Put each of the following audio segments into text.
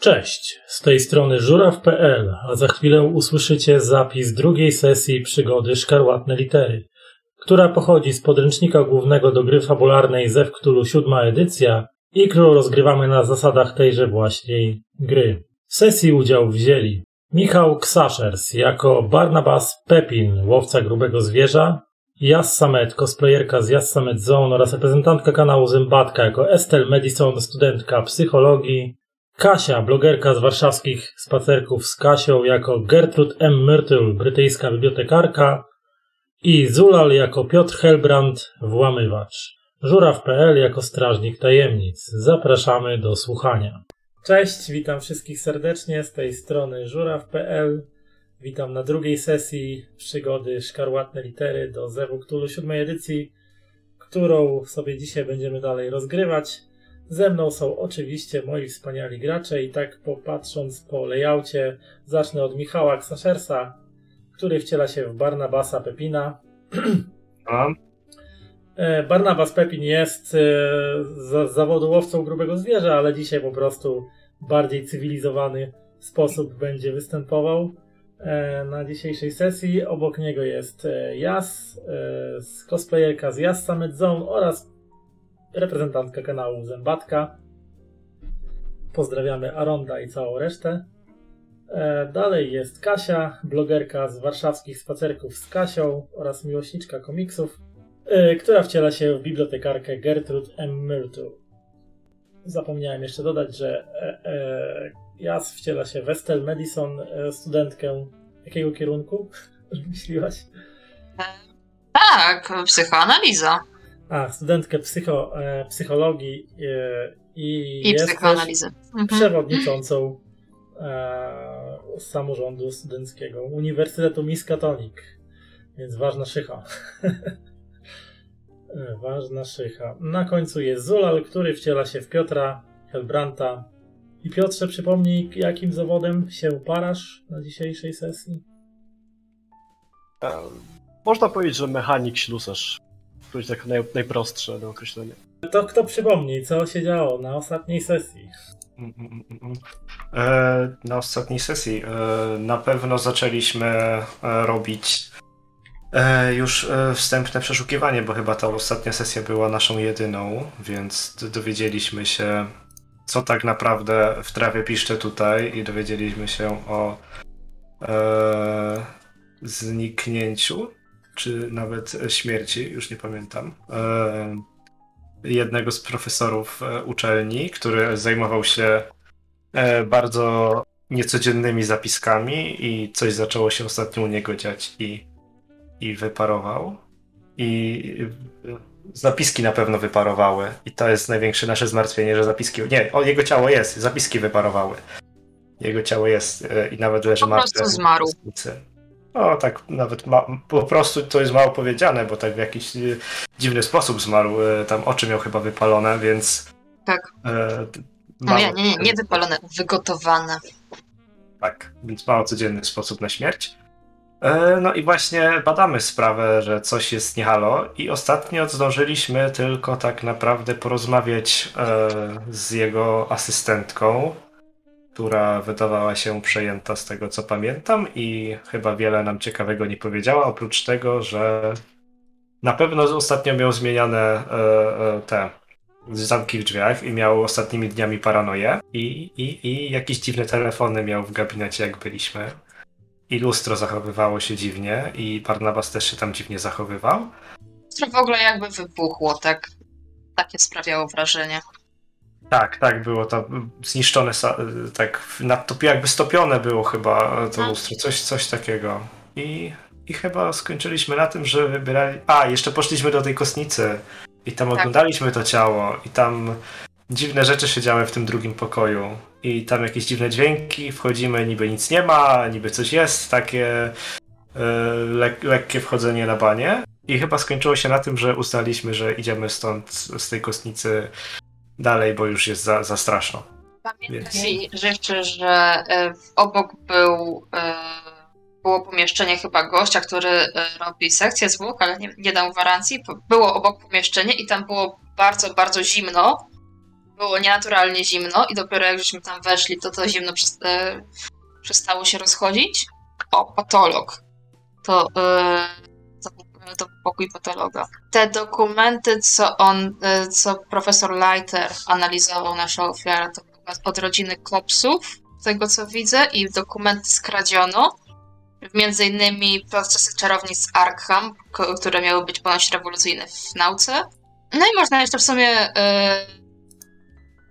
Cześć, z tej strony żuraw.pl, a za chwilę usłyszycie zapis drugiej sesji przygody Szkarłatne Litery, która pochodzi z podręcznika głównego do gry fabularnej Zew Cthulhu edycja i którą rozgrywamy na zasadach tejże właśnie gry. W sesji udział wzięli Michał Ksaszers jako Barnabas Pepin, łowca grubego zwierza, Jas Samet, cosplayerka z Jas Samet Zone oraz reprezentantka kanału Zębatka jako Estelle Madison, studentka psychologii, Kasia, blogerka z warszawskich spacerków z Kasią jako Gertrude M. Myrtle, brytyjska bibliotekarka i Zulal jako Piotr Helbrand, włamywacz. Żuraw.pl jako strażnik tajemnic. Zapraszamy do słuchania. Cześć, witam wszystkich serdecznie z tej strony żuraw.pl. Witam na drugiej sesji przygody Szkarłatne Litery do Zewu Cthulhu siódmej edycji, którą sobie dzisiaj będziemy dalej rozgrywać. Ze mną są oczywiście moi wspaniali gracze i tak popatrząc po layoutie zacznę od Michała Ksaszersa, który wciela się w Barnabasa Pepina. A? E, Barnabas Pepin jest e, z zawodu łowcą grubego zwierza, ale dzisiaj po prostu bardziej cywilizowany sposób będzie występował e, na dzisiejszej sesji. Obok niego jest Jas, cosplayerka z Jas Summit Zone oraz reprezentantka kanału Zębatka. Pozdrawiamy Aronda i całą resztę. Dalej jest Kasia, blogerka z warszawskich spacerków z Kasią oraz miłośniczka komiksów, która wciela się w bibliotekarkę Gertrude M. Myrtle. Zapomniałem jeszcze dodać, że e, e, Jas wciela się w Estelle Madison, e, studentkę jakiego kierunku myśliłaś? Tak, psychoanaliza. A, studentkę psycho, e, psychologii e, i, I jest psychoanalizy. Mhm. przewodniczącą e, samorządu studenckiego Uniwersytetu Miskatonic. Więc ważna szycha. E, ważna szycha. Na końcu jest Zulal, który wciela się w Piotra Helbranta. I Piotrze, przypomnij, jakim zawodem się parasz na dzisiejszej sesji? Można powiedzieć, że mechanik ślusarz. To jest tak naj, najprostsze do określenia. To kto przypomni, co się działo na ostatniej sesji? Mm, mm, mm. E, Na ostatniej sesji e, na pewno zaczęliśmy e, robić e, już e, wstępne przeszukiwanie, bo chyba ta ostatnia sesja była naszą jedyną, więc dowiedzieliśmy się, co tak naprawdę w trawie piszcze tutaj i dowiedzieliśmy się o e, zniknięciu, czy nawet śmierci, już nie pamiętam. E, jednego z profesorów e, uczelni, który zajmował się e, bardzo niecodziennymi zapiskami i coś zaczęło się ostatnio u niego dziać i, i wyparował. I zapiski na pewno wyparowały. I to jest największe nasze zmartwienie, że zapiski. Nie, o, jego ciało jest, zapiski wyparowały. Jego ciało jest i nawet leży Po martwe. prostu zmarł. O, tak nawet ma, po prostu to jest mało powiedziane, bo tak w jakiś e, dziwny sposób zmarł. e, Tam oczy miał chyba wypalone, więc. Tak. E, No mało- nie, nie, nie, nie wypalone, wygotowane. Tak, więc mało codzienny sposób na śmierć. E, No i właśnie badamy sprawę, że coś jest nie halo i ostatnio zdążyliśmy tylko tak naprawdę porozmawiać e, z jego asystentką, która wydawała się przejęta z tego co pamiętam i chyba wiele nam ciekawego nie powiedziała, oprócz tego, że na pewno ostatnio miał zmieniane e, e, te zamki w drzwiach i miał ostatnimi dniami paranoję i, i, i jakieś dziwne telefony miał w gabinecie jak byliśmy. I lustro zachowywało się dziwnie i Barnabas też się tam dziwnie zachowywał. To w ogóle jakby wybuchło, tak. Takie sprawiało wrażenie. Tak, tak, było to zniszczone, tak na to jakby stopione było chyba to Mhm. lustro, coś, coś takiego. I, I chyba skończyliśmy na tym, że wybierali... A, jeszcze poszliśmy do tej kostnicy i tam Tak. oglądaliśmy to ciało i tam dziwne rzeczy się działy w tym drugim pokoju. I tam jakieś dziwne dźwięki, wchodzimy, niby nic nie ma, niby coś jest, takie e, lek- lekkie wchodzenie na banie. I chyba skończyło się na tym, że uznaliśmy, że idziemy stąd, z tej kostnicy dalej, bo już jest za, za straszno. Pamiętaj rzeczy, że e, obok był, e, było pomieszczenie chyba gościa, który e, robi sekcję zwłok, ale nie, nie dał gwarancji. Było obok pomieszczenie i tam było bardzo, bardzo zimno. było nienaturalnie zimno i dopiero jak żeśmy tam weszli, to to zimno przes- przestało się rozchodzić. O, patolog. To, e, to, to pokój patologa. Te dokumenty, co on, e, co profesor Leiter analizował nasza ofiara, to od rodziny Kopsów, tego co widzę, i dokumenty skradziono. Między innymi procesy czarownic Arkham, które miały być ponoć rewolucyjne w nauce. No i można jeszcze w sumie e,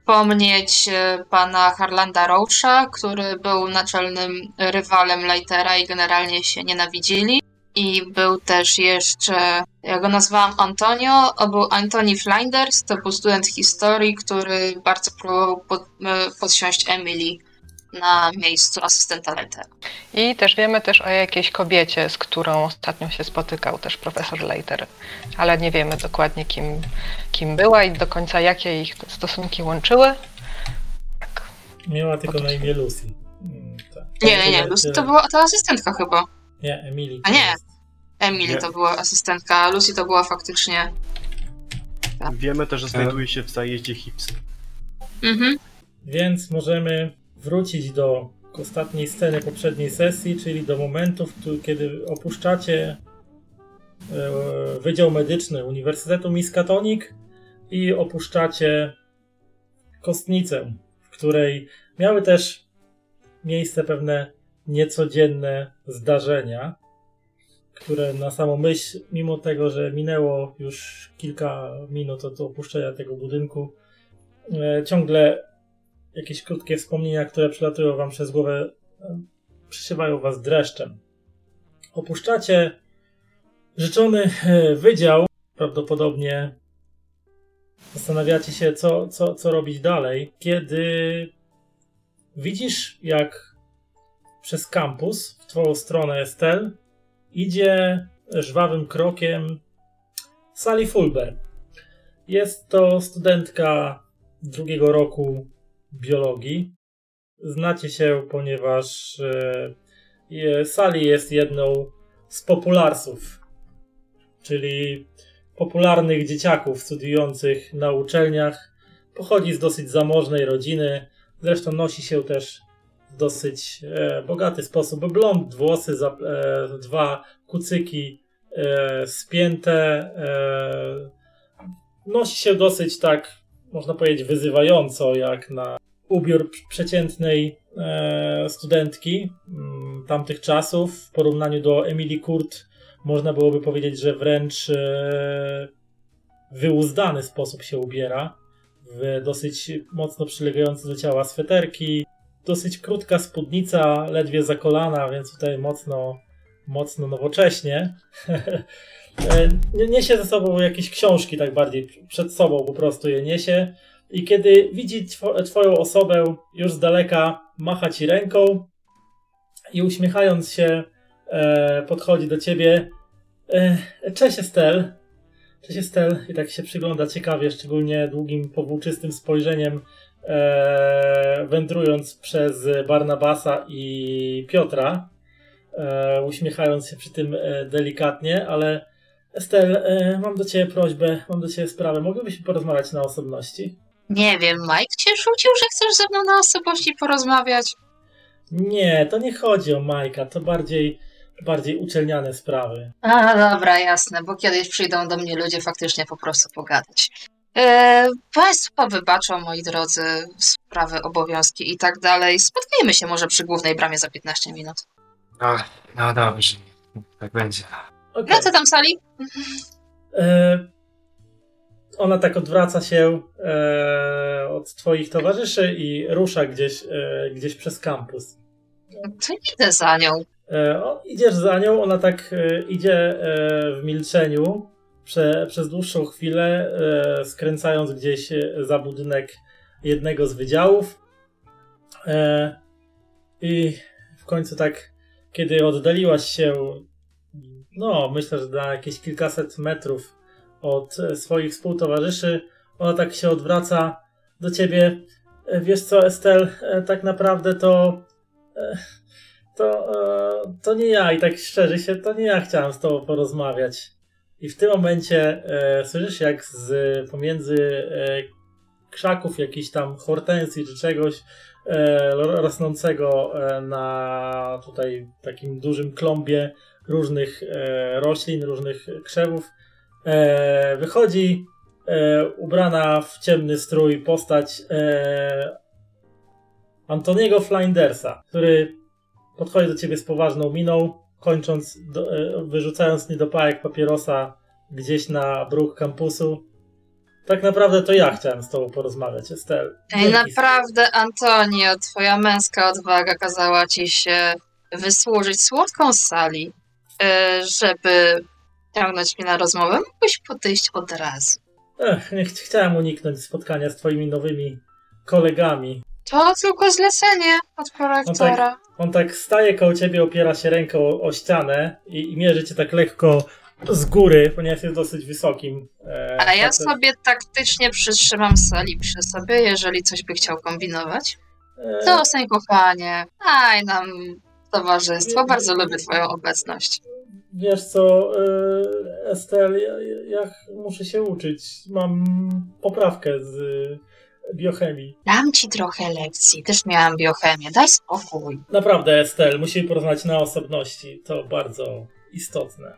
wspomnieć e, pana Harlanda Roacha, który był naczelnym rywalem Lightera i generalnie się nienawidzili. I był też jeszcze, ja go nazwałam Antonio, to był Anthony Flinders, to był student historii, który bardzo próbował pod, e, podsiąść Emily na miejscu asystenta Lightera. I też wiemy też o jakiejś kobiecie, z którą ostatnio się spotykał też profesor Leiter, ale nie wiemy dokładnie kim, kim była i do końca jakie ich stosunki łączyły. Tak. Miała tylko na imię Lucy. Mm, tak. Nie, nie, nie, Tyle- Lucy to tyle- była ta asystentka chyba. Nie, Emily. A nie. Emily Nie. to była asystentka, a Lucy to była faktycznie. Wiemy też, że znajduje się w zajeździe Hips. Mhm. Więc możemy wrócić do ostatniej sceny poprzedniej sesji, czyli do momentu, w którym, kiedy opuszczacie e, Wydział Medyczny Uniwersytetu Miskatonic i opuszczacie kostnicę, w której miały też miejsce pewne niecodzienne zdarzenia, które na samą myśl, mimo tego, że minęło już kilka minut od opuszczenia tego budynku, e, ciągle jakieś krótkie wspomnienia, które przelatują wam przez głowę, e, przyszywają was dreszczem. Opuszczacie życzony e, wydział, prawdopodobnie zastanawiacie się, co, co, co robić dalej, kiedy widzisz, jak przez kampus w twoją stronę Estel idzie żwawym krokiem Sally Fulber. Jest to studentka drugiego roku biologii. Znacie się, ponieważ e, Sally jest jedną z popularsów, czyli popularnych dzieciaków studiujących na uczelniach. Pochodzi z dosyć zamożnej rodziny, zresztą nosi się też dosyć e, bogaty sposób. Blond, włosy, za, e, dwa kucyki e, spięte. E, nosi się dosyć tak, można powiedzieć, wyzywająco, jak na ubiór przeciętnej e, studentki mm, tamtych czasów. W porównaniu do Emily Kurt można byłoby powiedzieć, że wręcz e, wyuzdany sposób się ubiera. W dosyć mocno przylegające do ciała sweterki, dosyć krótka spódnica, ledwie za kolana, więc tutaj mocno, mocno nowocześnie. E, nie- niesie ze sobą jakieś książki, tak bardziej przed sobą po prostu je niesie. I kiedy widzi two, twoją osobę już z daleka, macha ci ręką i uśmiechając się e, podchodzi do ciebie. E, cześć Estel. Cześć Estel. I tak się przygląda ciekawie, szczególnie długim, powłóczystym spojrzeniem e, wędrując przez Barnabasa i Piotra. E, uśmiechając się przy tym e, delikatnie, ale Estel, e, mam do ciebie prośbę, mam do ciebie sprawę. Moglibyśmy porozmawiać na osobności? Nie wiem, Mike cię rzucił, że chcesz ze mną na osobowości porozmawiać? Nie, to nie chodzi o Majka, to bardziej, bardziej uczelniane sprawy. A, dobra, jasne, bo kiedyś przyjdą do mnie ludzie faktycznie po prostu pogadać. E, państwo wybaczą, moi drodzy, sprawy, obowiązki i tak dalej. Spotkajmy się może przy głównej bramie za 15 minut. No, no dobrze, tak będzie. No co tam, Sali? E, ona tak odwraca się e, od twoich towarzyszy i rusza gdzieś, e, gdzieś przez kampus. To idę za nią. E, o, idziesz za nią, ona tak e, idzie e, w milczeniu prze, przez dłuższą chwilę, e, skręcając gdzieś e, za budynek jednego z wydziałów. E, I w końcu tak, kiedy oddaliłaś się, no myślę, że na jakieś kilkaset metrów od e, swoich współtowarzyszy, ona tak się odwraca do ciebie. E, Wiesz co, Estel, tak naprawdę to to, to nie ja i tak szczerze się, to nie ja chciałem z tobą porozmawiać. I w tym momencie e, słyszysz jak z pomiędzy e, krzaków, jakichś tam hortensji czy czegoś e, rosnącego e, na tutaj takim dużym klombie różnych e, roślin, różnych krzewów. E, wychodzi ubrana w ciemny strój postać Antoniego Flindersa, który podchodzi do ciebie z poważną miną, kończąc, do, e, wyrzucając niedopałek papierosa gdzieś na bruk kampusu. Tak naprawdę to ja chciałem z tobą porozmawiać, Estel. Ej, naprawdę, Antonio, twoja męska odwaga kazała ci się wysłużyć słodką z sali, e, żeby ciągnąć mnie na rozmowę. Mógłbyś podejść od razu. Ech, nie ch- chciałem uniknąć spotkania z twoimi nowymi kolegami. To tylko zlecenie od prorektora. On tak staje koło ciebie, opiera się ręką o, o ścianę i, i mierzy cię tak lekko z góry, ponieważ jest dosyć wysokim. E, A ja facet. sobie taktycznie przytrzymam sali przy sobie, jeżeli coś by chciał kombinować. E, To sen kochanie. Aj nam towarzystwo. Bardzo lubię twoją obecność. Wiesz co, e, Estel, ja, ja muszę się uczyć. Mam poprawkę z biochemii. Dam ci trochę lekcji. Też miałam biochemię. Daj spokój. Naprawdę, Estel, musimy porozmawiać na osobności. To bardzo istotne.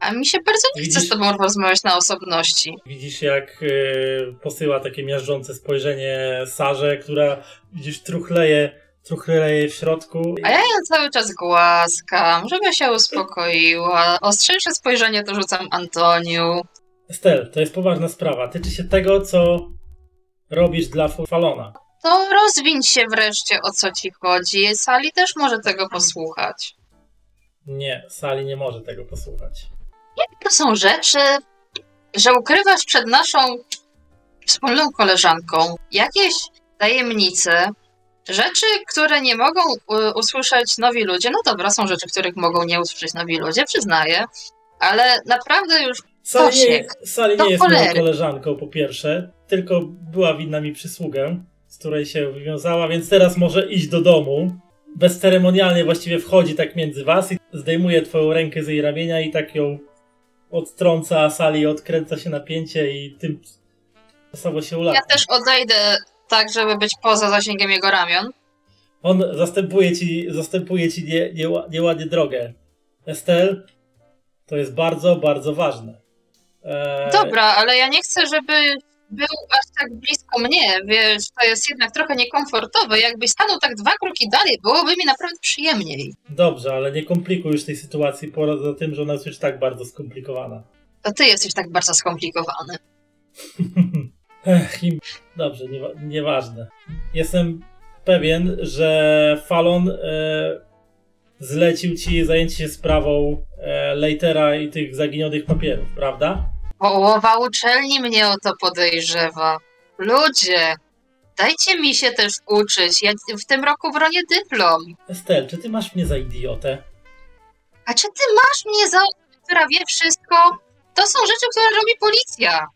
A mi się bardzo nie chce z tobą rozmawiać na osobności. Widzisz, jak e, posyła takie miażdżące spojrzenie Sarze, która widzisz truchleje, truchleje w środku. A ja ją cały czas głaskam, żeby się uspokoiła. Ostrzejsze spojrzenie to rzucam Antoniu. Estel, to jest poważna sprawa. Tyczy się tego, co robisz dla Falona. To rozwiń się wreszcie, o co ci chodzi. Sali też może tego posłuchać. Nie, Sali nie może tego posłuchać. To są rzeczy, że ukrywasz przed naszą wspólną koleżanką jakieś tajemnice, rzeczy, które nie mogą y, usłyszeć nowi ludzie. No dobra, są rzeczy, których mogą nie usłyszeć nowi ludzie, przyznaję, ale naprawdę już Sali nie, Sali nie jest moją koleżanką, po pierwsze, tylko była winna mi przysługę, z której się wywiązała, więc teraz może iść do domu. Bezceremonialnie właściwie wchodzi tak między was i zdejmuje twoją rękę z jej ramienia i tak ją odtrąca, Sali odkręca się napięcie i tym czasowo się ulatnia. ja też odejdę tak, żeby być poza zasięgiem jego ramion. On zastępuje ci, zastępuje ci nie, nie, nieładnie drogę. Estel, to jest bardzo, bardzo ważne. Eee, Dobra, ale ja nie chcę, żeby był aż tak blisko mnie, wiesz, to jest jednak trochę niekomfortowe. Jakbyś stanął tak dwa kroki dalej, byłoby mi naprawdę przyjemniej. Dobrze, ale nie komplikuj już tej sytuacji poza tym, że ona jest już tak bardzo skomplikowana. To ty jesteś tak bardzo skomplikowany. Ech. Dobrze, niewa- nieważne. Jestem pewien, że Falon e, zlecił ci zajęcie się sprawą e, Leitera i tych zaginionych papierów, prawda? Połowa uczelni mnie o to podejrzewa. Ludzie, dajcie mi się też uczyć. Ja w tym roku bronię dyplom. Estel, czy ty masz mnie za idiotę? A czy ty masz mnie za która wie wszystko? To są rzeczy, które robi policja.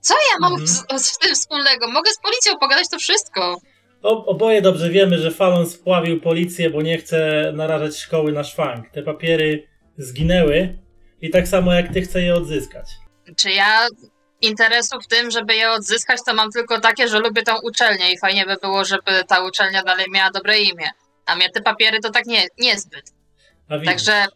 Co ja mam Mhm. z, z tym wspólnego? Mogę z policją pogadać to wszystko. O, oboje dobrze wiemy, że Falon spławił policję, bo nie chce narażać szkoły na szwank. Te papiery zginęły i tak samo jak ty chce je odzyskać. Czy ja interesu w tym, żeby je odzyskać, to mam tylko takie, że lubię tą uczelnię i fajnie by było, żeby ta uczelnia dalej miała dobre imię. A mnie te papiery to tak nie, niezbyt. A, Także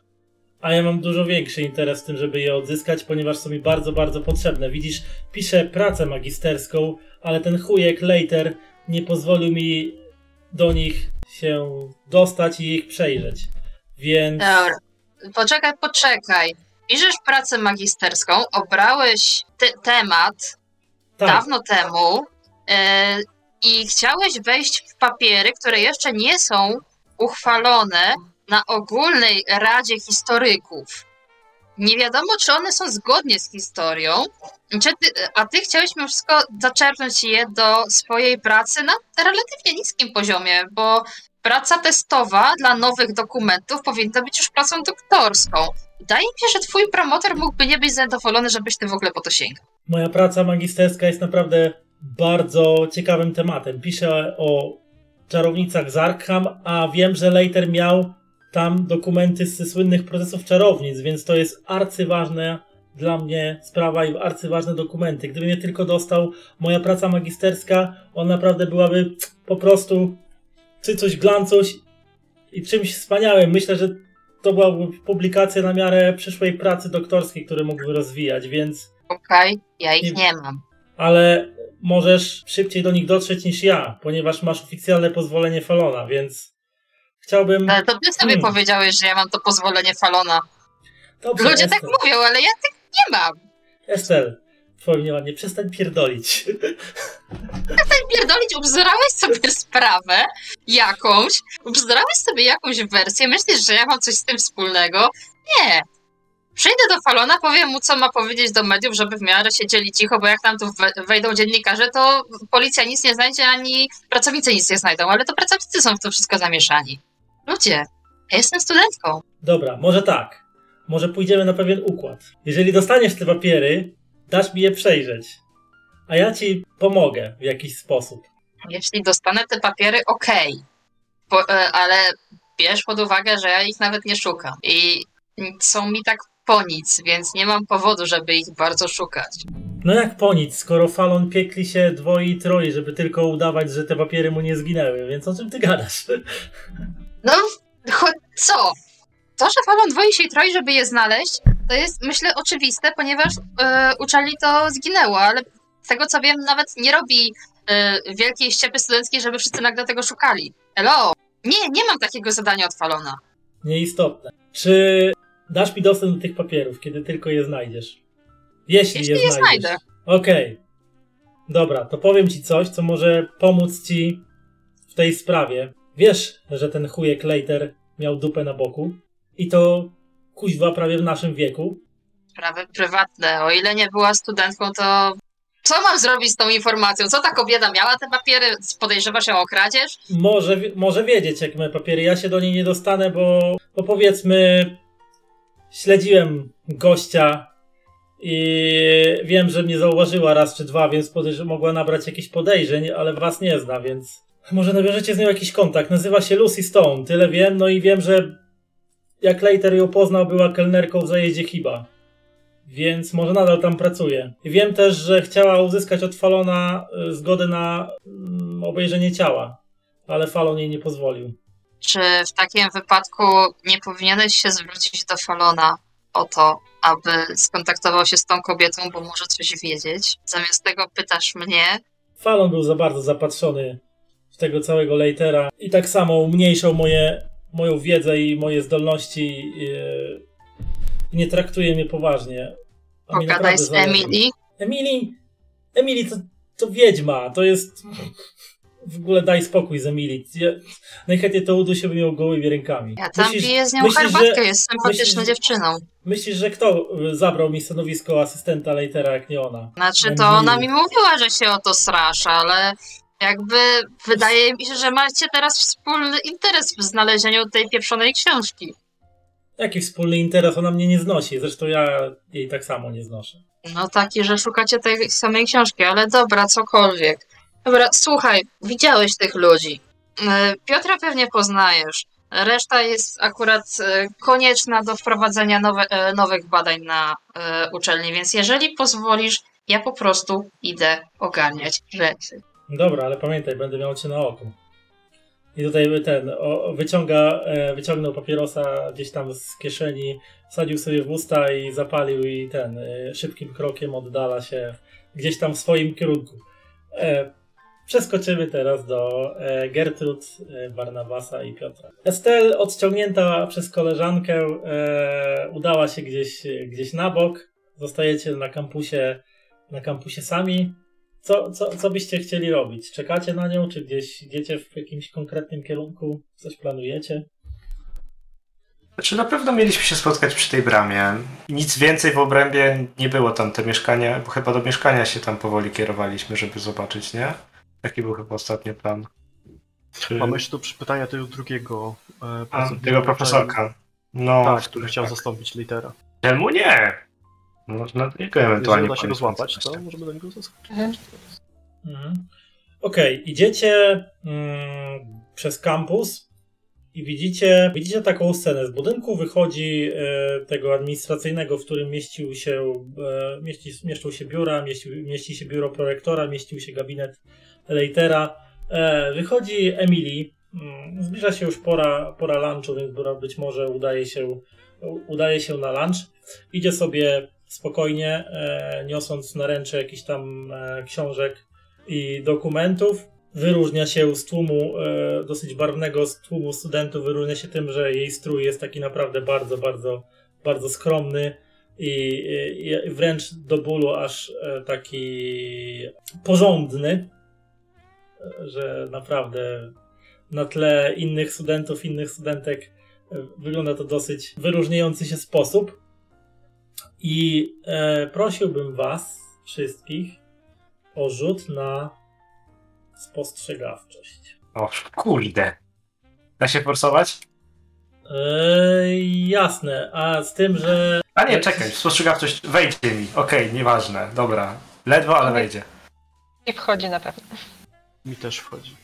a ja mam dużo większy interes w tym, żeby je odzyskać, ponieważ są mi bardzo, bardzo potrzebne. Widzisz, piszę pracę magisterską, ale ten chujek Leiter nie pozwolił mi do nich się dostać i ich przejrzeć. Więc Dobra. Poczekaj, poczekaj. Piszesz pracę magisterską, obrałeś te- temat tak, dawno temu e, i chciałeś wejść w papiery, które jeszcze nie są uchwalone na ogólnej Radzie Historyków. Nie wiadomo, czy one są zgodnie z historią, ty, a ty chciałeś mimo wszystko zaczerpnąć je do swojej pracy na relatywnie niskim poziomie, bo praca testowa dla nowych dokumentów powinna być już pracą doktorską. Wydaje mi się, że twój promotor mógłby nie być zadowolony, żebyś ty w ogóle po to sięgał. Moja praca magisterska jest naprawdę bardzo ciekawym tematem. Piszę o czarownicach z Arkham, a wiem, że Leiter miał tam dokumenty ze słynnych procesów czarownic, więc to jest arcyważna dla mnie sprawa i arcyważne dokumenty. Gdybym je tylko dostał, moja praca magisterska, on naprawdę byłaby po prostu cycuś, glancuś i czymś wspaniałym. Myślę, że to byłaby publikacja na miarę przyszłej pracy doktorskiej, które mógłby rozwijać, więc Okej, ja ich Nie- mam. ale możesz szybciej do nich dotrzeć niż ja, ponieważ masz oficjalne pozwolenie Falona, więc chciałbym... Ale to ty sobie Hmm. powiedziałeś, że ja mam to pozwolenie Falona. Dobrze, Ludzie tak Estel, mówią, ale ja tak nie mam. Estel, twoim nieładnie, przestań pierdolić. Pierdolić, ubzdurałeś sobie sprawę jakąś, ubzdurałeś sobie jakąś wersję, myślisz, że ja mam coś z tym wspólnego? Nie. Przyjdę do Falona, powiem mu, co ma powiedzieć do mediów, żeby w miarę siedzieli cicho, bo jak tam tu we- wejdą dziennikarze, to policja nic nie znajdzie, ani pracownicy nic nie znajdą, ale to pracownicy są w to wszystko zamieszani. Ludzie, ja jestem studentką. Dobra, może tak. Może pójdziemy na pewien układ. Jeżeli dostaniesz te papiery, dasz mi je przejrzeć. A ja ci pomogę w jakiś sposób. Jeśli dostanę te papiery, okej. Po- e, Ale bierz pod uwagę, że ja ich nawet nie szukam. I są mi tak po nic, więc nie mam powodu, żeby ich bardzo szukać. No jak po nic, skoro Falon piekli się dwoje i troje, żeby tylko udawać, że te papiery mu nie zginęły, więc o czym ty gadasz? No, cho- co? To, że Falon dwoi się i troi, żeby je znaleźć, to jest, myślę, oczywiste, ponieważ e, uczeli to zginęło, ale z tego co wiem, nawet nie robi e, wielkiej ściepy studenckiej, żeby wszyscy nagle tego szukali. Hello! Nie, nie mam takiego zadania od Falona. Nieistotne. Czy dasz mi dostęp do tych papierów, kiedy tylko je znajdziesz? Jeśli, Jeśli je je znajdziesz. znajdę. Okej. Dobra, to powiem ci coś, co może pomóc ci w tej sprawie. Wiesz, że ten chujek Leiter miał dupę na boku i to kuźwa prawie w naszym wieku. Sprawy prywatne. O ile nie była studentką, to co mam zrobić z tą informacją? Co ta kobieta miała te papiery? Podejrzewasz ją o kradzież? Może, może wiedzieć, jak me papiery. Ja się do niej nie dostanę, bo, bo powiedzmy, śledziłem gościa i wiem, że mnie zauważyła raz czy dwa, więc podejrz- mogła nabrać jakichś podejrzeń, ale was nie zna, więc może nawiążecie z nią jakiś kontakt. Nazywa się Lucy Stone, tyle wiem, no i wiem, że jak Leiter ją poznał, była kelnerką w zajeździe Hiba. Więc może nadal tam pracuje. Wiem też, że chciała uzyskać od Falona y, zgodę na mm, obejrzenie ciała, ale Falon jej nie pozwolił. Czy w takim wypadku nie powinieneś się zwrócić do Falona o to, aby skontaktował się z tą kobietą, bo może coś wiedzieć? Zamiast tego pytasz mnie, Falon był za bardzo zapatrzony w tego całego Leitera i tak samo umniejszał moje, moją wiedzę i moje zdolności. Yy, nie traktuje mnie poważnie. A pogadaj z. Emily. Emily, Emily to, to wiedźma, to jest... W ogóle daj spokój z Emily. Ja, najchętniej to udusiłbym ją gołymi rękami. Ja tam Myślisz- piję z nią myślisz, herbatkę, że- jest sympatyczną myślisz, dziewczyną. Myślisz, że kto y, zabrał mi stanowisko asystenta Leitera, jak nie ona? Znaczy, to Emily. ona mi mówiła, że się o to straszy, ale jakby wydaje mi się, że macie teraz wspólny interes w znalezieniu tej pieprzonej książki. Jaki wspólny interes ona mnie nie znosi? Zresztą ja jej tak samo nie znoszę. No taki, że szukacie tej samej książki, ale dobra, cokolwiek. Dobra, słuchaj, widziałeś tych ludzi. E, Piotra pewnie poznajesz. Reszta jest akurat e, konieczna do wprowadzenia nowe, e, nowych badań na uczelni, więc jeżeli pozwolisz, ja po prostu idę ogarniać rzeczy. Dobra, ale pamiętaj, będę miał cię na oku. I tutaj ten o, wyciąga, e, wyciągnął papierosa gdzieś tam z kieszeni, wsadził sobie w usta i zapalił i ten e, szybkim krokiem oddala się gdzieś tam w swoim kierunku. E, przeskoczymy teraz do e, Gertrud, e, Barnabasa i Piotra. Estel, odciągnięta przez koleżankę, e, udała się gdzieś, gdzieś na bok. Zostajecie na kampusie, na kampusie sami. Co, co, co byście chcieli robić? Czekacie na nią, czy gdzieś idziecie w jakimś konkretnym kierunku? Coś planujecie? Znaczy na pewno mieliśmy się spotkać przy tej bramie. Nic więcej w obrębie nie było tam te mieszkania, bo chyba do mieszkania się tam powoli kierowaliśmy, żeby zobaczyć, nie? Taki był chyba ostatni plan. Czy... Mamy jeszcze tu pytania tego drugiego e, tego profesorka. No, Tak, który chciał tak. zastąpić litera. Czemu nie? Można do niego Jeżeli ewentualnie uda się go złapać, to możemy do niego zaskoczyć. Mhm. Okej, idziecie mm, przez kampus i widzicie, widzicie taką scenę. Z budynku wychodzi e, tego administracyjnego, w którym mieścił się, e, mieści, mieszczą się biura, mieści, mieści się biuro prorektora, mieścił się gabinet Leitera. E, wychodzi Emily. Mm, Zbliża się już pora, pora lunchu, więc być może udaje się, udaje się na lunch. Idzie sobie spokojnie, e, niosąc na ręce jakiś tam e, książek i dokumentów. Wyróżnia się z tłumu, e, dosyć barwnego z tłumu studentów, wyróżnia się tym, że jej strój jest taki naprawdę bardzo, bardzo, bardzo skromny i, i wręcz do bólu aż taki porządny, że naprawdę na tle innych studentów, innych studentek wygląda to dosyć wyróżniający się sposób. I e, prosiłbym Was wszystkich o rzut na spostrzegawczość. O, kurde. Da się forsować? E, jasne, a z tym, że A nie, czekaj, spostrzegawczość wejdzie mi. Okej, nieważne, dobra. Ledwo, ale wejdzie. I wchodzi na pewno. Mi też wchodzi.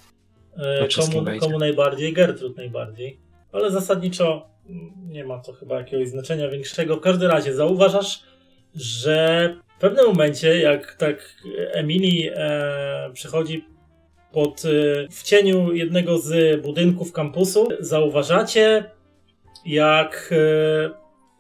e, komu, komu najbardziej, Gertrud najbardziej. Ale zasadniczo nie ma to chyba jakiegoś znaczenia większego. W każdym razie zauważasz, że w pewnym momencie, jak tak Emily e, przychodzi pod, e, w cieniu jednego z budynków kampusu, zauważacie, jak e,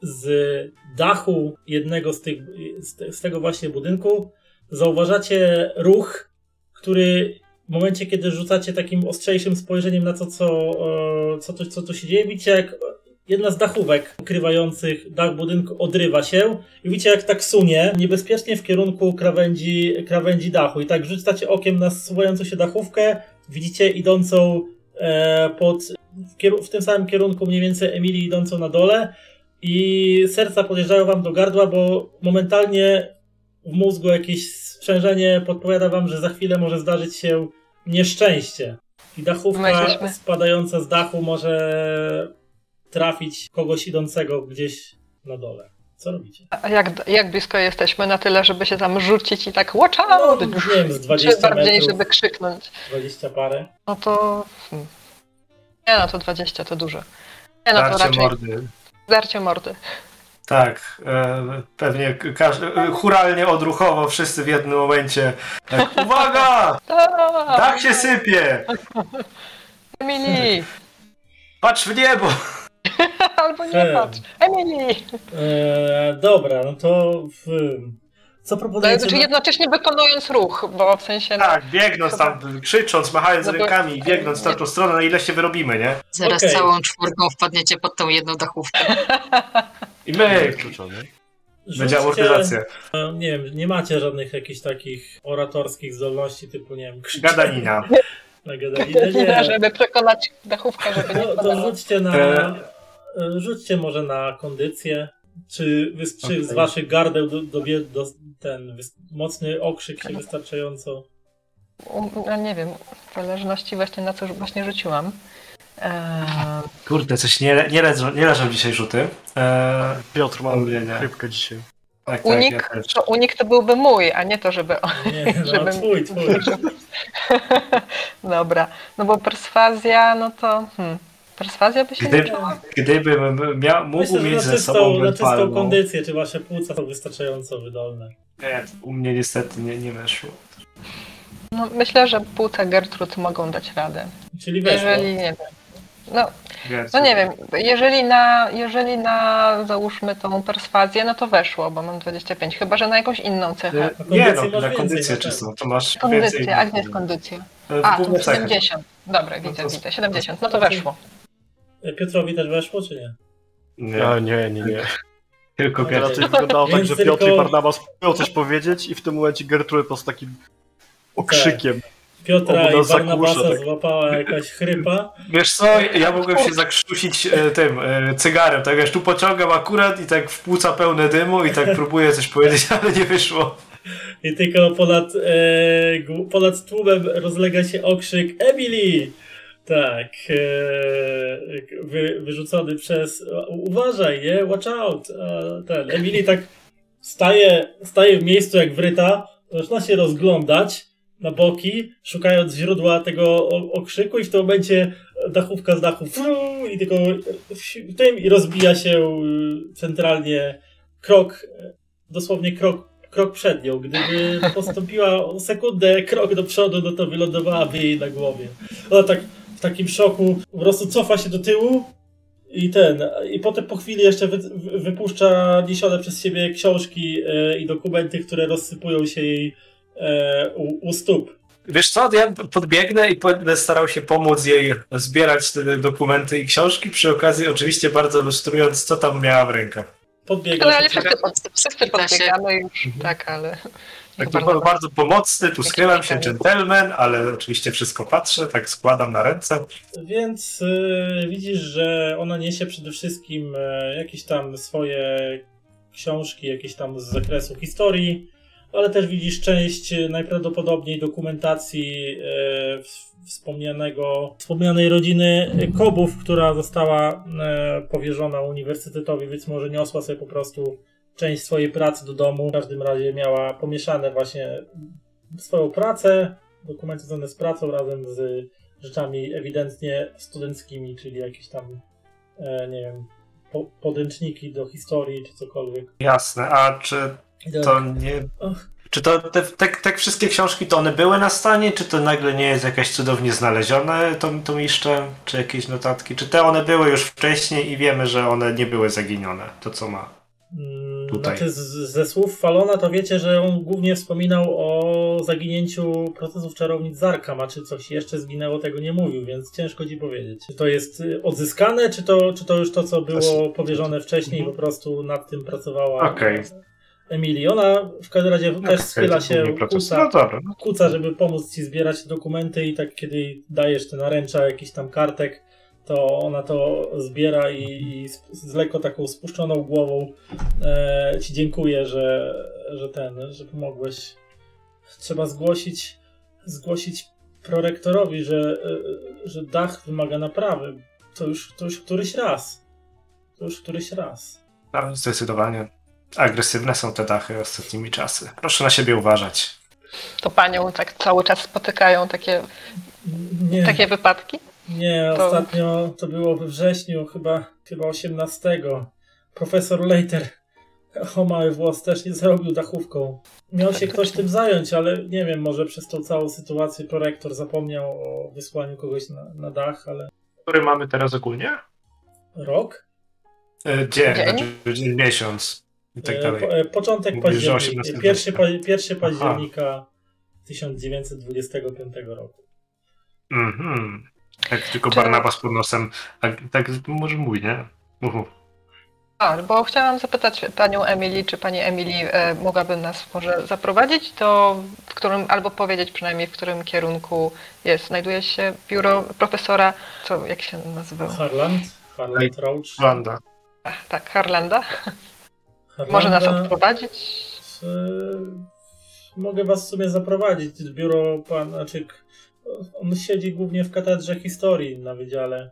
z dachu jednego z, tych, z, z tego właśnie budynku zauważacie ruch, który w momencie, kiedy rzucacie takim ostrzejszym spojrzeniem na to, co, e, co, tu, co tu się dzieje, widzicie, jak jedna z dachówek ukrywających dach budynku odrywa się i widzicie, jak tak sunie niebezpiecznie w kierunku krawędzi, krawędzi dachu. I tak rzucacie okiem na zsuwającą się dachówkę, widzicie idącą e, pod, w, w tym samym kierunku mniej więcej Emilii idącą na dole i serca podjeżdżają wam do gardła, bo momentalnie w mózgu jakieś sprzężenie podpowiada wam, że za chwilę może zdarzyć się nieszczęście. I dachówka jesteśmy- spadająca z dachu może trafić kogoś idącego gdzieś na dole. Co robicie? A jak, jak blisko jesteśmy na tyle, żeby się tam rzucić i tak watch No, out! nie wiem, z 20 Czy bardziej, metrów, żeby krzyknąć. 20 parę. No to... hmm. Nie no, to 20 to dużo. Nie no, to Darcie raczej mordy. darcie mordy. Tak, e, pewnie e, churalnie, odruchowo, wszyscy w jednym momencie. Tak, uwaga! Tak, Dach się sypie! Emily! Patrz w niebo! Albo nie Em. patrz. Emily! Eee, dobra, no to w... co No, proponujecie? znaczy na- jednocześnie wykonując ruch, bo w sensie... no, Tak, biegnąc tam, krzycząc, machając No rękami, biegnąc w tamtą stronę, na ile się wyrobimy, nie? Zaraz Okej. całą czwórką wpadniecie pod tą jedną dachówkę. I my, będzie amortyzacja. e, Nie wiem, nie macie żadnych jakichś takich oratorskich zdolności typu, nie wiem, krzyczenie Gadanina. na gadaninę. Nie, żeby przekonać dachówkę, żeby nie No, to rzućcie na. E. e, Rzućcie może na kondycję. Czy, wy, czy Okej. z waszych gardeł do, do, do, ten wys, mocny okrzyk się wystarczająco. No nie wiem, w zależności właśnie na co właśnie rzuciłam. Eee, Kurde, coś nie, nie, leżą, nie leżą dzisiaj rzuty. Eee, Piotr ma chrypkę dzisiaj. tak, unik, tak, ja też. to unik to byłby mój, a nie to, żeby... Nie, no twój, twój. Dobra, no bo perswazja, no to... Hmm, perswazja by się nie Gdyby, przyda. gdybym miał, mógł Myślę, mieć na ze czystą, sobą na czystą mentalną... kondycję, czy wasze płuca są wystarczająco wydolne. Nie, u mnie niestety nie, nie weszło. No, myślę, że płuca Gertrud mogą dać radę. Czyli weszło. Jeżeli, nie wiem, no, no nie wiem, jeżeli na, jeżeli na, załóżmy tą perswazję, no to weszło, bo mam 25, chyba, że na jakąś inną cechę. E, Na Nie kondycję no, masz na więcej, kondycję czystą, to masz więcej. Kondycja, a gdzie jest kondycja? E, w A, to główne cechy. 70. Dobra, widzę, to- widzę, 70, no to weszło. Piotrowi też weszło, czy nie? Nie, A, nie, nie, nie. tylko No, To Gertrude. raczej wyglądało tak, Więc że Piotr tylko- i Barnabas próbują coś powiedzieć i w tym momencie Gertrude po prostu takim okrzykiem. Piotra Obu i nas Barnabasa zagłusza, tak. złapała jakaś chrypa. Wiesz co, ja mogłem się zakrztusić e, tym e, cygarem, tak wiesz, tu pociągam akurat i tak w płuca pełne dymu i tak próbuję coś powiedzieć, ale nie wyszło. I tylko ponad, e, gł- ponad tłumem rozlega się okrzyk Emily! Tak. E, wy, wyrzucony przez. Uważaj, nie? Watch out! E, ten. Emily tak staje, staje w miejscu jak wryta, zaczyna się rozglądać na boki, szukając źródła tego okrzyku i w tym momencie dachówka z dachu i tylko w tym i rozbija się y, centralnie krok, dosłownie krok, krok przed nią. Gdyby postąpiła sekundę krok do przodu, no to wylądowałaby jej na głowie. Ona tak w takim szoku po prostu cofa się do tyłu i ten, i potem po chwili jeszcze wy, wy- wypuszcza niesione przez siebie książki e, i dokumenty, które rozsypują się jej e, u, u stóp. Wiesz co, ja podbiegnę i będę starał się pomóc jej zbierać te dokumenty i książki, przy okazji oczywiście bardzo lustrując, co tam miała w rękach. Podbiega Ale, ale się. podbiegamy już, tak, ale... Tak, bardzo- bardzo, bardzo pomocny, tu schylam się, gentleman, ale oczywiście wszystko patrzę, tak składam na ręce. Więc e, widzisz, że ona niesie przede wszystkim e, jakieś tam swoje książki, jakieś tam z zakresu historii, ale też widzisz część najprawdopodobniej dokumentacji e, wspomnianego, wspomnianej rodziny Kobów, która została e, powierzona uniwersytetowi, więc może niosła sobie po prostu część swojej pracy do domu. W każdym razie miała pomieszane właśnie swoją pracę, dokumenty związane z pracą razem z rzeczami ewidentnie studenckimi, czyli jakieś tam, e, nie wiem, po, podręczniki do historii czy cokolwiek. Jasne, a czy to nie... Czy to te, te, te wszystkie książki, to one były na stanie, czy to nagle nie jest jakaś cudownie znalezione, to, to jeszcze, czy jakieś notatki? Czy te one były już wcześniej i wiemy, że one nie były zaginione, to co ma? Mm, Tutaj. Znaczy z, ze słów Falona to wiecie, że on głównie wspominał o zaginięciu procesów czarownic z Arkham, a czy coś jeszcze zginęło, tego nie mówił, więc ciężko ci powiedzieć. Czy to jest odzyskane, czy to, czy to już to, co było powierzone wcześniej, po prostu nad tym pracowała Okej. Emily. Ona w każdym razie też Okej, schyla to się, kłóca, No no. kuca, żeby pomóc ci zbierać dokumenty i tak kiedy dajesz te naręcza jakiś tam kartek, to ona to zbiera i, i z, z lekko taką spuszczoną głową e, ci dziękuję, że, że ten, że pomogłeś. Trzeba zgłosić zgłosić prorektorowi, że, e, że dach wymaga naprawy. To już, to już któryś raz. To już któryś raz. No, zdecydowanie. Agresywne są te dachy ostatnimi czasy. Proszę na siebie uważać. To panią tak cały czas spotykają takie, Nie. takie wypadki? Nie, To- ostatnio to było we wrześniu, chyba, chyba 18. Profesor Leiter, o mały włos, też nie zrobił dachówką. Miał się ktoś tym zająć, ale nie wiem, może przez tą całą sytuację prorektor zapomniał o wysłaniu kogoś na, na dach, ale Który mamy teraz ogólnie? rok? E, Dzień, Dzień? znaczy miesiąc i tak E, dalej. po, e, początek Mówisz, października, 18 pierwszy, pa, pierwszy Aha. października 1925 roku. Mhm. Jak tylko Czy- Barnabas pod nosem. Tak, tak może mój, nie? Mów, mów. A, bo chciałam zapytać panią Emily, czy pani Emily e, mogłaby nas może zaprowadzić, to w którym, albo powiedzieć przynajmniej w którym kierunku jest, znajduje się biuro profesora, co, jak się nazywa? Harland, Harland Roach. Wanda. Ach, tak, Harlanda. Harlanda, Może nas odprowadzić? E, Mogę was w sumie zaprowadzić. Biuro pan, znaczy on siedzi głównie w katedrze historii na wydziale,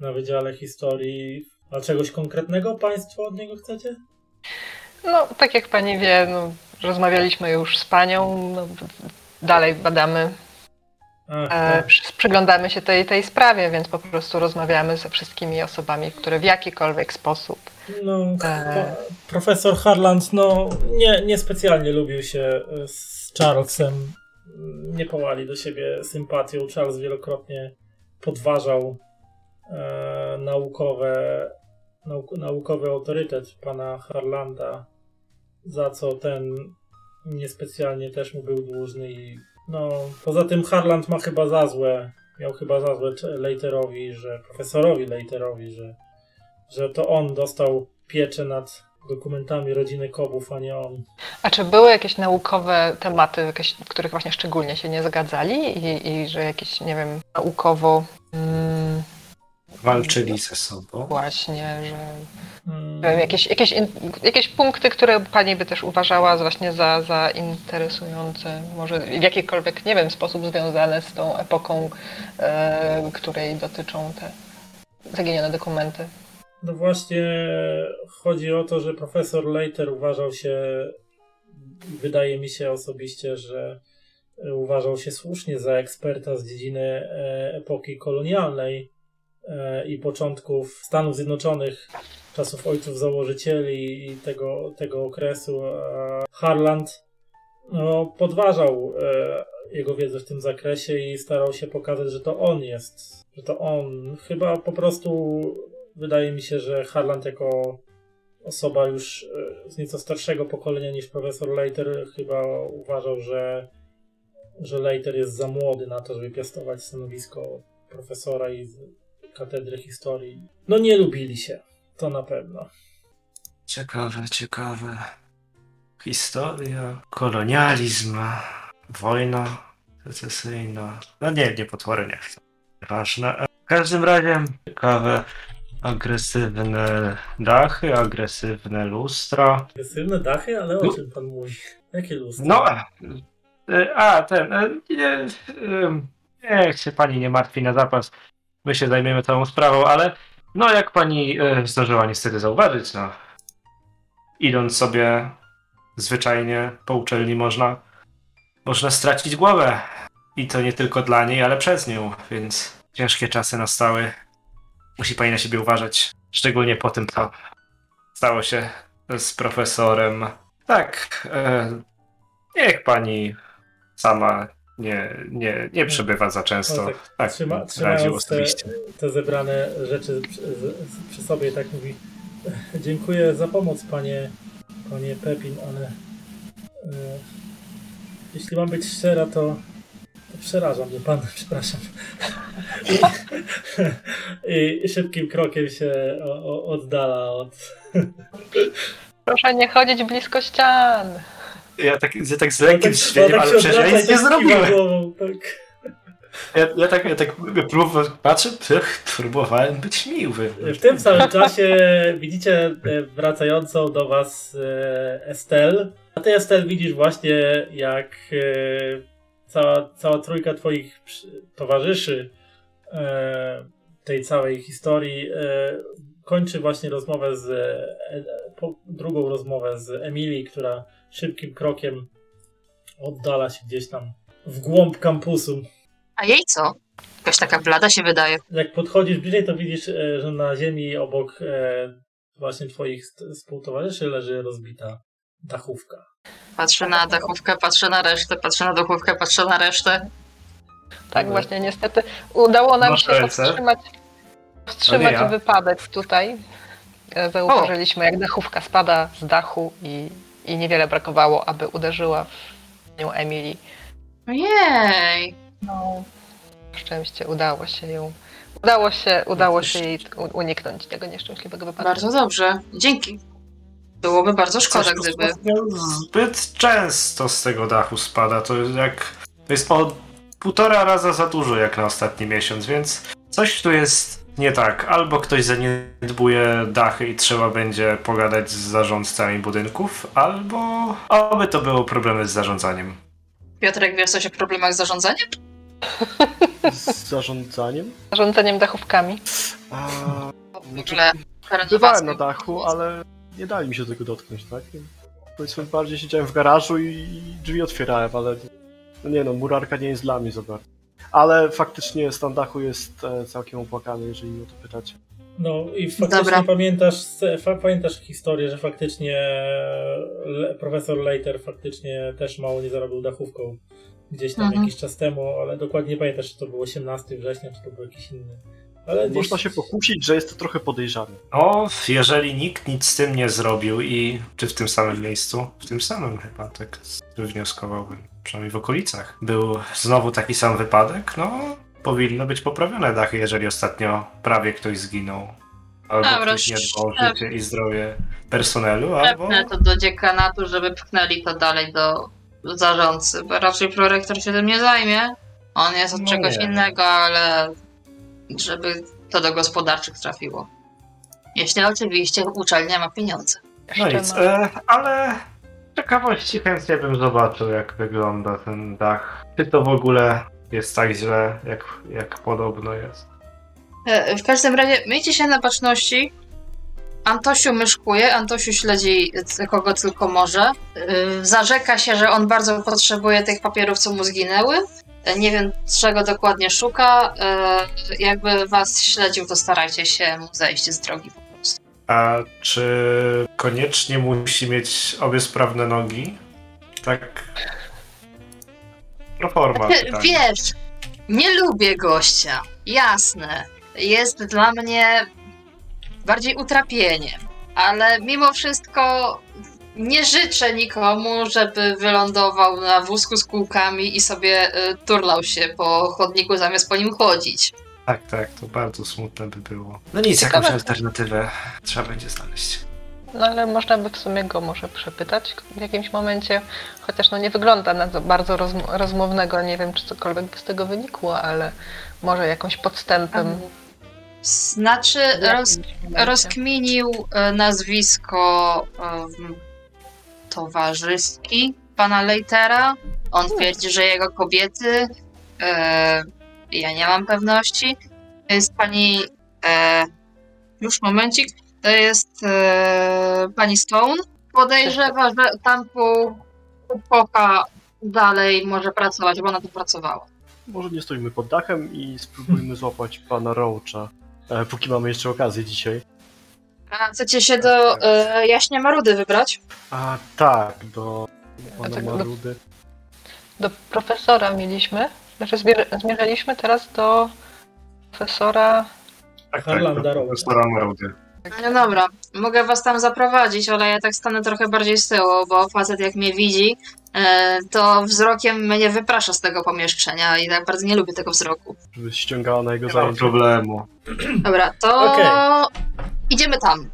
na wydziale historii. A czegoś konkretnego państwo od niego chcecie? No, tak jak pani wie, no, rozmawialiśmy już z panią, no, dalej badamy, Ach, e, przy- przyglądamy się tej, tej sprawie, więc po prostu rozmawiamy ze wszystkimi osobami, które w jakikolwiek sposób no, e. profesor Harland no, nie, niespecjalnie lubił się e, z Charlesem. Nie połali do siebie sympatią. Charles wielokrotnie podważał e, naukowe, nauk, naukowy autorytet pana Harlanda, za co ten niespecjalnie też mu był dłużny i no, poza tym Harland ma chyba za złe, miał chyba za złe Leiterowi, że profesorowi Leiterowi, że, że to on dostał pieczę nad dokumentami rodziny Kobów, a nie on. A czy były jakieś naukowe tematy, jakieś, w których właśnie szczególnie się nie zgadzali i, i że jakieś, nie wiem, naukowo mm, Walczyli ze sobą. właśnie, że Mm, nie wiem, jakieś, jakieś, in, jakieś punkty, które pani by też uważała właśnie za, za interesujące, może w jakikolwiek, nie wiem, sposób związane z tą epoką, e, której dotyczą te zaginione dokumenty. No właśnie chodzi o to, że profesor Leiter uważał się, wydaje mi się osobiście, że uważał się słusznie za eksperta z dziedziny e, epoki kolonialnej e, i początków Stanów Zjednoczonych, czasów ojców założycieli i tego, tego okresu. Harland no, podważał e, jego wiedzę w tym zakresie i starał się pokazać, że to on jest, że to on. Chyba po prostu wydaje mi się, że Harland jako osoba już e, z nieco starszego pokolenia niż profesor Leiter chyba uważał, że, że Leiter jest za młody na to, żeby piastować stanowisko profesora i katedry historii. No nie lubili się, to na pewno. Ciekawe, ciekawe. Historia, kolonializm, wojna secesyjna. No nie, nie potwory nie chcę. Ważne. W każdym razie ciekawe. Agresywne dachy, agresywne lustra. Agresywne dachy, ale o No. czym pan mówi? Jakie lustro? No, e, a ten, e, nie, niech się pani nie martwi na zapas. My się zajmiemy całą sprawą, ale no jak pani e, zdążyła niestety zauważyć, no idąc sobie zwyczajnie po uczelni można można stracić głowę. I to nie tylko dla niej, ale przez nią, więc ciężkie czasy nastały. Musi pani na siebie uważać, szczególnie po tym, co stało się z profesorem. Tak, e, niech pani sama nie, nie, nie przebywa za często. O, tak Tak, trzyma- radził te, te zebrane rzeczy przy, przy sobie i tak mówi dziękuję za pomoc panie, panie Pepin, ale e, jeśli mam być szczera, to przeraża mnie pan, przepraszam. I, I szybkim krokiem się o, o, oddala od... Proszę nie chodzić blisko ścian. Ja tak, ja tak z lekkim tak- śmiechem, tak ale przecież ja nic nie tak zrobiłem. Głową, tak. Ja, ja tak, ja tak próbowałem, patrzę, próbowałem być miły. W tym samym czasie widzicie e, wracającą do was e, Estel. A ty Estel widzisz właśnie jak e, cała, cała trójka twoich towarzyszy e, tej całej historii e, kończy właśnie rozmowę z e, po, drugą rozmowę z Emilii, która szybkim krokiem oddala się gdzieś tam w głąb kampusu. A jej co? Jakaś taka blada się wydaje. Jak podchodzisz bliżej, to widzisz, e, że na ziemi obok e, właśnie twoich współtowarzyszy leży rozbita dachówka. Patrzę na dachówkę, patrzę na resztę, patrzę na dachówkę, patrzę na resztę. Tak Dobra. właśnie, niestety udało nam Masz się ręce? powstrzymać, powstrzymać ja. wypadek tutaj. E, Zauważyliśmy, jak dachówka spada z dachu i, i niewiele brakowało, aby uderzyła w nią Emily. Ojej! No, szczęście udało się ją. Udało się, udało się jej u- uniknąć tego nieszczęśliwego wypadku. Bardzo dobrze. Dzięki. Byłoby bardzo szkoda, Coś gdyby. Zbyt często z tego dachu spada. To jest jak. To jest o półtora raza za dużo jak na ostatni miesiąc, więc coś tu jest nie tak. Albo ktoś zaniedbuje dachy i trzeba będzie pogadać z zarządcami budynków, albo oby to było problemy z zarządzaniem. Piotrek, wiesz coś o problemach z zarządzaniem? Z zarządzaniem. Zarządzeniem dachówkami. A, W Znaczy, ogóle bywałem na dachu, ale nie dali mi się tego dotknąć, tak? Powiedzmy, bardziej siedziałem w garażu i drzwi otwierałem, ale no nie no, murarka nie jest dla mnie za bardzo. Ale faktycznie stan dachu jest e, całkiem opłakany, jeżeli o to pytacie. No i faktycznie Dobra. pamiętasz, pamiętasz historię, że faktycznie le, profesor Leiter faktycznie też mało nie zarobił dachówką gdzieś tam Mhm. jakiś czas temu, ale dokładnie nie pamiętasz, czy to było 18 września, czy to był jakiś inny. Ale. Można się pokusić, że jest to trochę podejrzane. O, jeżeli nikt nic z tym nie zrobił i czy w tym samym miejscu, w tym samym chyba, tak wnioskowałbym, przynajmniej w okolicach, był znowu taki sam wypadek, no powinno być poprawione dachy, jeżeli ostatnio prawie ktoś zginął. Albo Dobra, ktoś nie dbał o życie i zdrowie personelu, albo... To do dziekanatu, żeby pchnęli to dalej do zarządcy, bo raczej prorektor się tym nie zajmie. On jest od No czegoś nie. innego, ale żeby to do gospodarczych trafiło. Jeśli oczywiście uczelnia ma pieniądze. No nic, e, ale z ciekawości chętnie bym zobaczył, jak wygląda ten dach. Czy to w ogóle jest tak źle, jak, jak podobno jest. E, W każdym razie miejcie się na baczności. Antosiu myszkuje, Antosiu śledzi c- kogo tylko może. Yy, Zarzeka się, że on bardzo potrzebuje tych papierów, co mu zginęły. Nie wiem, czego dokładnie szuka. Yy, Jakby was śledził, to starajcie się mu zejść z drogi po prostu. A czy koniecznie musi mieć obie sprawne nogi? Tak. Proforma Wie- pytanie. Wiesz, nie lubię gościa. Jasne. Jest dla mnie bardziej utrapieniem. Ale mimo wszystko nie życzę nikomu, żeby wylądował na wózku z kółkami i sobie y, turlał się po chodniku zamiast po nim chodzić. Tak, tak, to bardzo smutne by było. No nic, Ciekawe. jakąś alternatywę trzeba będzie znaleźć. No ale można by w sumie go może przepytać w jakimś momencie, chociaż no nie wygląda na to bardzo rozm- rozmownego, nie wiem czy cokolwiek by z tego wynikło, ale może jakąś podstępem. Znaczy, roz, momencie. rozkminił e, nazwisko em, towarzyski pana Leitera. On twierdzi, że jego kobiety, e, ja nie mam pewności, to jest pani, e, już momencik, to jest e, pani Stone. Podejrzewa, że tam pół epoka dalej może pracować, bo ona tu pracowała. Może nie stoimy pod dachem i spróbujmy złapać pana Roacha, e, póki mamy jeszcze okazję dzisiaj. A chcecie się do e, Jaśnie Marudy wybrać? A tak, do pana tak, do- Marudy. Do profesora mieliśmy, znaczy zmier- zmierzaliśmy teraz do profesora. Tak, Harlanda tak, to Roada. profesora Marody. No dobra, mogę was tam zaprowadzić, ale ja tak stanę trochę bardziej z tyłu, bo facet jak mnie widzi, e, to wzrokiem mnie wyprasza z tego pomieszczenia i tak bardzo nie lubię tego wzroku. Żeby ściągała na jego Nie problemu. Dobra, to Okej. Idziemy tam.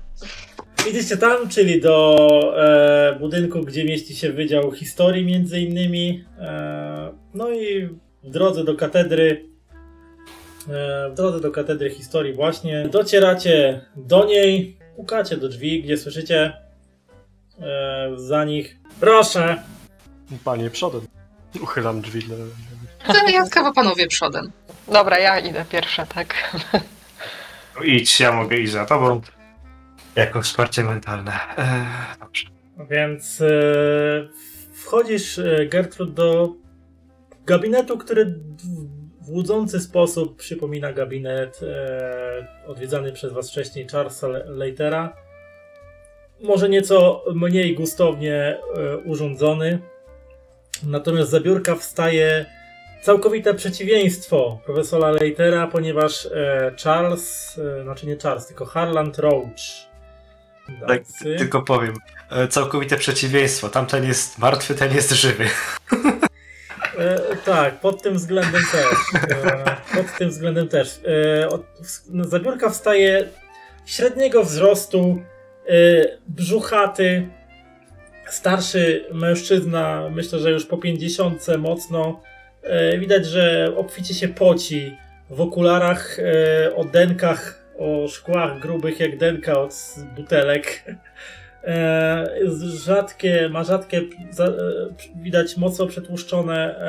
Idziecie tam, czyli do e, budynku, gdzie mieści się Wydział Historii między innymi. E, no i w drodze do katedry e, w drodze do katedry historii właśnie docieracie do niej, pukacie do drzwi, gdzie słyszycie e, za nich proszę, Panie, przodem. Uchylam drzwi dla... To wyjątkowo panowie przodem. Dobra, ja idę pierwsza, tak. No idź, ja mogę iść za tobą. Jako wsparcie mentalne. Eee, dobrze. Więc e, wchodzisz, e, Gertrud, do gabinetu, który w łudzący sposób przypomina gabinet e, odwiedzany przez was wcześniej Charlesa Le- Leitera. Może nieco mniej gustownie e, urządzony. Natomiast za biurka wstaje całkowite przeciwieństwo profesora Leitera, ponieważ e, Charles, e, znaczy nie Charles, tylko Harland Roach. Tak, tylko powiem. E, Całkowite przeciwieństwo. Tamten jest martwy, ten jest żywy. E, tak, pod tym względem też. E, pod tym względem też. E, od, w, no, za biurka wstaje średniego wzrostu, brzuchaty, starszy mężczyzna, myślę, że już po pięćdziesiątce mocno. E, widać, że obficie się poci w okularach, e, o denkach, o szkłach grubych jak denka od butelek. E, rzadkie, ma rzadkie, za, widać mocno przetłuszczone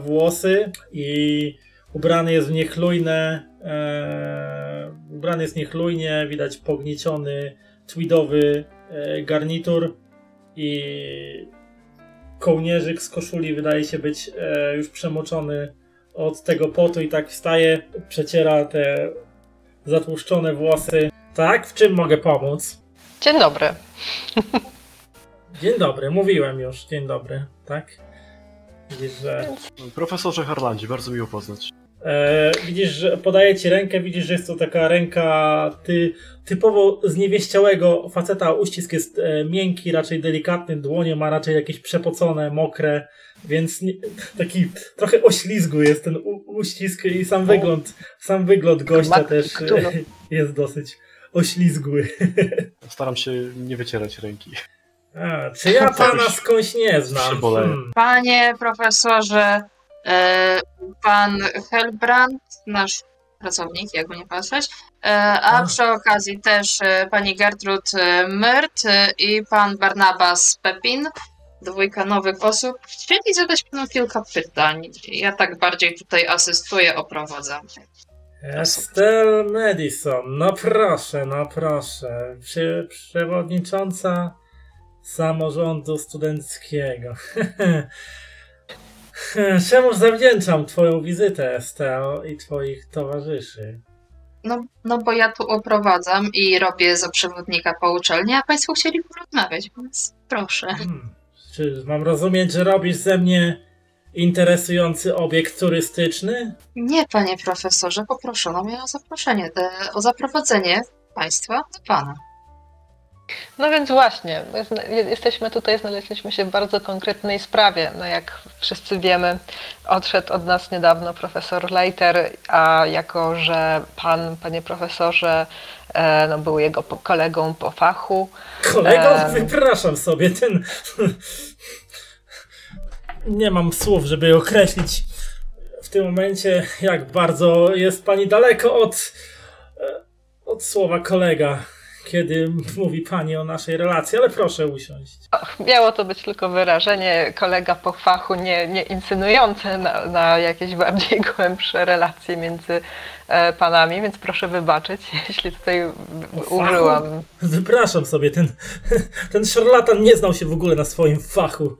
włosy i ubrany jest w niechlujne, ubrany jest niechlujnie, widać pognieciony, tweedowy garnitur i kołnierzyk z koszuli wydaje się być e, już przemoczony od tego potu i tak wstaje, przeciera te zatłuszczone włosy. Tak, w czym mogę pomóc? Dzień dobry. Dzień dobry, mówiłem już. Dzień dobry, tak? Widzisz, że. Profesorze Harlandzie, bardzo miło poznać. E, widzisz, że podaje ci rękę, widzisz, że jest to taka ręka ty, typowo zniewieściałego faceta. Uścisk jest e, miękki, raczej delikatny, dłonie ma raczej jakieś przepocone, mokre, więc nie, taki trochę oślizgły jest ten u, uścisk i sam wygląd, sam wygląd gościa też e, jest dosyć oślizgły. Staram się nie wycierać ręki. A, czy ja pana skądś nie znam? Hmm. Panie profesorze, pan Helbrand, nasz pracownik, jakby nie patrzeć, e, a A. przy okazji też e, pani Gertrud e, Myrt e, i pan Barnabas Pepin, dwójka nowych osób. Chcieli zadać panu kilka pytań. Ja tak bardziej tutaj asystuję, oprowadzam. Estelle Madison, no proszę, no proszę. Przy, przewodnicząca samorządu studenckiego. Czemu zawdzięczam twoją wizytę, Estelle, i twoich towarzyszy? No, no bo ja tu oprowadzam i robię za przewodnika po uczelni, a Państwo chcieli porozmawiać, więc proszę. Hmm. Czy mam rozumieć, że robisz ze mnie interesujący obiekt turystyczny? Nie, panie profesorze, poproszono mnie o zaproszenie, o zaprowadzenie Państwa do Pana. No więc właśnie, jesteśmy tutaj, znaleźliśmy się w bardzo konkretnej sprawie. No jak wszyscy wiemy, odszedł od nas niedawno profesor Leiter, a jako, że pan, panie profesorze, e, no, był jego kolegą po fachu, Kolego, Em. wypraszam sobie, ten. Nie mam słów, żeby określić w tym momencie, jak bardzo jest pani daleko od, e, od słowa kolega, kiedy mówi pani o naszej relacji, ale proszę usiąść. Miało to być tylko wyrażenie kolega po fachu, nie, nie insynujące na, na jakieś bardziej głębsze relacje między e, panami, więc proszę wybaczyć, jeśli tutaj użyłam. Wypraszam sobie, ten, ten szarlatan nie znał się w ogóle na swoim fachu.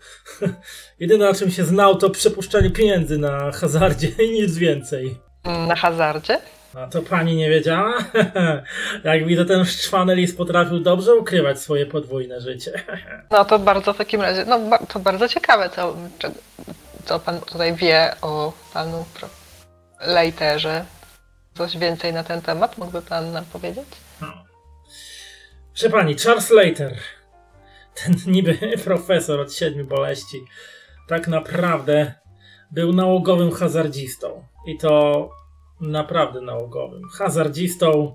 Jedyne na czym się znał to przepuszczanie pieniędzy na hazardzie i nic więcej. Na hazardzie? A to pani nie wiedziała? Jak widzę, ten szczwany lis potrafił dobrze ukrywać swoje podwójne życie. No to bardzo w takim razie, no ba- to bardzo ciekawe, co, co pan tutaj wie o panu pro- Leiterze. Coś więcej na ten temat mógłby pan nam powiedzieć? Proszę pani, Charles Later, ten niby profesor od siedmiu boleści, tak naprawdę był nałogowym hazardzistą. I to naprawdę nałogowym. Hazardzistą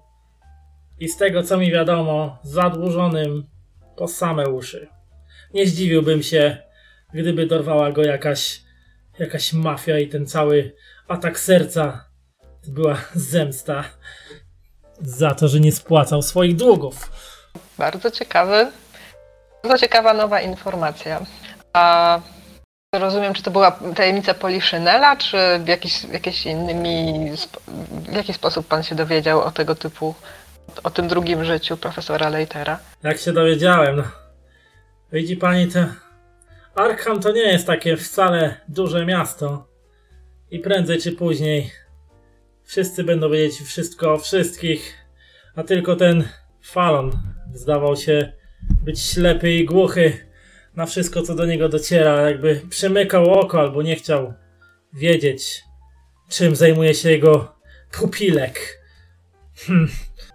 i z tego co mi wiadomo, zadłużonym po same uszy. Nie zdziwiłbym się, gdyby dorwała go jakaś, jakaś mafia i ten cały atak serca to była zemsta za to, że nie spłacał swoich długów. Bardzo ciekawy, bardzo ciekawa nowa informacja. A rozumiem, czy to była tajemnica Poliszynela, czy w jakiś, jakieś innymi, w jaki sposób pan się dowiedział o tego typu, o tym drugim życiu profesora Leitera? Jak się dowiedziałem, no. Widzi pani, to Arkham to nie jest takie wcale duże miasto. I prędzej czy później wszyscy będą wiedzieć wszystko o wszystkich, a tylko ten Falon zdawał się być ślepy i głuchy na wszystko, co do niego dociera, jakby przymykał oko albo nie chciał wiedzieć, czym zajmuje się jego pupilek. Hmm,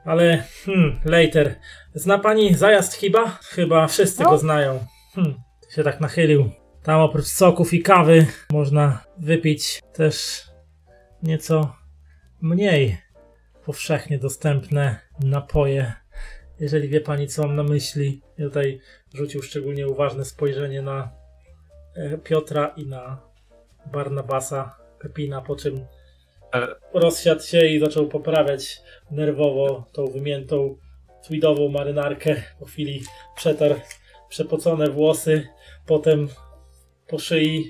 ale, hmm, later. Zna pani zajazd chyba? Chyba wszyscy No. go znają. Hmm, się tak nachylił. Tam oprócz soków i kawy można wypić też nieco mniej powszechnie dostępne napoje. Jeżeli wie pani, co mam na myśli. Ja tutaj rzucił szczególnie uważne spojrzenie na e, Piotra i na Barnabasa Pepina, po czym rozsiadł się i zaczął poprawiać nerwowo tą wymiętą tweedową marynarkę. Po chwili przetarł przepocone włosy, potem po szyi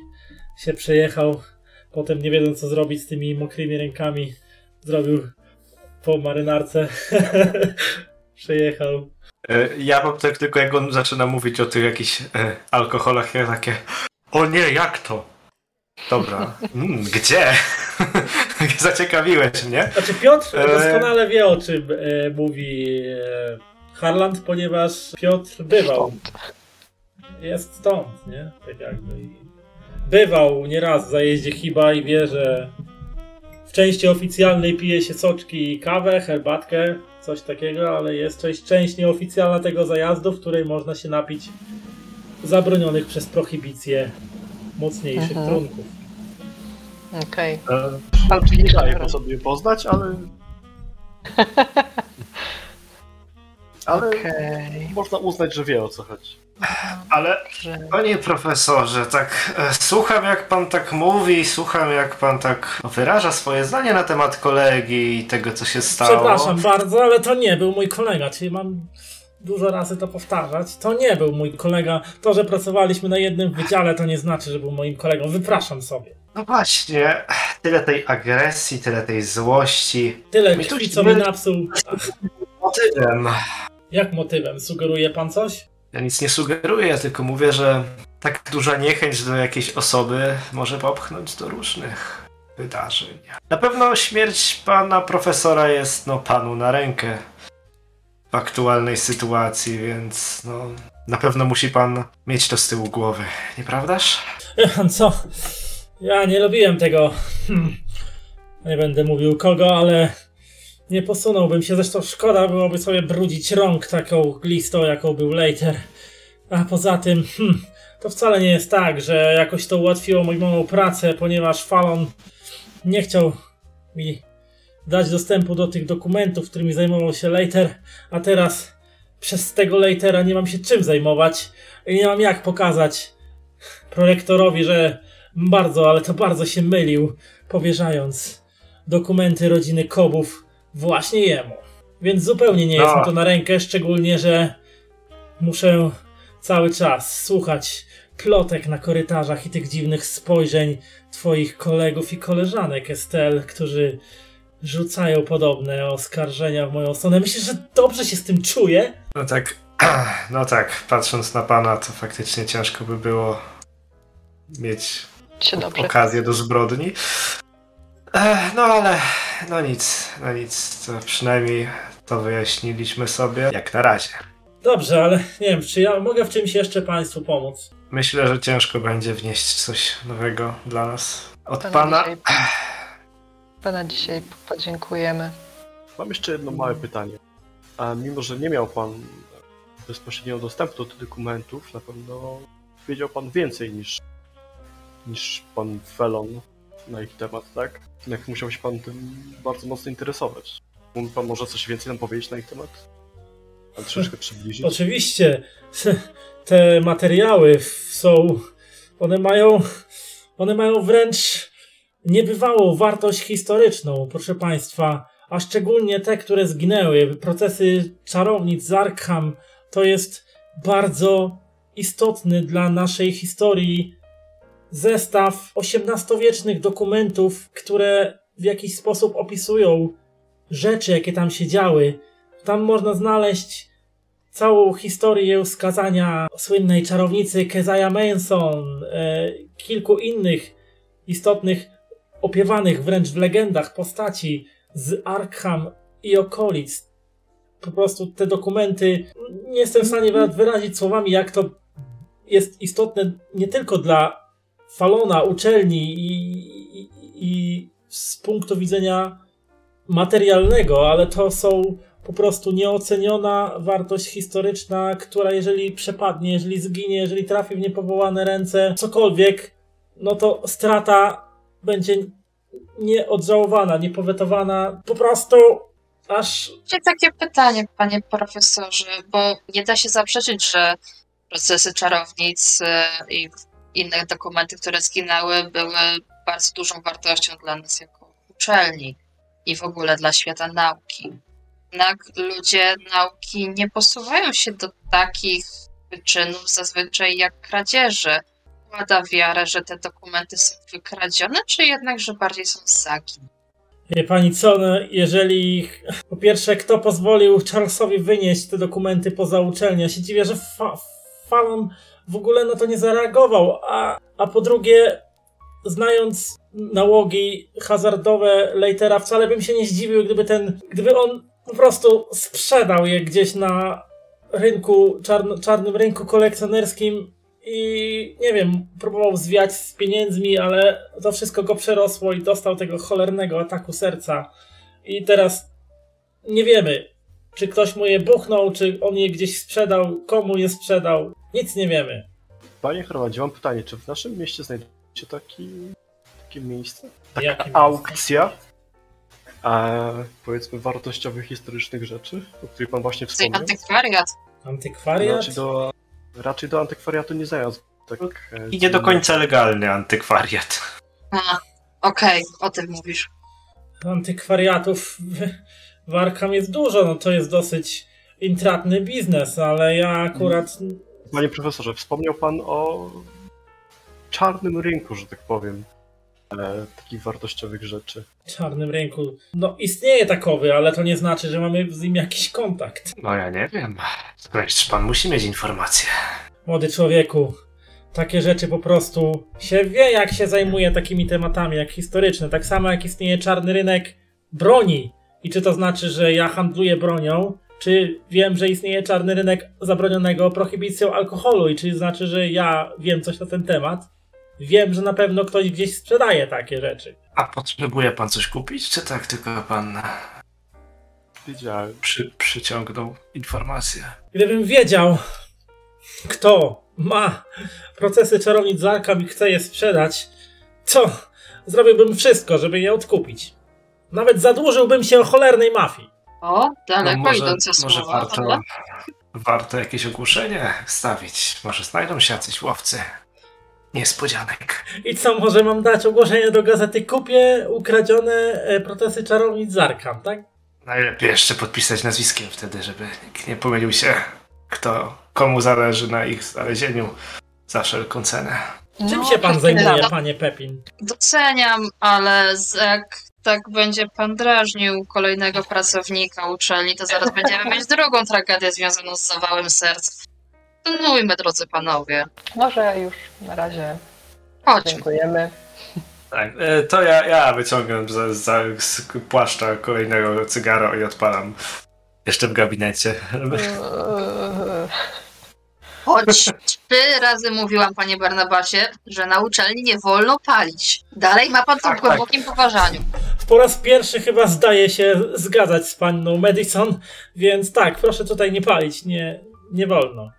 się przejechał, potem nie wiedząc co zrobić z tymi mokrymi rękami, zrobił po marynarce, przejechał. E, Ja mam tak tylko jak on zaczyna mówić o tych jakichś e, alkoholach, ja takie o nie, jak to? Dobra, mm, gdzie? Zaciekawiłeś mnie. Znaczy Piotr Eee. doskonale wie o czym e, mówi e, Harland, ponieważ Piotr bywał. Jest stąd, nie? Tak jakby. i Bywał nieraz w zajeździe chyba i wie, że w części oficjalnej pije się soczki i kawę, herbatkę, coś takiego, ale jest część, część nieoficjalna tego zajazdu, w której można się napić zabronionych przez prohibicję mocniejszych Mhm. trunków. Okej. E, Pan nie daje przybliża po sobie poznać, ale... Ale Okej. można uznać, że wie o co chodzi. Ale panie profesorze, tak e, słucham jak pan tak mówi, słucham jak pan tak wyraża swoje zdanie na temat kolegi i tego co się stało. Przepraszam bardzo, ale to nie był mój kolega, czyli mam dużo razy to powtarzać. To nie był mój kolega. To, że pracowaliśmy na jednym wydziale, to nie znaczy, że był moim kolegą. Wypraszam sobie. No właśnie, tyle tej agresji, tyle tej złości. Tyle Mi tu krwi, co mi napsuł. Motywem. Jak motywem? Sugeruje pan coś? Ja nic nie sugeruję, tylko mówię, że tak duża niechęć do jakiejś osoby może popchnąć do różnych wydarzeń. Na pewno śmierć pana profesora jest no panu na rękę w aktualnej sytuacji, więc no na pewno musi pan mieć to z tyłu głowy, nieprawdaż? Co? Ja nie lubiłem tego. Hmm. Nie będę mówił kogo, ale nie posunąłbym się. Zresztą szkoda byłoby sobie brudzić rąk taką glistą, jaką był Later. A poza tym, hmm, to wcale nie jest tak, że jakoś to ułatwiło moją pracę, ponieważ Fallon nie chciał mi dać dostępu do tych dokumentów, którymi zajmował się Later, a teraz przez tego Latera nie mam się czym zajmować i nie mam jak pokazać prorektorowi, że bardzo, ale to bardzo się mylił, powierzając dokumenty rodziny Kobów właśnie jemu. Więc zupełnie nie jest No. mi to na rękę, szczególnie, że muszę cały czas słuchać plotek na korytarzach i tych dziwnych spojrzeń twoich kolegów i koleżanek, Estel, którzy rzucają podobne oskarżenia w moją stronę. Myślę, że dobrze się z tym czuję. No tak, no tak, patrząc na pana, to faktycznie ciężko by było mieć okazję do zbrodni. Ech, no ale, no nic, no nic, to przynajmniej to wyjaśniliśmy sobie, jak na razie. Dobrze, ale nie wiem, czy ja mogę w czymś jeszcze Państwu pomóc? Myślę, że ciężko będzie wnieść coś nowego dla nas. Od Pana pana. dzisiaj- Pana dzisiaj podziękujemy. Mam jeszcze jedno małe pytanie. A mimo, że nie miał pan bezpośredniego dostępu do tych dokumentów, na pewno wiedział pan więcej niż, niż pan Felon na ich temat, tak? Jak musiał się pan tym bardzo mocno interesować. Mógłby pan może coś więcej nam powiedzieć na ich temat? Pan troszeczkę przybliżyć? Oczywiście, te materiały są, one mają, one mają wręcz niebywałą wartość historyczną, proszę Państwa, a szczególnie te, które zginęły. Procesy czarownic z Arkham to jest bardzo istotny dla naszej historii zestaw XVIII-wiecznych dokumentów, które w jakiś sposób opisują rzeczy, jakie tam się działy. Tam można znaleźć całą historię skazania słynnej czarownicy Keziah Manson, e, kilku innych istotnych, opiewanych wręcz w legendach postaci z Arkham i okolic. Po prostu te dokumenty, nie jestem w stanie wyrazić słowami, jak to jest istotne nie tylko dla Falona, uczelni i, i, i z punktu widzenia materialnego, ale to są po prostu nieoceniona wartość historyczna, która jeżeli przepadnie, jeżeli zginie, jeżeli trafi w niepowołane ręce, cokolwiek, no to strata będzie nieodżałowana, niepowetowana, po prostu aż Mam takie pytanie, panie profesorze, bo nie da się zaprzeczyć, że procesy czarownic e, i inne dokumenty, które zginęły, były bardzo dużą wartością dla nas jako uczelni i w ogóle dla świata nauki. Jednak ludzie nauki nie posuwają się do takich wyczynów zazwyczaj jak kradzieże. Wkłada wiarę, że te dokumenty są wykradzione, czy jednak, że bardziej są zagin? Wie pani co, no, jeżeli po pierwsze, kto pozwolił Charlesowi wynieść te dokumenty poza uczelnię? Ja się dziwię, że fa w ogóle na to nie zareagował, a, a po drugie, znając nałogi hazardowe Leitera, wcale bym się nie zdziwił, gdyby ten, gdyby on po prostu sprzedał je gdzieś na rynku, czarno, czarnym rynku kolekcjonerskim i nie wiem, próbował zwiać z pieniędzmi, ale to wszystko go przerosło i dostał tego cholernego ataku serca. I teraz nie wiemy, czy ktoś mu je buchnął, czy on je gdzieś sprzedał, komu je sprzedał. Nic nie wiemy. Panie Hermandzie, mam pytanie, czy w naszym mieście znajduje się taki, takie miejsce? Taka Jakie aukcja? A powiedzmy wartościowych, historycznych rzeczy, o których pan właśnie wspomniał? antykwariat. Antykwariat? Raczej do, raczej do antykwariatu nie zając. Tak, e, I nie do końca legalny antykwariat. A, okej, o tym mówisz. Antykwariatów w, Arkham jest dużo, no to jest dosyć intratny biznes, ale ja akurat Panie profesorze, wspomniał pan o czarnym rynku, że tak powiem, e, takich wartościowych rzeczy. czarnym rynku. No, istnieje takowy, ale to nie znaczy, że mamy z nim jakiś kontakt. No ja nie wiem. Wręcz pan musi mieć informacje. Młody człowieku, takie rzeczy po prostu się wie, jak się zajmuje takimi tematami jak historyczne. Tak samo jak istnieje czarny rynek broni. I czy to znaczy, że ja handluję bronią, czy wiem, że istnieje czarny rynek zabronionego prohibicją alkoholu i czy znaczy, że ja wiem coś na ten temat? Wiem, że na pewno ktoś gdzieś sprzedaje takie rzeczy. A potrzebuje pan coś kupić, czy tak tylko pan Wiedziałem. przy, przyciągnął informacje? Gdybym wiedział, kto ma procesy czarownic z Arkham i chce je sprzedać, to zrobiłbym wszystko, żeby je odkupić. Nawet zadłużyłbym się o cholernej mafii. O, daleko No może, idące może słowa. warto, ale- warto jakieś ogłoszenie stawić. Może znajdą się jacyś łowcy. Niespodzianek. I co, może mam dać ogłoszenie do gazety Kupię ukradzione e, procesy czarownic z Arkham, tak? Najlepiej jeszcze podpisać nazwiskiem wtedy, żeby nikt nie pomylił się, kto komu zależy na ich znalezieniu za wszelką cenę. Czym No, się pan zajmuje, panie Pepin? Doceniam, ale z, jak tak będzie pan drażnił kolejnego pracownika uczelni, to zaraz będziemy mieć drugą tragedię związaną z zawałem serc. Kontynuujmy, drodzy panowie. Może już na razie Chodźmy. dziękujemy. Tak, e, to ja, ja wyciągam za, za, z płaszcza kolejnego cygaro i odpalam. Jeszcze w gabinecie. Choć trzy razy mówiłam, panie Barnabasie, że na uczelni nie wolno palić. Dalej ma pan to w Tak, głębokim poważaniu. Po raz pierwszy chyba zdaje się zgadzać z panną Madison, więc tak, proszę tutaj nie palić, nie, nie wolno.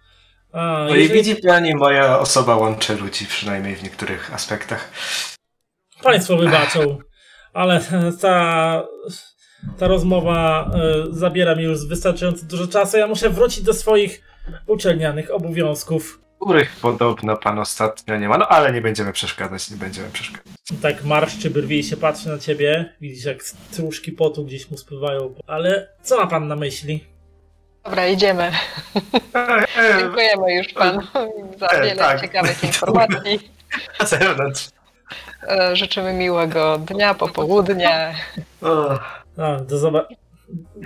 A, No i jeżeli widzi pani, moja osoba łączy ludzi, przynajmniej w niektórych aspektach. Państwo wybaczą, ale ta, ta rozmowa e, zabiera mi już wystarczająco dużo czasu. Ja muszę wrócić do swoich uczelnianych obowiązków. Których podobno pan ostatnio nie ma, no ale nie będziemy przeszkadzać, nie będziemy przeszkadzać. Tak marszczy brwi się patrzy na ciebie. Widzisz, jak stróżki potu gdzieś mu spływają. Ale co ma pan na myśli? Dobra, idziemy. E, e, Dziękujemy już panu za E, wiele tak. ciekawych informacji. na zewnątrz. E, Życzymy miłego dnia, popołudnia. O, A, do,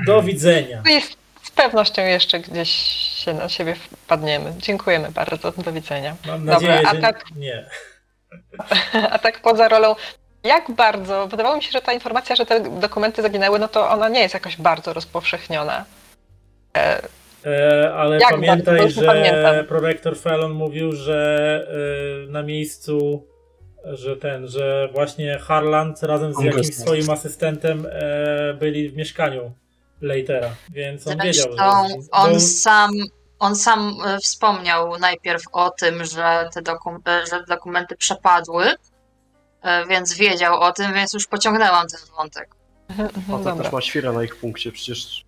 do widzenia. Pewnością jeszcze gdzieś się na siebie wpadniemy. Dziękujemy bardzo. Do widzenia. Mam Dobra, nadzieję, a że tak- nie. A tak poza rolą, jak bardzo, wydawało mi się, że ta informacja, że te dokumenty zaginęły, no to ona nie jest jakoś bardzo rozpowszechniona. E, E, ale Jak pamiętaj, bardzo? Że pamiętam. prorektor Fallon mówił, że e, na miejscu, że ten, że właśnie Harland razem z jakimś swoim asystentem e, byli w mieszkaniu Leitera, więc on wiedział, Zresztą że... on bo- sam, on sam e, wspomniał najpierw o tym, że te dokum- e, że dokumenty przepadły, e, więc wiedział o tym, więc już pociągnęłam ten wątek. mhm, A mhm, ta dobra. też ma świra na ich punkcie, przecież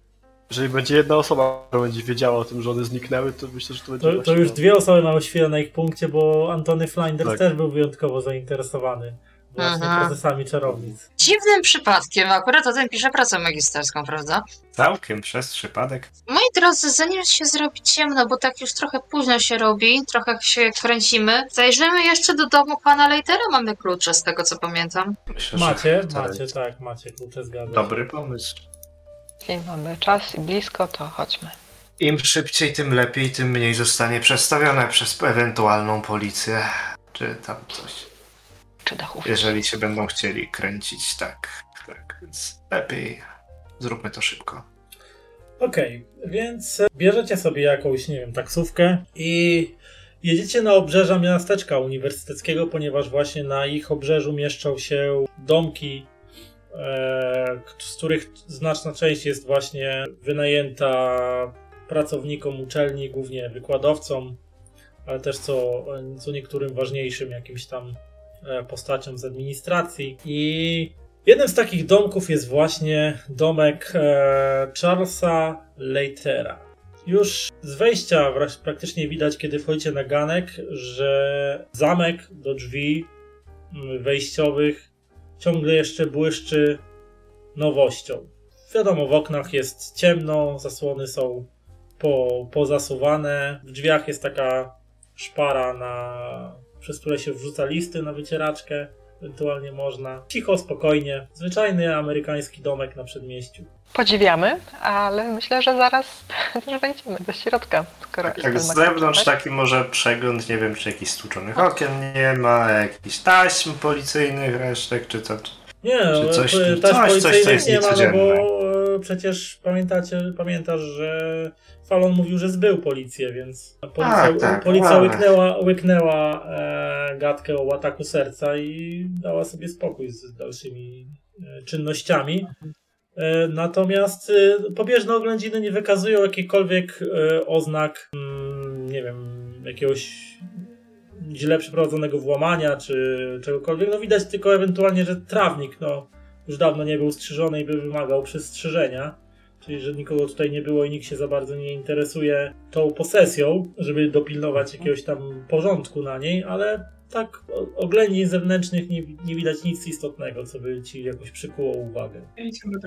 jeżeli będzie jedna osoba, która będzie wiedziała o tym, że one zniknęły, to myślę, że to będzie To, to już dwie osoby mają świetne na ich punkcie, bo Antony Flinders Tak. też był wyjątkowo zainteresowany właśnie Mhm. procesami czarownic. Dziwnym przypadkiem, akurat o tym piszę pracę magisterską, prawda? całkiem przez przypadek. Moi drodzy, zanim się zrobi ciemno, bo tak już trochę późno się robi, trochę się kręcimy, zajrzymy jeszcze do domu pana Leitera, mamy klucze z tego co pamiętam. Myślę, że Macie, to macie, tak, macie klucze, zgadzam. Dobry pomysł. Jeśli mamy czas i blisko, to chodźmy. Im szybciej, tym lepiej, tym mniej zostanie przestawione przez ewentualną policję, czy tam coś. Czy dachów? Jeżeli się będą chcieli kręcić, tak. Tak, więc lepiej zróbmy to szybko. Okej, więc e, bierzecie sobie jakąś, nie wiem, taksówkę i jedziecie na obrzeża miasteczka uniwersyteckiego, ponieważ właśnie na ich obrzeżu mieszczą się domki, e, z których znaczna część jest właśnie wynajęta pracownikom uczelni, głównie wykładowcom, ale też co, co niektórym ważniejszym jakimś tam e, postaciom z administracji. I Jednym z takich domków jest właśnie domek e, Charlesa Leitera. Już z wejścia praktycznie widać, kiedy wchodzicie na ganek, że zamek do drzwi mm, wejściowych ciągle jeszcze błyszczy nowością. Wiadomo, w oknach jest ciemno, zasłony są po, pozasuwane. W drzwiach jest taka szpara, na, przez które się wrzuca listy na wycieraczkę. Ewentualnie można. Cicho, spokojnie. Zwyczajny amerykański domek na przedmieściu. Podziwiamy, ale myślę, że zaraz też wejdziemy do środka. Skoro Tak z zewnątrz klucze, taki może przegląd, nie wiem czy jakichś stłuczonych okien nie ma, jakichś taśm policyjnych resztek, czy co. Nie, Czy no, coś- coś- taśm coś, co policyjnych jest nie ma, no bo e, przecież pamiętacie, pamiętasz, że Fallon mówił, że zbył policję, więc policja, Tak, tak, policja łyknęła, łyknęła e, gadkę o ataku serca i dała sobie spokój z dalszymi e, czynnościami. E, Natomiast e, pobieżne oględziny nie wykazują jakichkolwiek e, oznak, mm, nie wiem, jakiegoś źle przeprowadzonego włamania czy czegokolwiek. No widać tylko ewentualnie, że trawnik no, już dawno nie był strzyżony i by wymagał przystrzyżenia. Czyli, że nikogo tutaj nie było i nikt się za bardzo nie interesuje tą posesją, żeby dopilnować jakiegoś tam porządku na niej, ale tak oględzin zewnętrznych nie, nie widać nic istotnego, co by ci jakoś przykuło uwagę.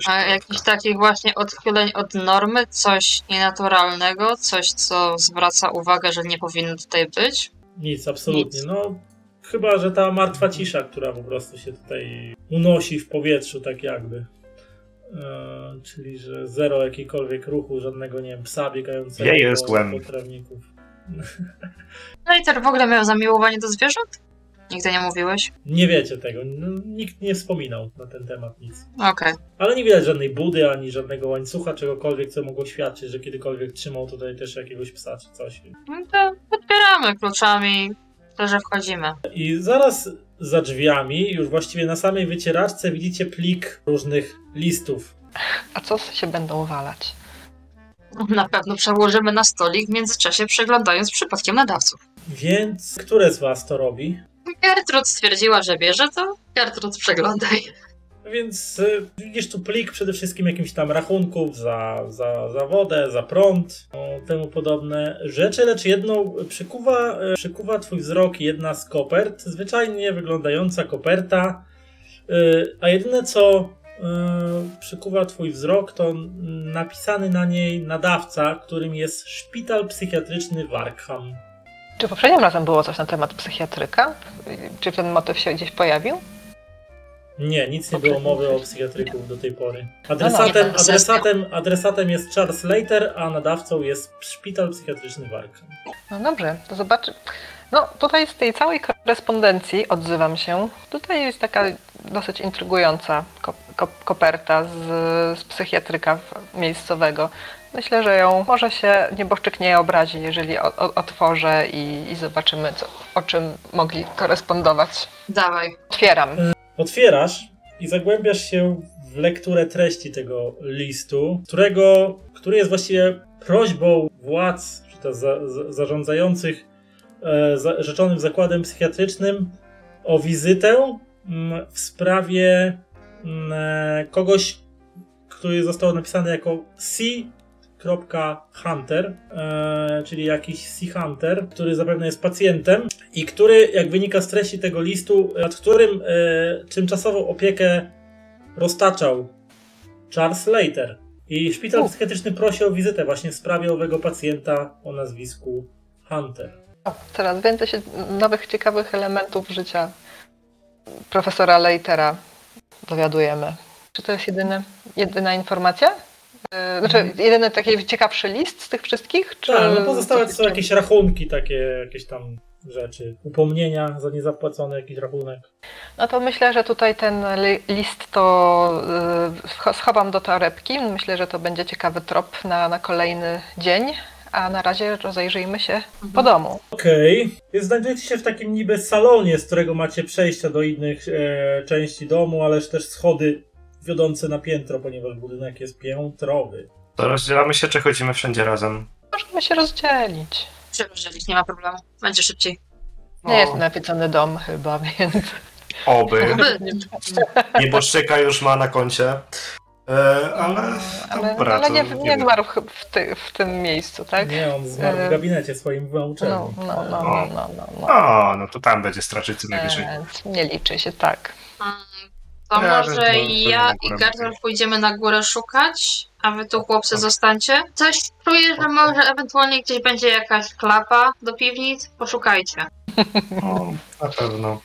A jakichś takich właśnie odchyleń od normy, coś nienaturalnego, coś, co zwraca uwagę, że nie powinno tutaj być? Nic, absolutnie. Nic. No, chyba, że ta martwa cisza, która po prostu się tutaj unosi w powietrzu, tak jakby. E, czyli, że zero jakikolwiek ruchu, żadnego, nie wiem, psa biegającego z po, po trawników. No i też w ogóle miał zamiłowanie do zwierząt? Nigdy nie mówiłeś? Nie wiecie tego. No, nikt nie wspominał na ten temat nic. Okej. Ale nie widać żadnej budy, ani żadnego łańcucha, czegokolwiek, co mogło świadczyć, że kiedykolwiek trzymał tutaj też jakiegoś psa czy coś. No to otwieramy kluczami, to że wchodzimy. I zaraz za drzwiami, już właściwie na samej wycieraczce, widzicie plik różnych listów. A co się będą walać? Na pewno przełożymy na stolik, w międzyczasie przeglądając przypadkiem nadawców. Więc które z was to robi? Gertrud stwierdziła, że bierze to. Gertrud, przeglądaj. Więc y, widzisz tu plik przede wszystkim jakimś tam rachunków za, za, za wodę, za prąd, o, temu podobne rzeczy, lecz jedną przykuwa, y, przykuwa twój wzrok jedna z kopert, zwyczajnie wyglądająca koperta, y, a jedyne co przykuwa twój wzrok to napisany na niej nadawca, którym jest szpital psychiatryczny w Arkham. Czy poprzednim razem było coś na temat psychiatryka? Czy ten motyw się gdzieś pojawił? Nie, nic nie było mowy o psychiatryku do tej pory. No, Adresatem, adresatem, adresatem jest Charles Later, a nadawcą jest szpital psychiatryczny w Arkham. No dobrze, to zobaczy. No tutaj z tej całej korespondencji odzywam się. Tutaj jest taka dosyć intrygująca ko- ko- koperta z, z psychiatryka miejscowego. Myślę, że ją może się nieboszczyk nie obrazi, jeżeli o, o, otworzę i, i zobaczymy, co, o czym mogli korespondować. Dawaj. Otwieram. Otwierasz i zagłębiasz się w lekturę treści tego listu, którego, który jest właściwie prośbą władz, czy to za, za, zarządzających e, za, rzeczonym zakładem psychiatrycznym o wizytę mm, w sprawie mm, e, kogoś, który został napisany jako C. Hunter, e, czyli jakiś Sea Hunter, który zapewne jest pacjentem i który, jak wynika z treści tego listu, nad którym e, tymczasową opiekę roztaczał Charles Later. I szpital psychiatryczny prosi o wizytę właśnie w sprawie owego pacjenta o nazwisku Hunter. O, coraz więcej się nowych, ciekawych elementów życia profesora Leitera dowiadujemy. Czy to jest jedyny, jedyna informacja? Yy, Znaczy, jedyny taki ciekawszy list z tych wszystkich? Czy Tak, no pozostałe to są jakieś rachunki, takie jakieś tam rzeczy. Upomnienia za niezapłacony jakiś rachunek. No to myślę, że tutaj ten li- list to scho- schowam do torebki. Myślę, że to będzie ciekawy trop na, na kolejny dzień. A na razie rozejrzyjmy się po domu. Okej. Więc Znajdujecie się w takim niby salonie, z którego macie przejścia do innych e, części domu, ależ też schody wiodące na piętro, ponieważ budynek jest piętrowy. To rozdzielamy się, czy chodzimy wszędzie razem? Możemy się rozdzielić. Się rozdzielić, nie ma problemu. Będzie szybciej. Nie jest nawiedzony dom chyba, więc... Oby. Nieboszczyka już ma na koncie. E, ale ale, dobra, ale nie, nie zmarł w, ty, w tym miejscu, tak? Nie, on zmarł w E, gabinecie swoim w uczelni. No, no, no, no, no, no, no. O, no to tam będzie straszczycy najwyżej. Więc nie liczy się tak. To Ja może ja i Gertrude mogę. pójdziemy na górę szukać, a wy tu chłopcy zostańcie. Coś czuję, że może ewentualnie gdzieś będzie jakaś klapa do piwnic. Poszukajcie. No, na pewno.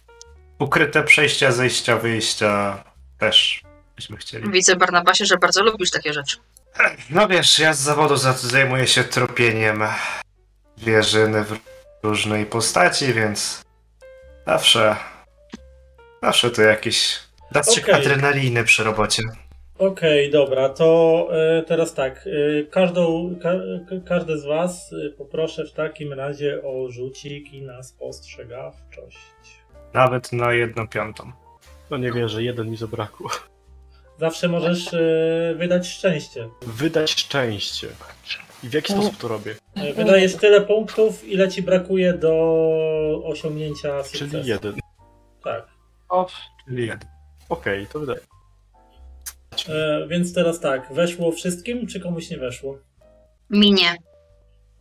Ukryte przejścia, zejścia, wyjścia też byśmy chcieli. Widzę, Barnabasie, że bardzo lubisz takie rzeczy. No wiesz, ja z zawodu za- zajmuję się tropieniem wieżyny w różnej postaci, więc zawsze, zawsze to jakiś dastrzyk Okej. adrenaliny przy robocie. Okej, dobra, to e, teraz tak. E, każdą, ka, ka- każde z Was e, poproszę w takim razie o rzuciki na spostrzegawczość. Nawet na jedną piątą. No nie wierzę, jeden mi zabrakło. Zawsze możesz e, wydać szczęście. Wydać szczęście. I w jaki sposób to robię? E, Wydajesz tyle punktów, ile ci brakuje do osiągnięcia sukcesu. Czyli jeden. Tak. O, czyli jeden. Okej, to wydaje. E, więc teraz tak, weszło wszystkim, czy komuś nie weszło? Minie.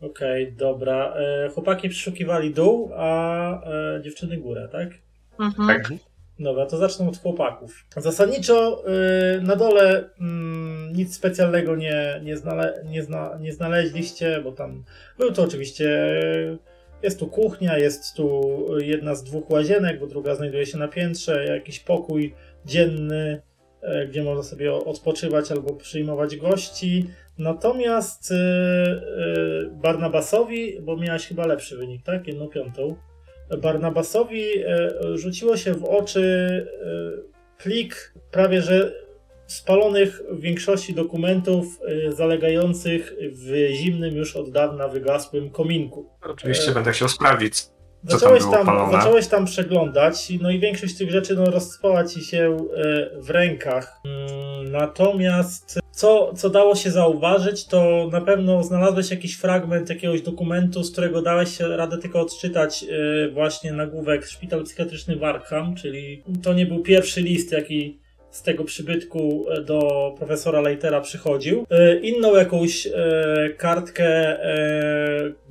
Okej, dobra. E, chłopaki przeszukiwali dół, a e, dziewczyny górę, tak? Mhm. Tak. Dobra, to zacznę od chłopaków. Zasadniczo y, na dole mm, nic specjalnego nie, nie, znale, nie, zna, nie znaleźliście, bo tam był to oczywiście. Jest tu kuchnia, jest tu jedna z dwóch łazienek, bo druga znajduje się na piętrze, jakiś pokój dzienny, e, gdzie można sobie odpoczywać albo przyjmować gości. Natomiast y, y, Barnabasowi, bo miałeś chyba lepszy wynik, tak? Jedną piątą. Barnabasowi e, rzuciło się w oczy e, plik prawie że spalonych w większości dokumentów e, zalegających w zimnym już od dawna wygasłym kominku. Oczywiście E, będę chciał sprawdzić. Zacząłeś tam, zacząłeś tam przeglądać, no i większość tych rzeczy no, rozspała ci się e, w rękach. Mm, Natomiast co, co dało się zauważyć, to na pewno znalazłeś jakiś fragment jakiegoś dokumentu, z którego dałeś radę tylko odczytać e, właśnie nagłówek Szpital Psychiatryczny Warkham, czyli to nie był pierwszy list, jaki z tego przybytku e, do profesora Leitera przychodził. Inną jakąś kartkę,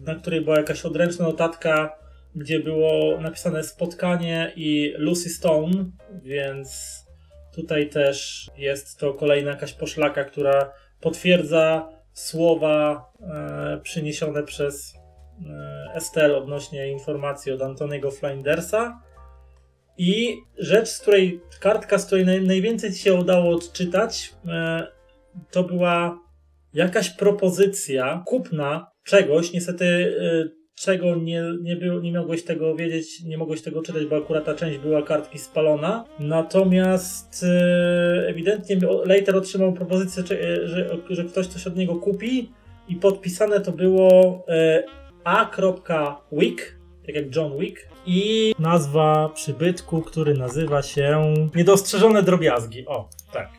na której była jakaś odręczna notatka, gdzie było napisane spotkanie i Lucy Stone, więc tutaj też jest to kolejna jakaś poszlaka, która potwierdza słowa e, przyniesione przez e, Estelle odnośnie informacji od Antoniego Flindersa. I rzecz, z której, kartka, z której naj, najwięcej ci się udało odczytać, e, to była jakaś propozycja kupna czegoś, niestety e, czego nie, nie, było, nie mogłeś tego wiedzieć, nie mogłeś tego czytać, bo akurat ta część była kartki spalona. Natomiast e, ewidentnie Later otrzymał propozycję, e, że, że ktoś coś od niego kupi i podpisane to było e, a.wick, tak jak John Wick, i nazwa przybytku, który nazywa się Niedostrzeżone drobiazgi. O, tak.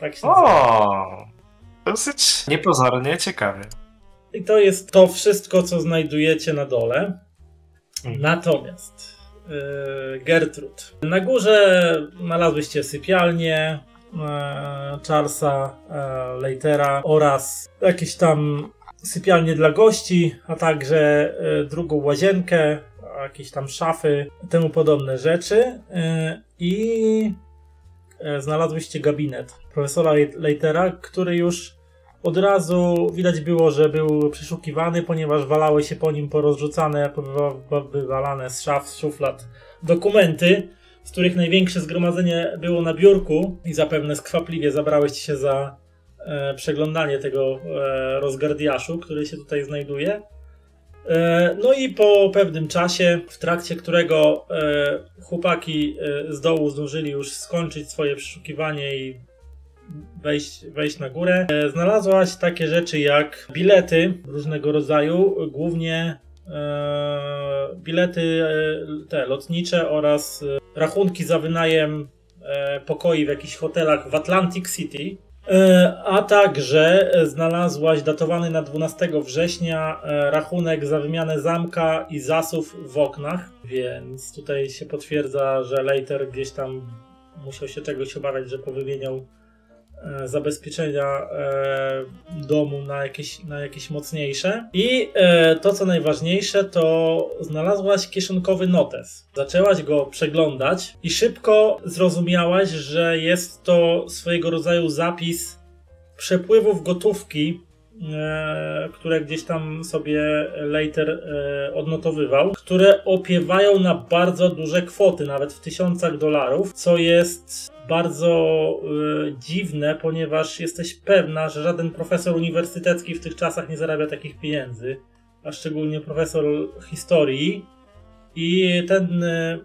Tak się nazywa. O! Dosyć niepozornie ciekawie. I to jest to wszystko, co znajdujecie na dole. Mhm. Natomiast yy, Gertrud. Na górze znalazłyście sypialnię e, Charlesa e, Leitera oraz jakieś tam sypialnie dla gości, a także e, drugą łazienkę, jakieś tam szafy, temu podobne rzeczy. E, I e, znalazłyście gabinet profesora Leitera, który już od razu widać było, że był przeszukiwany, ponieważ walały się po nim porozrzucane, wywalane z szaf, z szuflad dokumenty, z których największe zgromadzenie było na biurku i zapewne skwapliwie zabrałeś się za e, przeglądanie tego e, rozgardiaszu, który się tutaj znajduje. E, no i po pewnym czasie, w trakcie którego e, chłopaki e, z dołu zdążyli już skończyć swoje przeszukiwanie i wejść, wejść na górę. E, Znalazłaś takie rzeczy jak bilety różnego rodzaju, głównie e, bilety e, te lotnicze oraz e, rachunki za wynajem e, pokoi w jakichś hotelach w Atlantic City. E, A także znalazłaś datowany na 12 września rachunek za wymianę zamka i zasów w oknach, więc tutaj się potwierdza, że Later gdzieś tam musiał się czegoś obawiać, że powymieniał zabezpieczenia e, domu na jakieś, na jakieś mocniejsze. I e, to, co najważniejsze, to znalazłaś kieszonkowy notes. Zaczęłaś go przeglądać i szybko zrozumiałaś, że jest to swojego rodzaju zapis przepływów gotówki, e, które gdzieś tam sobie Later e, odnotowywał, które opiewają na bardzo duże kwoty, nawet w tysiącach dolarów, co jest bardzo e, dziwne, ponieważ jesteś pewna, że żaden profesor uniwersytecki w tych czasach nie zarabia takich pieniędzy, a szczególnie profesor historii. I ten e,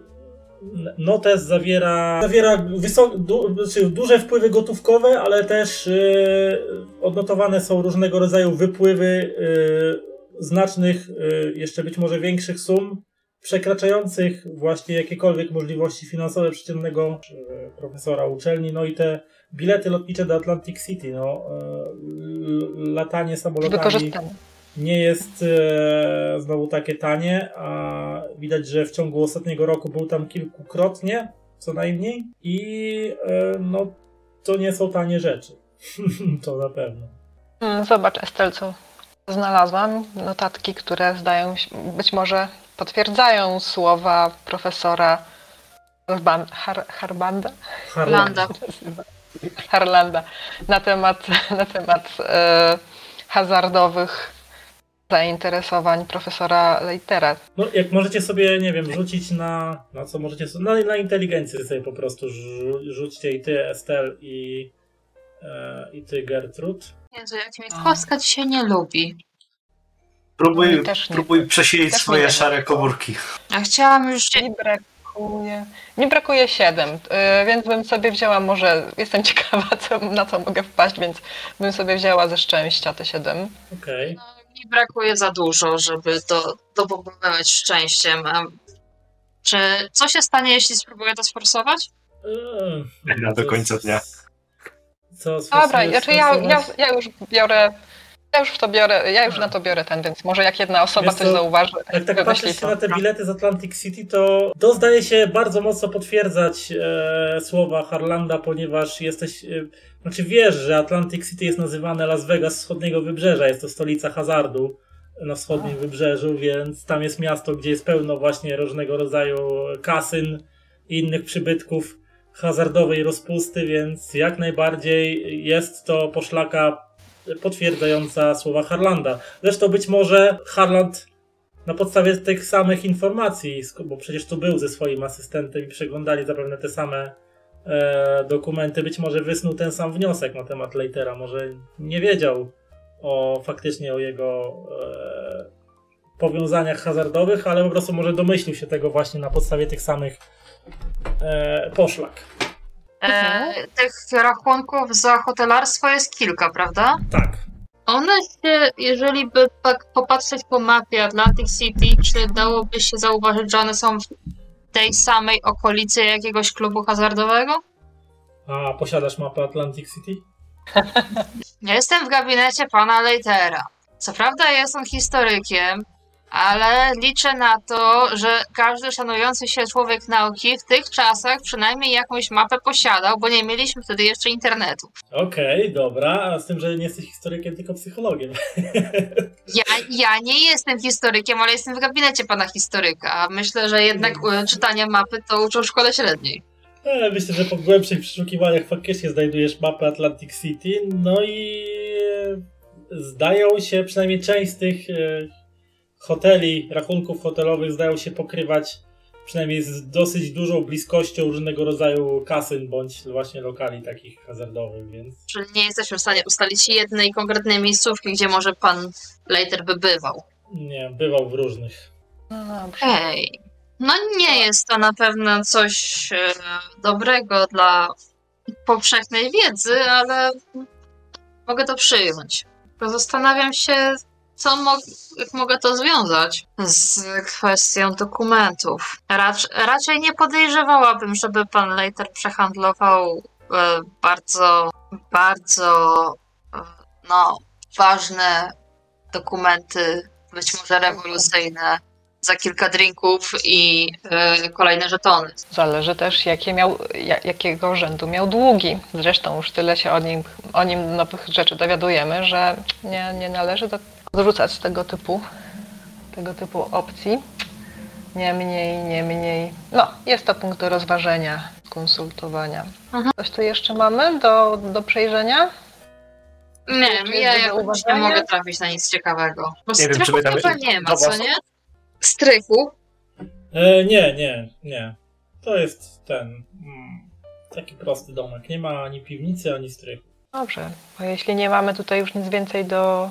notes zawiera, zawiera wysok, du, znaczy duże wpływy gotówkowe, ale też yy, odnotowane są różnego rodzaju wypływy yy, znacznych, yy, jeszcze być może większych sum, przekraczających właśnie jakiekolwiek możliwości finansowe przeciętnego yy, profesora uczelni. No i te bilety lotnicze do Atlantic City, no, yy, latanie samolotami nie jest e, znowu takie tanie, a widać, że w ciągu ostatniego roku był tam kilkukrotnie, co najmniej, i e, no to nie są tanie rzeczy. to na pewno. Mm, Zobacz, Estel, co znalazłam. Notatki, które zdają się, być może potwierdzają słowa profesora Harban, Har, Harbanda? Landa. Harlanda na temat, na temat e, hazardowych zainteresowań profesora Leitera. No, jak możecie sobie, nie wiem, rzucić na. Na co możecie. Na, na inteligencję sobie po prostu rzu, rzućcie i ty, Estel, i, e, i ty, Gertrud. Jezu, jak mnie kostka dzisiaj nie lubi. Próbuj, No i też nie- próbuj przesilić też swoje nie szare wiem. komórki. Ja chciałam już... Mi brakuje. Mi brakuje 7, więc bym sobie wzięła może. Jestem ciekawa, co, na co mogę wpaść, więc bym sobie wzięła ze szczęścia te 7. Okej. No, mi brakuje za dużo, żeby to, to pobudować szczęściem. A czy co się stanie, jeśli spróbuję to sforsować? Eee, Na do końca dnia. Co, Dobra, znaczy ja, ja, ja już biorę. Ja już w to biorę, ja już na to biorę ten, więc może jak jedna osoba Wiesz coś co, zauważy, Jak tak się to. na te bilety z Atlantic City, to to zdaje się bardzo mocno potwierdzać e, słowa Harlanda, ponieważ jesteś, e, znaczy wiesz, że Atlantic City jest nazywane Las Vegas wschodniego wybrzeża, jest to stolica hazardu na wschodnim wybrzeżu, więc tam jest miasto, gdzie jest pełno właśnie różnego rodzaju kasyn i innych przybytków hazardowej rozpusty, więc jak najbardziej jest to poszlaka potwierdzająca słowa Harlanda. Zresztą być może Harland na podstawie tych samych informacji, bo przecież tu był ze swoim asystentem i przeglądali zapewne te same e, dokumenty, być może wysnuł ten sam wniosek na temat Leitera. Może nie wiedział o faktycznie o jego e, powiązaniach hazardowych, ale po prostu może domyślił się tego właśnie na podstawie tych samych e, poszlak. E, tych rachunków za hotelarstwo jest kilka, prawda? Tak. One się, jeżeli by tak popatrzeć po mapie Atlantic City, czy dałoby się zauważyć, że one są w tej samej okolicy jakiegoś klubu hazardowego? A posiadasz mapę Atlantic City? Ja jestem w gabinecie pana Leitera. Co prawda jest on historykiem, ale liczę na to, że każdy szanujący się człowiek nauki w tych czasach przynajmniej jakąś mapę posiadał, bo nie mieliśmy wtedy jeszcze internetu. Okej, dobra, a z tym, że nie jesteś historykiem, tylko psychologiem. Ja, ja nie jestem historykiem, ale jestem w gabinecie pana historyka. a Myślę, że jednak e, czytanie mapy to uczą w szkole średniej. Ale myślę, że po głębszych przeszukiwaniach faktycznie znajdujesz mapę Atlantic City, no i e, zdają się, przynajmniej część z tych e, hoteli, rachunków hotelowych zdają się pokrywać przynajmniej z dosyć dużą bliskością różnego rodzaju kasyn, bądź właśnie lokali takich hazardowych, więc Czyli nie jesteśmy w stanie ustalić jednej konkretnej miejscówki, gdzie może pan Leiter by bywał. nie, bywał w różnych. No. Hej, no nie jest to na pewno coś e, dobrego dla powszechnej wiedzy, ale mogę to przyjąć. Zastanawiam się, co mo- jak mogę to związać z kwestią dokumentów. Racz- raczej nie podejrzewałabym, żeby pan Leiter przehandlował e, bardzo, bardzo e, no, ważne dokumenty, być może rewolucyjne za kilka drinków i e, kolejne żetony. Zależy też, jakie miał, ja- jakiego rzędu miał długi. Zresztą już tyle się o nim, o nim nowych rzeczy dowiadujemy, że nie, nie należy do, odrzucać tego typu, tego typu opcji. Niemniej, niemniej, no, jest to punkt do rozważenia, konsultowania. Mhm. Coś tu jeszcze mamy do, do przejrzenia? Nie ja jakoś nie mogę trafić na nic ciekawego. Bo Nie wiem, czy strychu my tam- chyba nie ma, co nie? Strychu? E, nie, nie, nie. To jest ten. Mm, taki prosty domek. Nie ma ani piwnicy, ani strychu. Dobrze, bo jeśli nie mamy tutaj już nic więcej do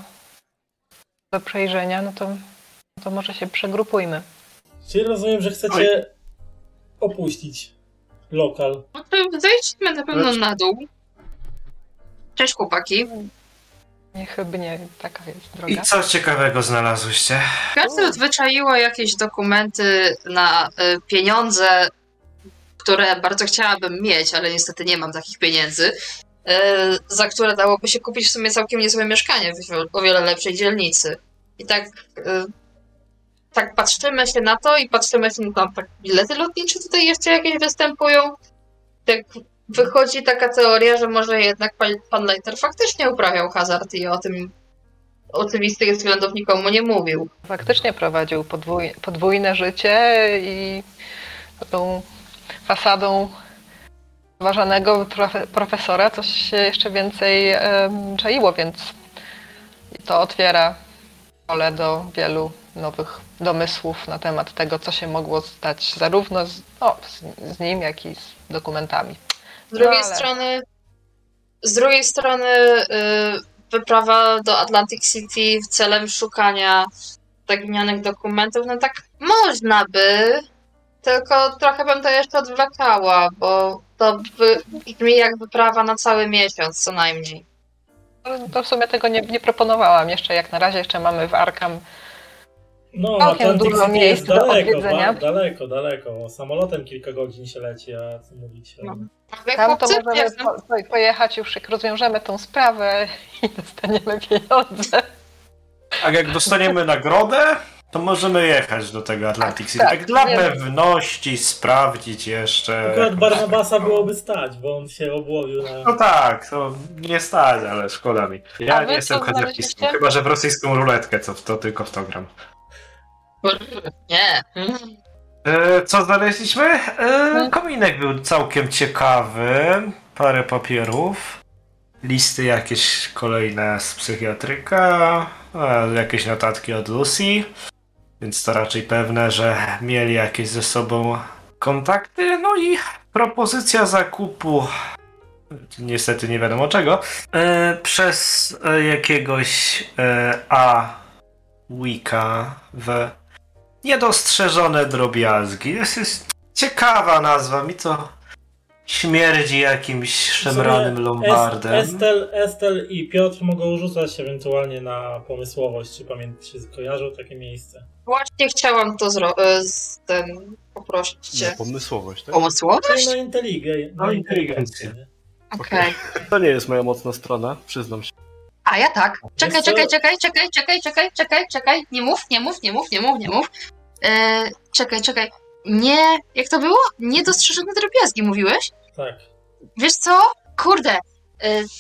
przejrzenia, no to, no to może się przegrupujmy. Czyli rozumiem, że chcecie opuścić lokal. No to zejdźmy na pewno na dół. Cześć chłopaki. Niechybnie taka jest I droga. co ciekawego znalazłyście? Każdy zwyczaiło jakieś dokumenty na y, pieniądze, które bardzo chciałabym mieć, ale niestety nie mam takich pieniędzy, za które dałoby się kupić w sumie całkiem niezłe mieszkanie w o wiele lepszej dzielnicy. I tak, y, tak patrzymy się na to i patrzymy się na tak, bilety lotnicze tutaj jeszcze jakieś występują. Tak wychodzi taka teoria, że może jednak pan, Leiter faktycznie uprawiał hazard i o tym oczywistych względów nikomu nie mówił. Faktycznie prowadził podwój, podwójne życie i tą fasadą uważanego profe, profesora coś się jeszcze więcej em, czaiło, więc to otwiera pole do wielu nowych domysłów na temat tego, co się mogło stać zarówno z, no, z, z nim, jak i z dokumentami. Z drugiej No, ale- strony, z drugiej strony y, wyprawa do Atlantic City w celem szukania zaginionych dokumentów, no tak można by, tylko trochę bym to jeszcze odwlekała, bo to by, brzmi jak wyprawa na cały miesiąc co najmniej. To w sumie tego nie, nie proponowałam jeszcze, jak na razie jeszcze mamy w Arkam No, Całkiem dużo miejsc jest do daleko, odwiedzenia. ba- daleko, daleko. Samolotem kilka godzin się leci, a co mówić. No. o- Jak Tam to możemy po, pojechać już, jak rozwiążemy tą sprawę i dostaniemy pieniądze. A jak dostaniemy nagrodę, to możemy jechać do tego Atlantic City. Tak, Tak dla pewności sprawdzić jeszcze. Akurat Barnabasa byłoby stać, bo on się obłowił na... No tak, to nie stać, ale szkoda mi. Ja nie jestem znaleźliście? chyba że w rosyjską ruletkę, co w to tylko w to gram. Nie. E, co znaleźliśmy? E, Hmm. kominek był całkiem ciekawy. Parę papierów. Listy jakieś kolejne z psychiatryka. E, jakieś notatki od Lucy. Więc to raczej pewne, że mieli jakieś ze sobą kontakty. No i propozycja zakupu. Niestety nie wiadomo czego. E, przez jakiegoś e, A. Wika w Niedostrzeżone drobiazgi. To jest ciekawa nazwa. Mi to śmierdzi jakimś szemranym lombardem. Estel, Estel i Piotr mogą rzucać ewentualnie na pomysłowość, czy pamiętacie, kojarzą takie miejsce. Właśnie chciałam to zro- y, z ten poprosić cię. Na pomysłowość, tak? Pomysłowo? Czyli na, No, na inteligencję. Okej. To nie jest moja mocna strona, przyznam się. A ja tak. Czekaj, czekaj, czekaj, czekaj, czekaj, czekaj, czekaj, czekaj. Nie mów, nie mów, nie mów, nie mów, nie mów. E, czekaj, czekaj. Nie, jak to było? Niedostrzeżone drobiazgi mówiłeś? Tak. Wiesz co? Kurde, e,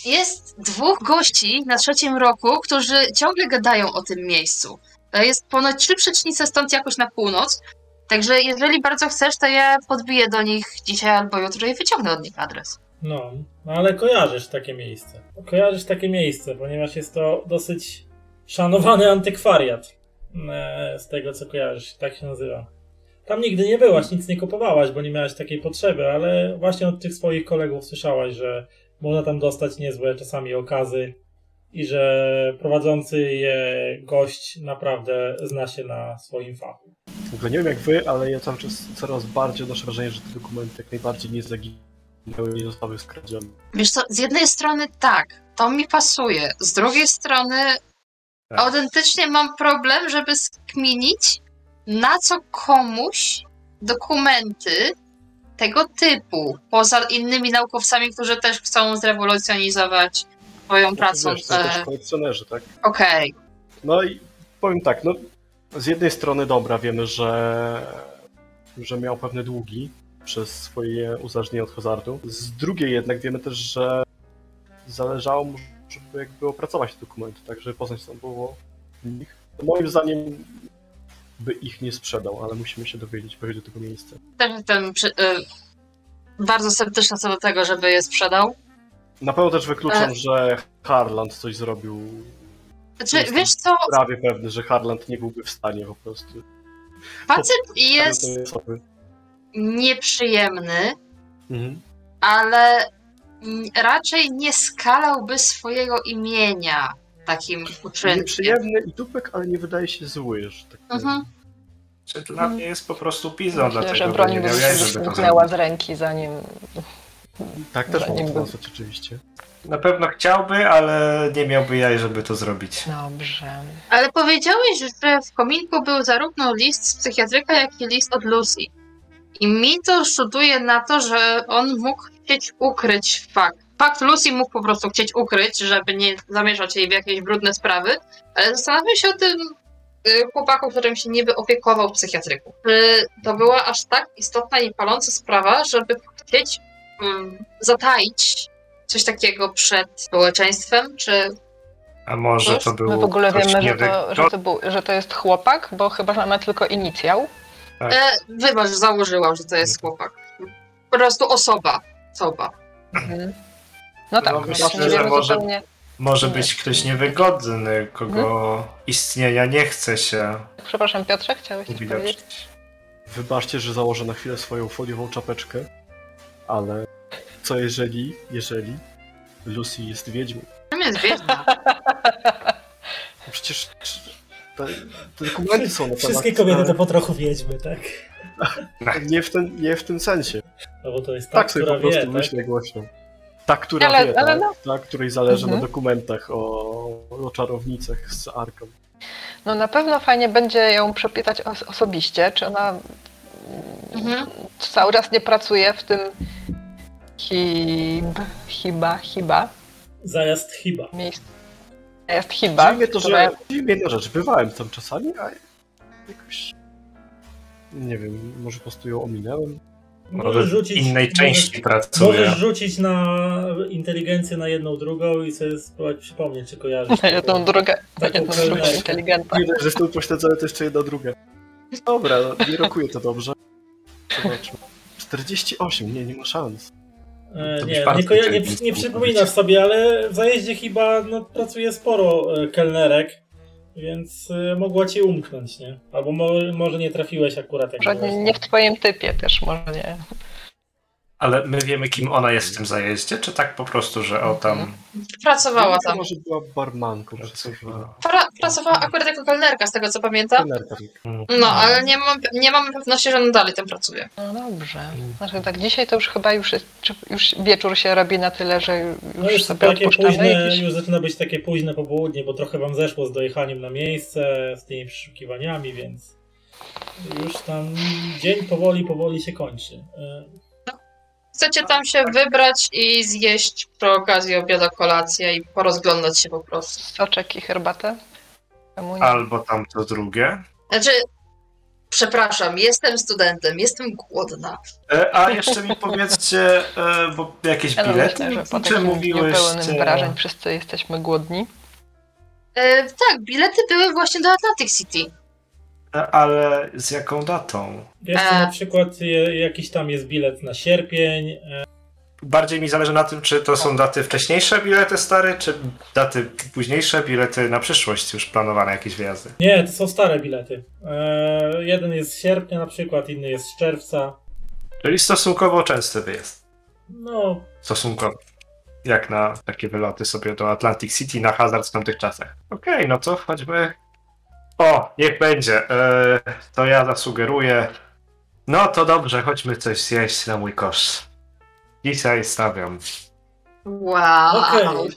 jest dwóch gości na trzecim roku, którzy ciągle gadają o tym miejscu. Jest ponad trzy przecznice stąd jakoś na północ. Także jeżeli bardzo chcesz, to ja podbiję do nich dzisiaj albo jutro i wyciągnę od nich adres. No, no ale kojarzysz takie miejsce. Kojarzysz takie miejsce, ponieważ jest to dosyć szanowany antykwariat. E, z tego co kojarzysz, tak się nazywa. Tam nigdy nie byłaś, nic nie kupowałaś, bo nie miałaś takiej potrzeby, ale właśnie od tych swoich kolegów słyszałaś, że można tam dostać niezłe czasami okazy i że prowadzący je gość naprawdę zna się na swoim fachu. W ogóle nie wiem jak wy, ale ja cały czas coraz bardziej odnoszę wrażenie, że te dokumenty jak najbardziej nie zaginęły, nie zostały skradzione. Wiesz co, z jednej strony tak, to mi pasuje. Z drugiej strony Tak. autentycznie mam problem, żeby skminić, na co komuś dokumenty tego typu, poza innymi naukowcami, którzy też chcą zrewolucjonizować swoją No to pracą. Wiesz, są też e, kolekcjonerzy, tak? Okej, No i powiem tak, no Z jednej strony dobra, wiemy, że, że miał pewne długi przez swoje uzależnienie od hazardu. Z drugiej jednak wiemy też, że zależało mu, żeby jakby opracować te dokumenty, tak żeby poznać co było w nich. Moim zdaniem by ich nie sprzedał, ale musimy się dowiedzieć, pojechać do tego miejsca. Też jestem przy, y, bardzo sceptyczna co do tego, żeby je sprzedał. Na pewno też wykluczam, E. że Harland coś zrobił. Znaczy, wiesz co, Prawie pewny, że Harland nie byłby w stanie po prostu. facet jest tej osoby. nieprzyjemny, Mhm. ale raczej nie skalałby swojego imienia takim uczynkiem. Nieprzyjemny i dupek, ale nie wydaje się zły, że tak. Mhm. Czy dla mnie jest po prostu pizą, Myślę, dlatego że broń nie by miał mi jaj, się żeby to zniknęła zrobić. z ręki, zanim... Tak też Zanim nazwać oczywiście. Na pewno chciałby, ale nie miałby jaj, żeby to zrobić. Dobrze. Ale powiedziałeś, że w kominku był zarówno list z psychiatryka, jak i list od Lucy. I mi to rzutuje na to, że on mógł chcieć ukryć fakt. Fakt Lucy mógł po prostu chcieć ukryć, żeby nie zamieszać jej w jakieś brudne sprawy, ale zastanawiam się o tym y, chłopaku, którym się niby opiekował w psychiatryku. Czy to była aż tak istotna i paląca sprawa, żeby chcieć mm, zataić coś takiego przed społeczeństwem, czy A może to było My w ogóle wiemy, że to, że, to był, że to jest chłopak, bo chyba że mamy tylko inicjał. Tak. E, wybacz, założyłam, że to jest chłopak. Po prostu osoba. Osoba. Mhm. No tak, No, no, myślę, nie wiemy może- zupełnie. Może być ktoś niewygodny, kogo istnienia nie chce się Przepraszam, Piotrze, chciałeś coś powiedzieć? Wybaczcie, że założę na chwilę swoją foliową czapeczkę, ale co jeżeli, jeżeli Lucy jest wiedźmą? Czym jest wiedźma? No Przecież te, te dokumenty są na temat... Wszystkie kobiety to po trochu wiedźmy, tak? Nie w, ten, nie w tym sensie. No bo to jest ta, Tak sobie która po prostu wie, tak? myślę głośno. Ta, która Ale- wie, ale tak? no. Ta, której zależy Mhm. na dokumentach o, o czarownicach z Arką. No na pewno fajnie będzie ją przepytać os- osobiście, czy ona Mhm. cały czas nie pracuje w tym hib, hiba, hiba Zajazd chyba. miejscu. Jest hiba. Dziwi mnie to, która- że... Dziwi rzecz. Bywałem tam czasami, a jakoś... Nie wiem, może po prostu ją ominęłem. Może w rzucić- innej możesz- części pracuje. Możesz rzucić na inteligencję na jedną drugą i sobie spróbować przypomnieć, czy kojarzysz. Na jedną drugą, na jedną drugą że jestem pośledzony, to jeszcze jedna druga. Dobra, no, nie rokuje to dobrze. Zobaczmy. 48, nie, nie ma szans. E, nie, nie, koja- nie, nie przypominasz sobie, ale w zajeździe chyba no, pracuje sporo e, kelnerek, więc e, mogła ci umknąć, nie? Albo mo, może nie trafiłeś akurat jak Może nie w twoim typie też, może nie. Ale my wiemy, kim ona jest w tym zajeździe, czy tak po prostu, że o tam Pracowała tam. Może była barmanką pracowała? Pra, pracowała akurat jako kelnerka, z tego co pamiętam. No, ale nie mam, nie mam pewności, że ona dalej tam pracuje. No dobrze. Znaczy tak dzisiaj to już chyba już, jest, już wieczór się robi na tyle, że już No już sobie takie późne, jakieś... już zaczyna być takie późne popołudnie, bo trochę wam zeszło z dojechaniem na miejsce, z tymi przeszukiwaniami, więc już tam dzień powoli, powoli się kończy. E, Chcecie tam się wybrać i zjeść przy okazji obiada kolację i porozglądać się po prostu. Soczek i herbatę? Czemu nie? Albo tam to drugie. Znaczy, przepraszam, jestem studentem, jestem głodna. E, A jeszcze mi powiedzcie, e, bo jakieś Ja no bilety, myślę, że po czy takim mówiłeś... niepełnym wrażeń wszyscy jesteśmy głodni. E, tak, bilety były właśnie do Atlantic City. Ale z jaką datą? Wiesz, E. na przykład jakiś tam jest bilet na sierpień, e, Bardziej mi zależy na tym, czy to są daty wcześniejsze bilety stare, czy daty późniejsze bilety na przyszłość, już planowane jakieś wyjazdy. Nie, to są stare bilety. E, jeden jest z sierpnia na przykład, inny jest z czerwca. Czyli stosunkowo częsty wyjazd. No, Stosunkowo. Jak na takie wyloty sobie do Atlantic City na hazard w tamtych czasach. Okej, no to choćby... O, niech będzie. E, to ja zasugeruję. No to dobrze, chodźmy coś zjeść na mój koszt. Dzisiaj stawiam. Wow. okej.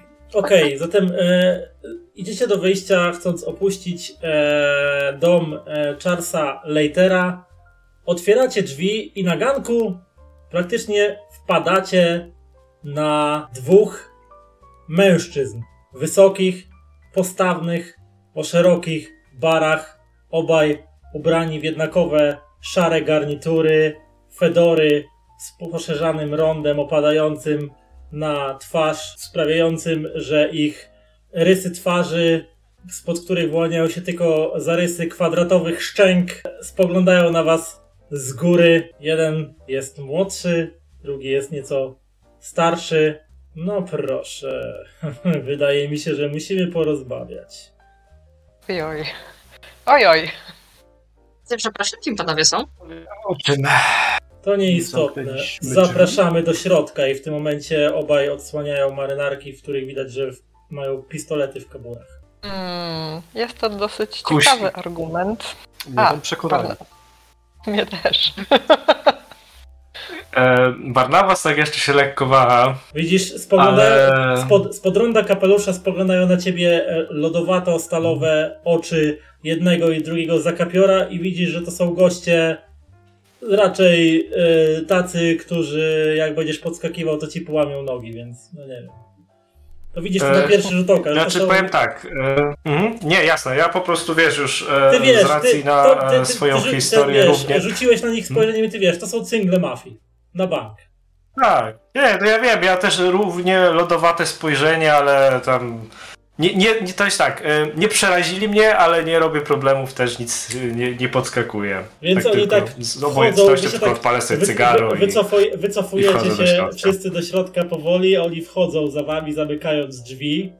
Okej, zatem e, idziecie do wyjścia, chcąc opuścić e, dom e, Charlesa Leitera. Otwieracie drzwi i na ganku praktycznie wpadacie na dwóch mężczyzn. Wysokich, postawnych, o szerokich barach obaj ubrani w jednakowe szare garnitury, fedory z poszerzanym rondem opadającym na twarz, sprawiającym, że ich rysy twarzy, spod których wyłaniają się tylko zarysy kwadratowych szczęk, spoglądają na was z góry. Jeden jest młodszy, drugi jest nieco starszy. No proszę, wydaje mi się, że musimy porozmawiać. Ojoj. Ojoj. Przepraszam, kim panowie są? O czym? To nieistotne. Zapraszamy do środka i w tym momencie obaj odsłaniają marynarki, w których widać, że mają pistolety w kaburach. Mm, jest to dosyć Kusi. ciekawy argument. Nie A, mam przekonania. Mnie też. E, Barnabas tak jeszcze się lekko waha, Widzisz, spoglądają, ale... spod, spod ronda kapelusza spoglądają na ciebie e, lodowato-stalowe oczy jednego i drugiego zakapiora i widzisz, że to są goście raczej e, tacy, którzy jak będziesz podskakiwał, to ci połamią nogi, więc no nie wiem. To widzisz to na E, pierwszy rzut oka. Znaczy są... powiem tak, e, mhm, nie jasne, ja po prostu wiesz już e, Ty wiesz, z racji ty, na to, ty, ty, swoją historię wiesz, również. Rzuciłeś na nich spojrzeniem i ty wiesz, to są cyngle mafii. Na bank. Tak, nie, no ja wiem, ja też równie lodowate spojrzenie, ale tam. Nie, nie, nie, to jest tak, e, nie przerazili mnie, ale nie robię problemów, też nic e, nie, nie podskakuję. Więc oni tylko tak z obojętnością tylko tak odpalę sobie wy- cygaro wy- i... wycofuj, i wycofujecie do się środka. wszyscy do środka powoli, oni wchodzą za wami, zamykając drzwi.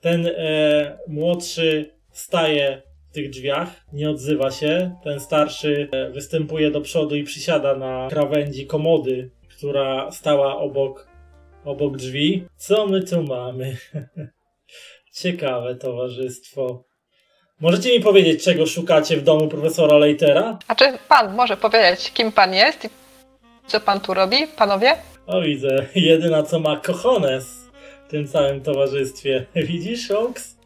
Ten e, młodszy staje tych drzwiach, nie odzywa się. Ten starszy e, występuje do przodu i przysiada na krawędzi komody, która stała obok, obok drzwi. Co my tu mamy? Ciekawe towarzystwo. Możecie mi powiedzieć, czego szukacie w domu profesora Leitera? A czy pan może powiedzieć, kim pan jest i co pan tu robi, panowie? O widzę, jedyna co ma cojones w tym całym towarzystwie. Widzisz, Oaks?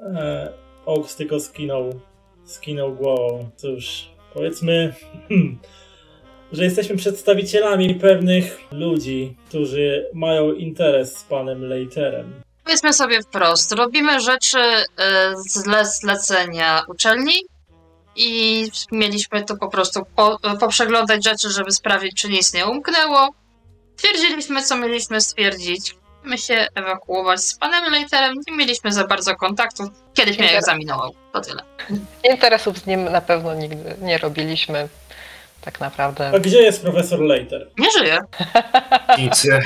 E, Oaks tylko skinął, skinął głową. Cóż, powiedzmy, hmm, że jesteśmy przedstawicielami pewnych ludzi, którzy mają interes z panem Leiterem. Powiedzmy sobie wprost, robimy rzeczy e, zle zlecenia uczelni i mieliśmy tu po prostu po, poprzeglądać rzeczy, żeby sprawdzić, czy nic nie umknęło. Twierdziliśmy, co mieliśmy stwierdzić. My się ewakuować z panem Leiterem, nie mieliśmy za bardzo kontaktu. Kiedyś mnie egzaminował, to tyle. Interesów z nim na pewno nigdy nie robiliśmy. Tak naprawdę. A gdzie jest profesor Leiter? Nie żyje. Nic, nie.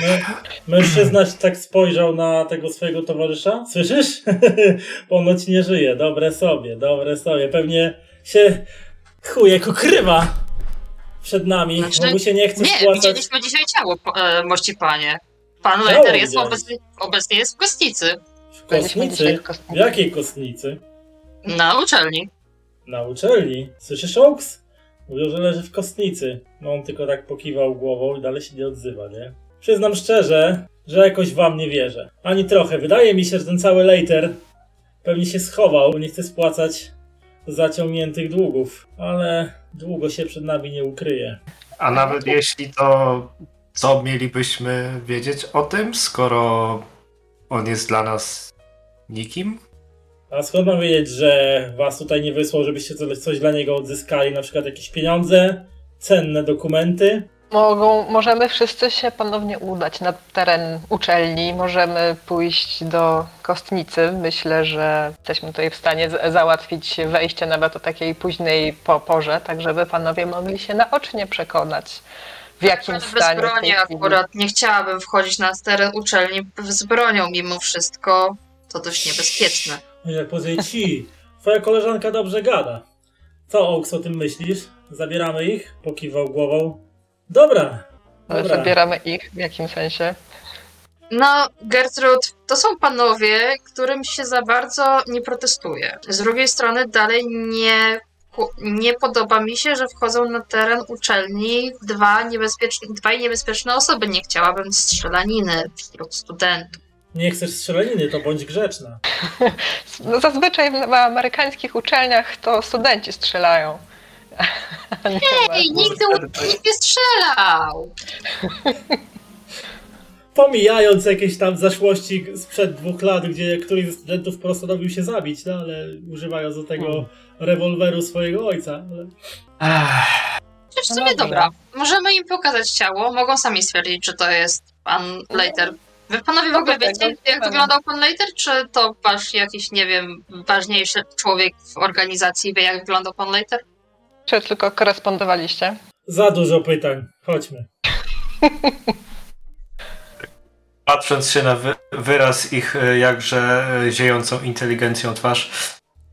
Mężczyzna się tak spojrzał na tego swojego towarzysza. Słyszysz? Ponoć nie żyje. Dobre sobie, dobre sobie. Pewnie się chujek ukrywa przed nami, Znaczy, bo mu się nie chce Nie, spłacać. widzieliśmy dzisiaj ciało, po- e, mości panie. Pan Leiter jest obecnie, obecnie jest w kostnicy. Kostnicy? w jakiej kostnicy? Na uczelni. Na uczelni. Słyszysz, Oaks? Mówią, że leży w kostnicy. No on tylko tak pokiwał głową i dalej się nie odzywa, nie? Przyznam szczerze, że jakoś wam nie wierzę. Ani trochę. Wydaje mi się, że ten cały Leiter pewnie się schował, bo nie chce spłacać zaciągniętych długów. Ale długo się przed nami nie ukryje. A nawet jeśli to, co mielibyśmy wiedzieć o tym, skoro on jest dla nas nikim? A skąd mam wiedzieć, że was tutaj nie wysłał, żebyście coś, coś dla niego odzyskali? Na przykład jakieś pieniądze, cenne dokumenty? Mogą, możemy wszyscy się ponownie udać na teren uczelni, możemy pójść do kostnicy. Myślę, że jesteśmy tutaj w stanie załatwić wejście nawet o takiej późnej po porze, tak żeby panowie mogli się naocznie przekonać, w jakim Bez stanie w tej broni chwili. akurat nie chciałabym wchodzić na teren uczelni z bronią mimo wszystko. To dość niebezpieczne. No Jak powie ci, twoja koleżanka dobrze gada. Co, Oaks, o tym myślisz? Zabieramy ich? Pokiwał głową. Dobra, Ale dobra. zabieramy ich, w jakim sensie? No, Gertrud, to są panowie, którym się za bardzo nie protestuje. Z drugiej strony dalej nie, nie podoba mi się, że wchodzą na teren uczelni dwa niebezpieczne, dwaj niebezpieczne osoby. Nie chciałabym strzelaniny wśród studentów. Nie chcesz strzelaniny, to bądź grzeczna. No, zazwyczaj w amerykańskich uczelniach to studenci strzelają. A nie Ej, ma- nigdy u- nikt nie strzelał! Pomijając jakieś tam zaszłości sprzed dwóch lat, gdzie któryś ze studentów postanowił się zabić, no ale używając do tego rewolweru swojego ojca. Ale... Przecież w No sumie dobra. dobra. Możemy im pokazać ciało, mogą sami stwierdzić, czy to jest pan Leiter. Wy panowie w ogóle wiecie, jak pewnie. wyglądał pan Leiter, czy to wasz jakiś, nie wiem, ważniejszy człowiek w organizacji wie, jak wyglądał pan Leiter? Czy tylko korespondowaliście? Za dużo pytań. Chodźmy. Patrząc się na wy wyraz ich e, jakże e, ziejącą inteligencją twarz,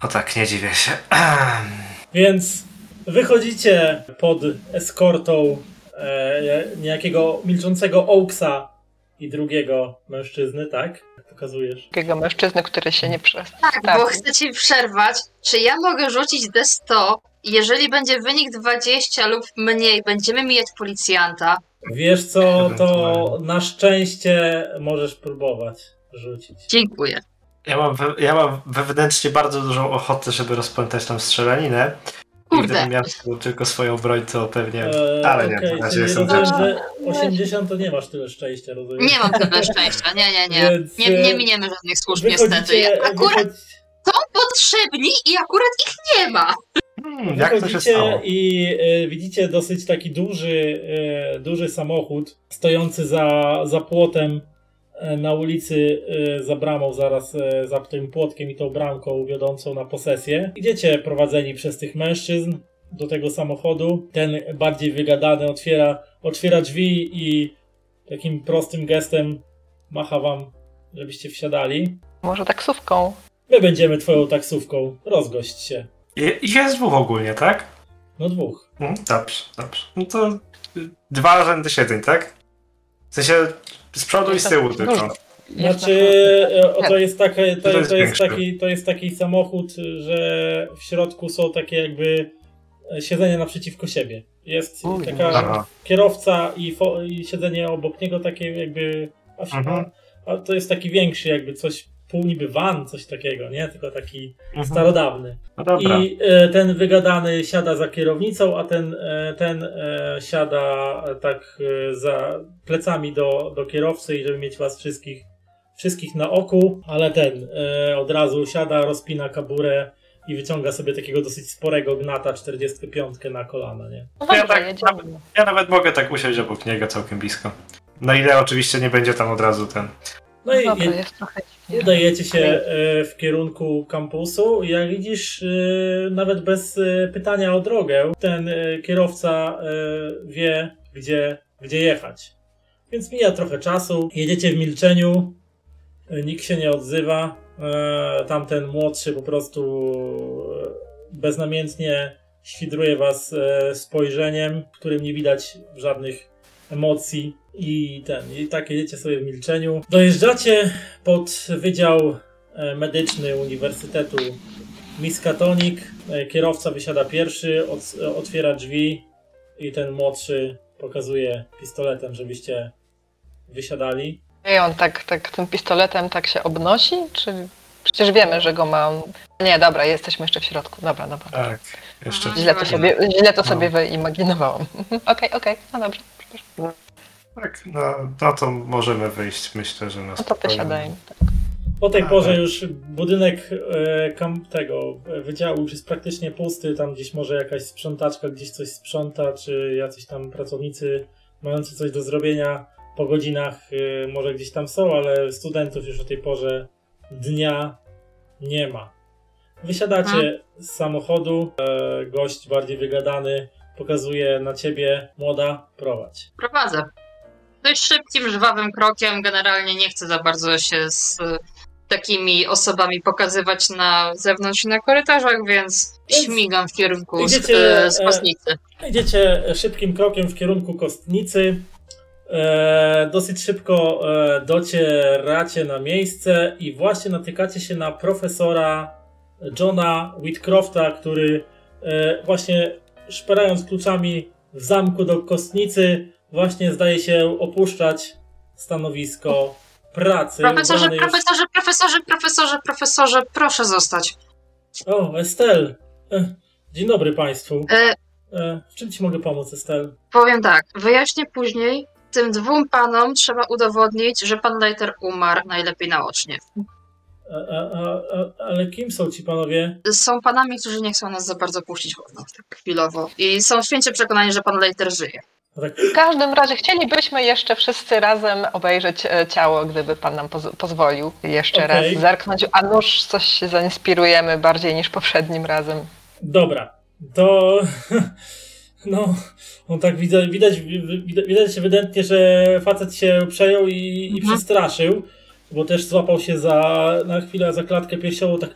no tak, nie dziwię się. Więc wychodzicie pod eskortą e, niejakiego milczącego Oaksa i drugiego mężczyzny, tak? Pokazujesz. Takiego mężczyzny, który się nie Tak, przestawił. bo chcę ci przerwać. Czy ja mogę rzucić D100 i jeżeli będzie wynik 20 lub mniej, będziemy mijać policjanta? Wiesz co, to na szczęście możesz próbować rzucić. Dziękuję. Ja mam, we, ja mam wewnętrznie bardzo dużą ochotę, żeby rozpętać tam strzelaninę. I Kurde. gdybym miał tylko- swoją broń, to pewnie... E, Ale nie, okej, na razie jestem rozumiem, że 80 to nie masz tyle szczęścia, rozumiem? Nie mam tyle szczęścia, nie, nie, nie. Więc, Nie, nie e, miniemy żadnych służb, niestety. Wychodzicie, Akurat wychodzi, są potrzebni i akurat ich nie ma. Hmm, jak to się stało? i e, widzicie dosyć taki duży, e, duży samochód stojący za, za płotem e, na ulicy, e, za bramą, zaraz e, za tym płotkiem i tą bramką wiodącą na posesję. Idziecie prowadzeni przez tych mężczyzn do tego samochodu. Ten bardziej wygadany otwiera, otwiera drzwi i takim prostym gestem macha wam, żebyście wsiadali. Może taksówką. My będziemy twoją taksówką. Rozgość się. Je- Jest dwóch ogólnie, tak? No dwóch. Hmm, dobrze, dobrze. No to dwa rzędy siedzeń, tak? W sensie z przodu i z tyłu tylko. Znaczy, o, to jest, takie, to, To jest, to, jest taki, to jest taki samochód, że w środku są takie jakby e, siedzenia naprzeciwko siebie. Jest taka Aha. kierowca i, fo, i siedzenie obok niego takie jakby. A, Mhm. a to jest taki większy, jakby coś, pół niby van, coś takiego, nie? Tylko taki Mhm. starodawny. No dobra. I e, ten wygadany siada za kierownicą, a ten, e, ten e, siada e, tak e, za plecami do, do kierowcy i żeby mieć was wszystkich, wszystkich na oku, ale ten e, od razu siada, rozpina kaburę i wyciąga sobie takiego dosyć sporego gnata 45 na kolana, nie? No Ja tak- jedziemy. Ja nawet mogę tak usiąść obok niego całkiem blisko. Na ile oczywiście nie będzie tam od razu ten. No i Dobra, jest trochę dziwnie. udajecie się e, w kierunku kampusu. Jak widzisz, e, nawet bez e, pytania o drogę, ten kierowca wie, gdzie, gdzie jechać. Więc mija trochę czasu, jedziecie w milczeniu, nikt się nie odzywa, tamten młodszy po prostu beznamiętnie świdruje was spojrzeniem, w którym nie widać żadnych emocji i ten, i tak jedziecie sobie w milczeniu. Dojeżdżacie pod Wydział e, Medyczny Uniwersytetu Miskatonic. E, Kierowca wysiada pierwszy, e, otwiera drzwi i ten młodszy pokazuje pistoletem, żebyście wysiadali. I on tak, tak tym pistoletem tak się obnosi? Czy przecież wiemy, że go ma on. Nie, dobra, jesteśmy jeszcze w środku. Dobra, dobra. Tak, jeszcze. Źle to sobie, źle to No. sobie wyimaginowałam. Okej, okej, no dobrze. Tak, no, no to możemy wyjść. Myślę, że na No to spokojnie. wysiadajmy. Po tej A, porze tak. już budynek e, kam, tego e, wydziału już jest praktycznie pusty. Tam gdzieś może jakaś sprzątaczka gdzieś coś sprząta, czy jacyś tam pracownicy mający coś do zrobienia po godzinach e, może gdzieś tam są, ale studentów już o tej porze dnia nie ma. Wysiadacie z samochodu, e, gość bardziej wygadany pokazuje na ciebie, młoda, prowadź. Prowadzę. Dość szybkim, żwawym krokiem. Generalnie nie chcę za bardzo się z e, takimi osobami pokazywać na zewnątrz i na korytarzach, więc Więc śmigam w kierunku idziecie, z, z e, kostnicy. Idziecie szybkim krokiem w kierunku kostnicy. E, dosyć szybko e, docieracie na miejsce i właśnie natykacie się na profesora Johna Whitcrofta, który e, właśnie szperając kluczami w zamku do kostnicy, właśnie zdaje się opuszczać stanowisko pracy. Profesorze, już- profesorze, profesorze, profesorze, profesorze, proszę zostać. O, Estel. E, Dzień dobry Państwu. E, E, W czym Ci mogę pomóc, Estel? powiem tak, wyjaśnię później. tym dwóm panom trzeba udowodnić, że pan Leiter umarł najlepiej naocznie. A, a, a, ale kim są ci panowie? Są panami, którzy nie chcą nas za bardzo puścić wolno, tak chwilowo. I są święcie przekonani, że pan Leiter żyje. Tak, W każdym razie chcielibyśmy jeszcze wszyscy razem obejrzeć e, ciało, gdyby pan nam poz- pozwolił jeszcze Okej. raz zerknąć, a nuż coś się zainspirujemy bardziej niż poprzednim razem. dobra, to... No, on tak widać, widać, widać, widać ewidentnie, że facet się przejął i, i Mhm. przestraszył, bo też złapał się za, na chwilę za klatkę piersiową, tak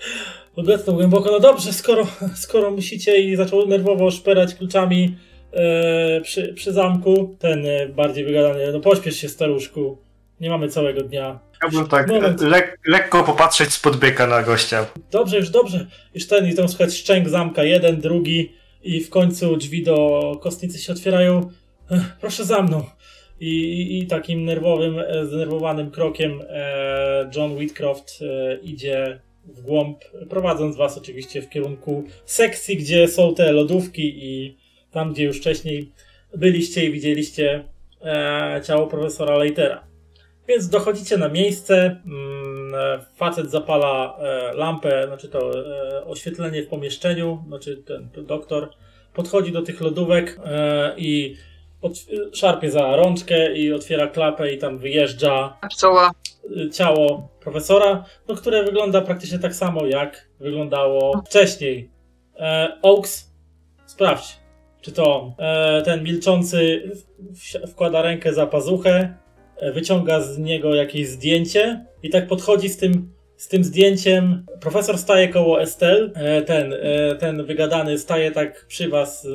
odetchnął głęboko, no dobrze, skoro, skoro musicie i zaczął nerwowo szperać kluczami e, przy, przy zamku, ten e, bardziej wygadany, no pośpiesz się staruszku, nie mamy całego dnia. Chciałbym tak Moment. lekko popatrzeć spod byka na gościa. Dobrze, już dobrze. Już ten, i tam słychać szczęk zamka, jeden, drugi i w końcu drzwi do kostnicy się otwierają. Proszę za mną. I, i, takim nerwowym, e, zdenerwowanym krokiem e, John Whitcroft e, idzie w głąb, prowadząc was oczywiście w kierunku sekcji, gdzie są te lodówki i tam, gdzie już wcześniej byliście i widzieliście ciało profesora Leitera. Więc dochodzicie na miejsce, mm, facet zapala lampę, znaczy to oświetlenie w pomieszczeniu, znaczy ten doktor podchodzi do tych lodówek i szarpie za rączkę i otwiera klapę i tam wyjeżdża Czoła. y, ciało profesora, no, które wygląda praktycznie tak samo jak wyglądało wcześniej. E, Oaks, sprawdź, czy to on. E, ten milczący wkłada rękę za pazuchę, e, wyciąga z niego jakieś zdjęcie i tak podchodzi z tym, z tym zdjęciem. Profesor staje koło Estel, e, ten, e, ten wygadany staje tak przy was,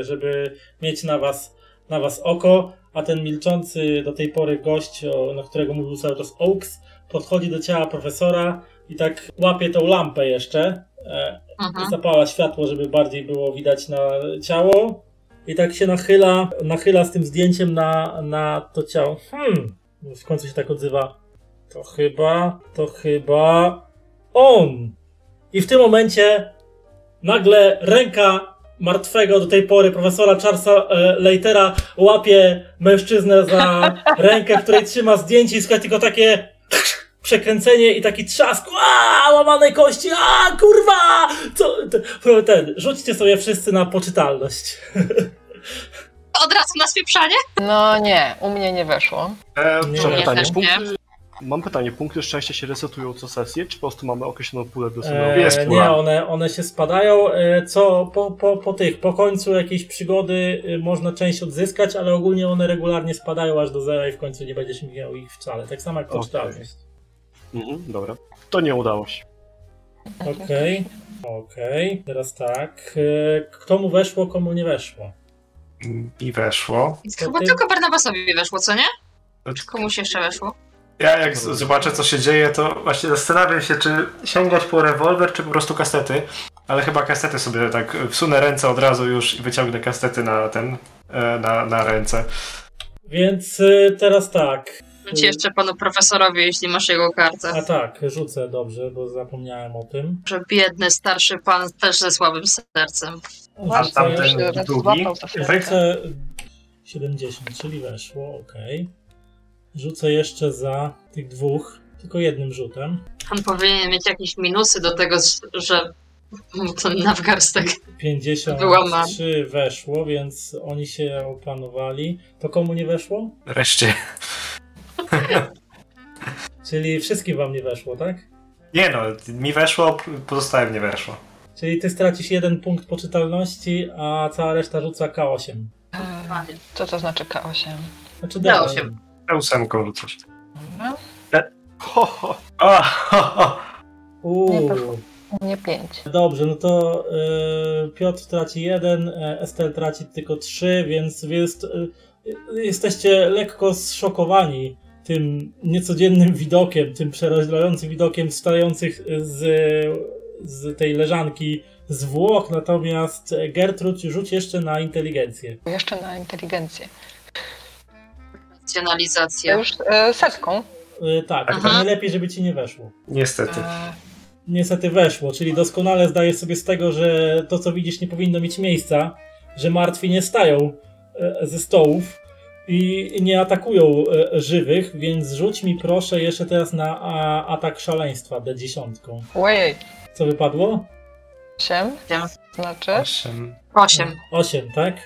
żeby mieć na was, na was oko, a ten milczący do tej pory gość, o, na którego mówił cały czas Oaks, podchodzi do ciała profesora i tak łapie tą lampę jeszcze, e, Mhm. zapala światło, żeby bardziej było widać na ciało i tak się nachyla, nachyla z tym zdjęciem na, na to ciało. Hmm, w końcu się tak odzywa. To chyba, to chyba on. I w tym momencie nagle ręka martwego do tej pory profesora Charlesa e, Leitera łapie mężczyznę za rękę, w której trzyma zdjęcie i słuchaj tylko takie przekręcenie i taki trzask, a łamanej kości, a kurwa! Co? Ten, ten, rzućcie sobie wszyscy na poczytalność. Od razu na spieprzanie? No nie, u mnie nie weszło. E, Nie. Nie, pytanie, też nie. Mam pytanie, punkty szczęścia się resetują co sesję, czy po prostu mamy określoną pulę do sobie? E, jest nie, one, one się spadają. E, co po, po, po tych, po końcu jakiejś przygody e, można część odzyskać, ale ogólnie one regularnie spadają aż do zera i w końcu nie będziesz miał ich wcale. Tak samo jak poczytalność. Mhm, dobra. To nie udało się. Okej, okej. Teraz tak. E, Kto mu weszło, komu nie weszło? I weszło. Chyba ty- tylko Barnabasowi weszło, co nie? Czy komuś jeszcze weszło? Ja jak z- zobaczę co się dzieje, to właśnie zastanawiam się, czy sięgać po rewolwer, czy po prostu kastety. Ale chyba kastety sobie tak wsunę ręce od razu już i wyciągnę kastety na ten, e, na, na ręce. Więc e, teraz tak. Rzuć jeszcze panu profesorowi, jeśli masz jego kartę. A tak, rzucę dobrze, bo zapomniałem o tym. Że biedny starszy pan też ze słabym sercem. A tamten drugi? złapał za serce. rzucę 70, czyli weszło, ok. Rzucę jeszcze za tych dwóch, tylko jednym rzutem. On powinien mieć jakieś minusy do tego, że mu to nawgarstek. 53 weszło, więc oni się opanowali. To komu nie weszło? Wreszcie. Czyli wszystkim wam nie weszło, tak? Nie no, mi weszło, pozostałym nie weszło. Czyli ty stracisz jeden punkt poczytalności, a cała reszta rzuca K8. E, Co to znaczy K8? Znaczy Dało D8. Się. Ósemką rzucać. Dobra. Ho, ho. O, ho, ho. Uuu. weszło. U mnie 5. Dobrze, no to y, Piotr traci jeden, e, Estel traci tylko trzy, więc jest, y, y, jesteście lekko zszokowani tym niecodziennym widokiem, tym przerażającym widokiem wstających z, z tej leżanki zwłok, natomiast Gertrud rzuć jeszcze na inteligencję. Jeszcze na inteligencję. Ja Racjonalizacja. już e, setką. Y, tak, tylko Aha. najlepiej, żeby ci nie weszło. Niestety. E, Niestety weszło, czyli doskonale zdajesz sobie z tego, że to co widzisz nie powinno mieć miejsca, że martwi nie stają e, ze stołów i nie atakują e, żywych, więc rzuć mi proszę jeszcze teraz na a, atak szaleństwa D10. Ojej, Co wypadło? 8 Wiem. znaczy? Osiem. Osiem. 8, tak?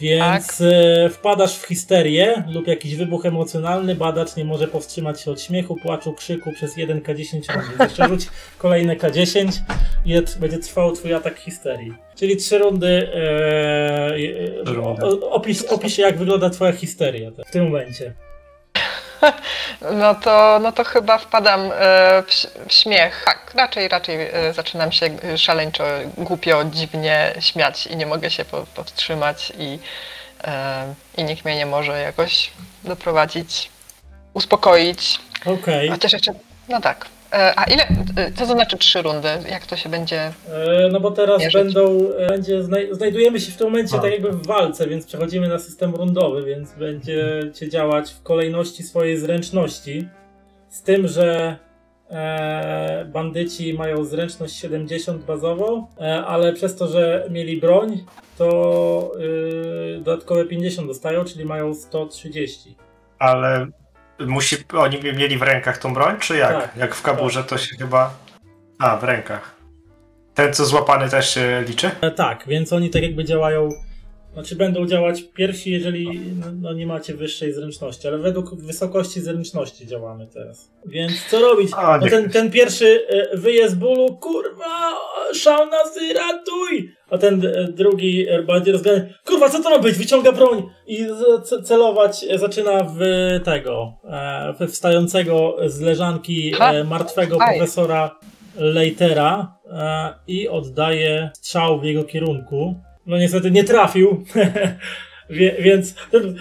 Więc e, wpadasz w histerię lub jakiś wybuch emocjonalny, badacz nie może powstrzymać się od śmiechu, płaczu, krzyku przez 1K10 rundy. Jeszcze rzuć kolejne K10 i będzie trwał twój atak histerii. Czyli trzy rundy. E, e, Trzy rundy. o- opisz, jak wygląda twoja histeria te- w tym momencie. No to, no to chyba wpadam e, w, śmiech. Tak, raczej, raczej e, zaczynam się szaleńczo, głupio, dziwnie śmiać i nie mogę się po, powstrzymać i, e, i nikt mnie nie może jakoś doprowadzić, uspokoić. Okej. Chociaż jeszcze, no tak. E, a ile, e, co to znaczy trzy rundy? Jak to się będzie... E, No bo teraz Mierzyć. będą, będzie, znaj- znajdujemy się w tym momencie A. tak jakby w walce, więc przechodzimy na system rundowy, więc będziecie działać w kolejności swojej zręczności. Z tym, że e, bandyci mają zręczność 70 bazową, e, ale przez to, że mieli broń, to e, dodatkowe 50 dostają, czyli mają 130. Ale musi, oni mieli w rękach tą broń, czy jak? Tak. Jak w kaburze to się chyba... A, w rękach. Ten, co złapany też się liczy? E, tak, więc oni tak jakby działają. Znaczy będą działać pierwsi, jeżeli no, no, nie macie wyższej zręczności, ale według wysokości zręczności działamy teraz. Więc co robić? A, No ten, ten pierwszy e, wyje z bólu, kurwa, szałnasy, ratuj! A ten e, drugi e, bardziej rozgadany, kurwa, co to ma być? Wyciąga broń i celować zaczyna w tego, we wstającego z leżanki Ha! martwego Aj. profesora Leitera i oddaje strzał w jego kierunku. No niestety nie trafił, Wie, więc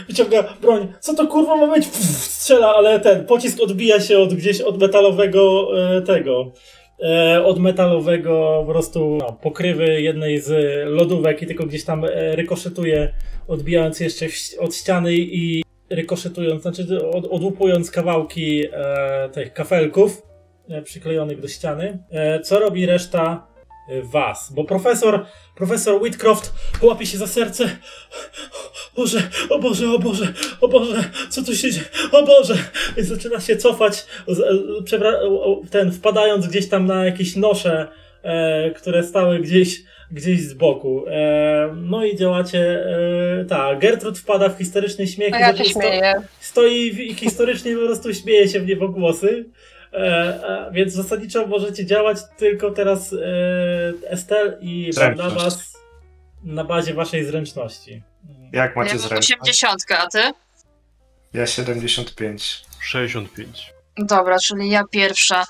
wyciąga broń. Co to kurwa ma być? Pff, strzela, ale ten pocisk odbija się od gdzieś od metalowego e, tego. E, od metalowego po prostu no, pokrywy jednej z lodówek i tylko gdzieś tam e, rykoszetuje, odbijając jeszcze w, od ściany i rykoszetując, znaczy od, odłupując kawałki e, tych kafelków e, przyklejonych do ściany. E, co robi reszta was? Bo profesor, profesor Whitcroft łapie się za serce. Boże, o Boże, o Boże, o Boże, co tu się dzieje? O Boże! I zaczyna się cofać, o- o- ten, wpadając gdzieś tam na jakieś nosze, e, które stały gdzieś, gdzieś z boku. E, no i działacie, e, tak, Gertrud wpada w historyczny śmiech. A i ja się sto- śmieję. stoi i historycznie po prostu śmieje się w niebogłosy. E, więc zasadniczo możecie działać tylko teraz e, Estel i Zręczność. Barnabas na bazie waszej zręczności. Jak Ja macie mam zręczność? 80, a ty? Ja 75. 65. Dobra, czyli ja pierwsza.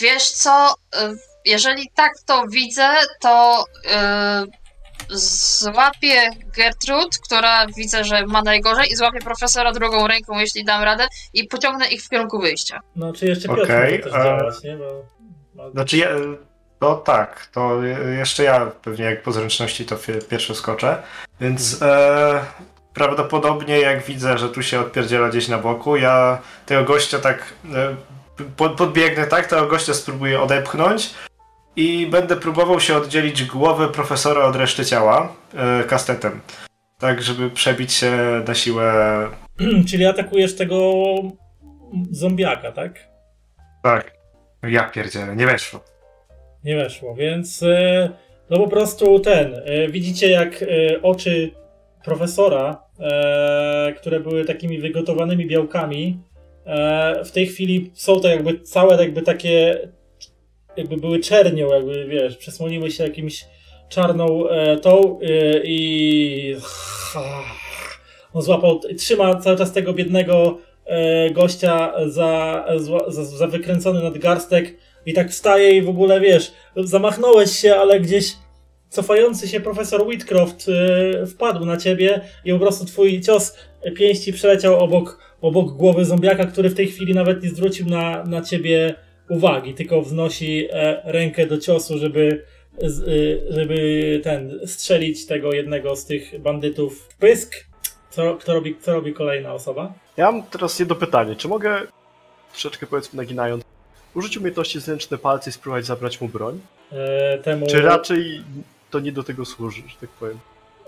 Wiesz co? y, Jeżeli tak to widzę, to y, złapię Gertrud, która widzę, że ma najgorzej, i złapię profesora drugą ręką, jeśli dam radę, i pociągnę ich w kierunku wyjścia. No, czy jeszcze Piotr Okej, może też e, działać, nie? Bo, Znaczy, ja, no tak, to jeszcze ja pewnie jak po zręczności to pierwszy skoczę, więc e, prawdopodobnie jak widzę, że tu się odpierdziela gdzieś na boku, ja tego gościa tak e, po, podbiegnę tak, tego gościa spróbuję odepchnąć i będę próbował się oddzielić głowę profesora od reszty ciała e, kastetem. Tak, żeby przebić się na siłę. czyli atakujesz tego zombiaka, tak? Tak. Ja pierdzielę, nie weszło. Nie weszło, więc e, no po prostu ten, e, widzicie jak oczy profesora, które były takimi wygotowanymi białkami, w tej chwili są to jakby całe jakby takie, jakby były czernią, jakby wiesz, przesłoniły się jakimś czarną e, tą e, i on złapał, trzyma cały czas tego biednego e, gościa za, za, za wykręcony nadgarstek i tak wstaje i w ogóle wiesz, zamachnąłeś się, ale gdzieś cofający się profesor Whitcroft yy, wpadł na ciebie i po prostu twój cios pięści przeleciał obok, obok głowy zombiaka, który w tej chwili nawet nie zwrócił na, na ciebie uwagi, tylko wznosi e, rękę do ciosu, żeby, y, żeby ten strzelić tego jednego z tych bandytów w pysk. Co, kto robi, co robi kolejna osoba? Ja mam teraz jedno pytanie. Czy mogę, troszeczkę powiedzmy naginając, użyć umiejętności zręczne palce i spróbować zabrać mu broń? E, temu... Czy raczej to nie do tego służy, że tak powiem?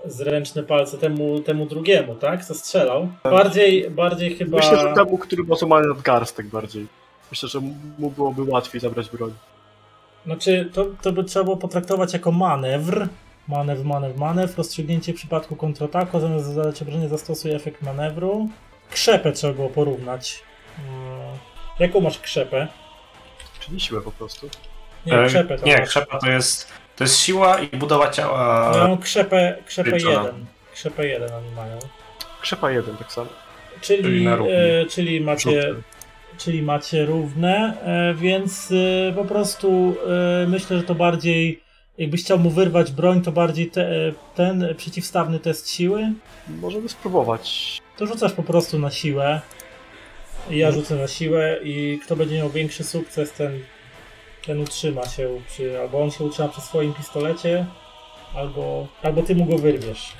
zręczne palce temu, temu drugiemu, tak? Co strzelał. Bardziej, bardziej chyba... Myślę, że temu, który ma nadgarstek bardziej. Myślę, że mu byłoby łatwiej zabrać broń. Znaczy, to, to by trzeba było potraktować jako manewr. Manewr, manewr, manewr. Rozstrzygnięcie w przypadku kontrataku. Zamiast zadać obrażenie zastosuje efekt manewru. Krzepę trzeba było porównać. Mm, Jaką masz krzepę? Czyli siłę po prostu. Nie, E, krzepę to Nie, masz. krzepa to jest, to jest siła i budowa ciała. Ja mam krzepę, krzepę Liczona. 1. Krzepę 1 oni mają. Krzepa jeden tak samo. Czyli, Czyli e, czyli macie Rzutny. Czyli macie równe, e, więc e, po prostu e, myślę, że to bardziej, jakbyś chciał mu wyrwać broń, to bardziej te, ten przeciwstawny test siły, Możemy spróbować. to rzucasz po prostu na siłę. Ja rzucę na siłę i kto będzie miał większy sukces, ten, ten utrzyma się, przy, albo on się utrzyma przy swoim pistolecie, albo, albo ty mu go wyrwiesz,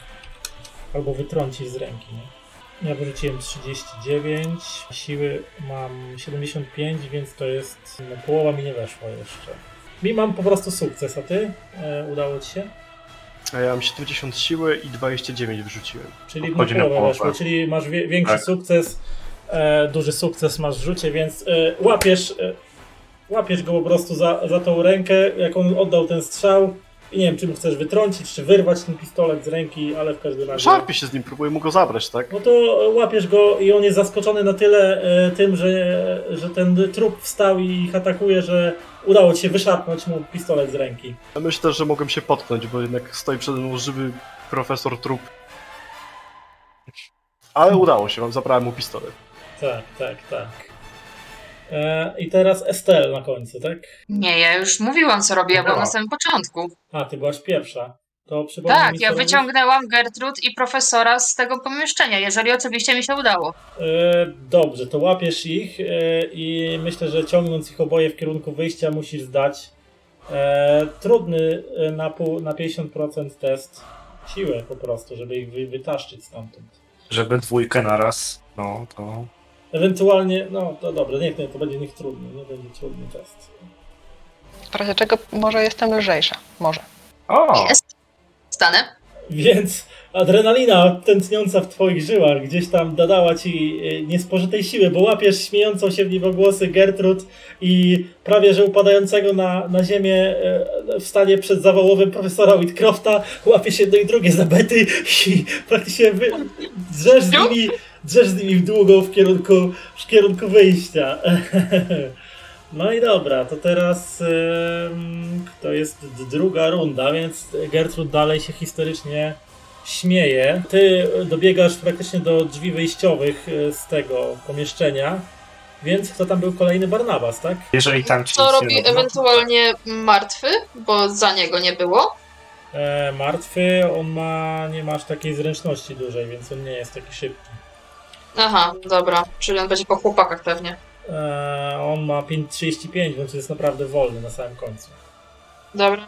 albo wytrącisz z ręki. Nie? Ja wyrzuciłem 39, siły mam 75, więc to jest, no, połowa mi nie weszła jeszcze. Mi mam po prostu sukces, a ty? E, udało ci się? A ja mam 70 siły i 29 wyrzuciłem. Czyli Chodzi na połowę. weszło, czyli masz wie, większy Tak. sukces, e, duży sukces masz w rzucie, więc e, łapiesz, e, łapiesz go po prostu za, za tą rękę, jak on oddał ten strzał i nie wiem, czy mu chcesz wytrącić, czy wyrwać ten pistolet z ręki, ale w każdym razie... Szarpię się z nim, próbuję mu go zabrać, tak? No to łapiesz go i on jest zaskoczony na tyle e, tym, że, że ten trup wstał i ich atakuje, że udało ci się wyszarpnąć mu pistolet z ręki. Ja myślę, że mogłem się potknąć, bo jednak stoi przede mną żywy profesor trup. Ale udało się, wam zabrałem mu pistolet. Tak, tak, tak. E, I teraz Estelle na końcu, tak? Nie, ja już mówiłam, co byłam Dobra. na samym początku. A, ty byłaś pierwsza. To przypomnij Tak, mi, ja wyciągnęłam Gertrud i profesora z tego pomieszczenia, jeżeli oczywiście mi się udało. E, dobrze, to łapiesz ich e, i myślę, że ciągnąc ich oboje w kierunku wyjścia musisz zdać e, trudny e, na, pół, na 50% test siły po prostu, żeby ich wy, wytaszczyć stamtąd. Żeby dwójkę naraz, no to... Ewentualnie, no to dobrze, niech nie, to będzie niech trudny, nie będzie trudny test. W razie czego może jestem lżejsza. Może. O! Jest. Stanę. Więc adrenalina tętniąca w twoich żyłach gdzieś tam dodała ci e, niespożytej siły, bo łapiesz śmiejącą się w niebogłosy Gertrud i prawie że upadającego na, na ziemię e, w stanie przed zawałowym profesora Whitcrofta łapiesz jedno i drugie zabety i praktycznie wy, drzesz, z nimi, drzesz z nimi w długą w kierunku, w kierunku wyjścia. No i dobra, to teraz to jest druga runda, więc Gertrud dalej się historycznie śmieje. Ty dobiegasz praktycznie do drzwi wyjściowych e, z tego pomieszczenia, więc kto tam był kolejny Barnabas, tak? Jeżeli tam ci Co robi ewentualnie martwy, bo za niego nie było. E, martwy, on ma, nie ma aż takiej zręczności dużej, więc on nie jest taki szybki. Aha, dobra, czyli on będzie po chłopakach pewnie. E, on ma 5,35, więc jest naprawdę wolny na samym końcu. Dobra.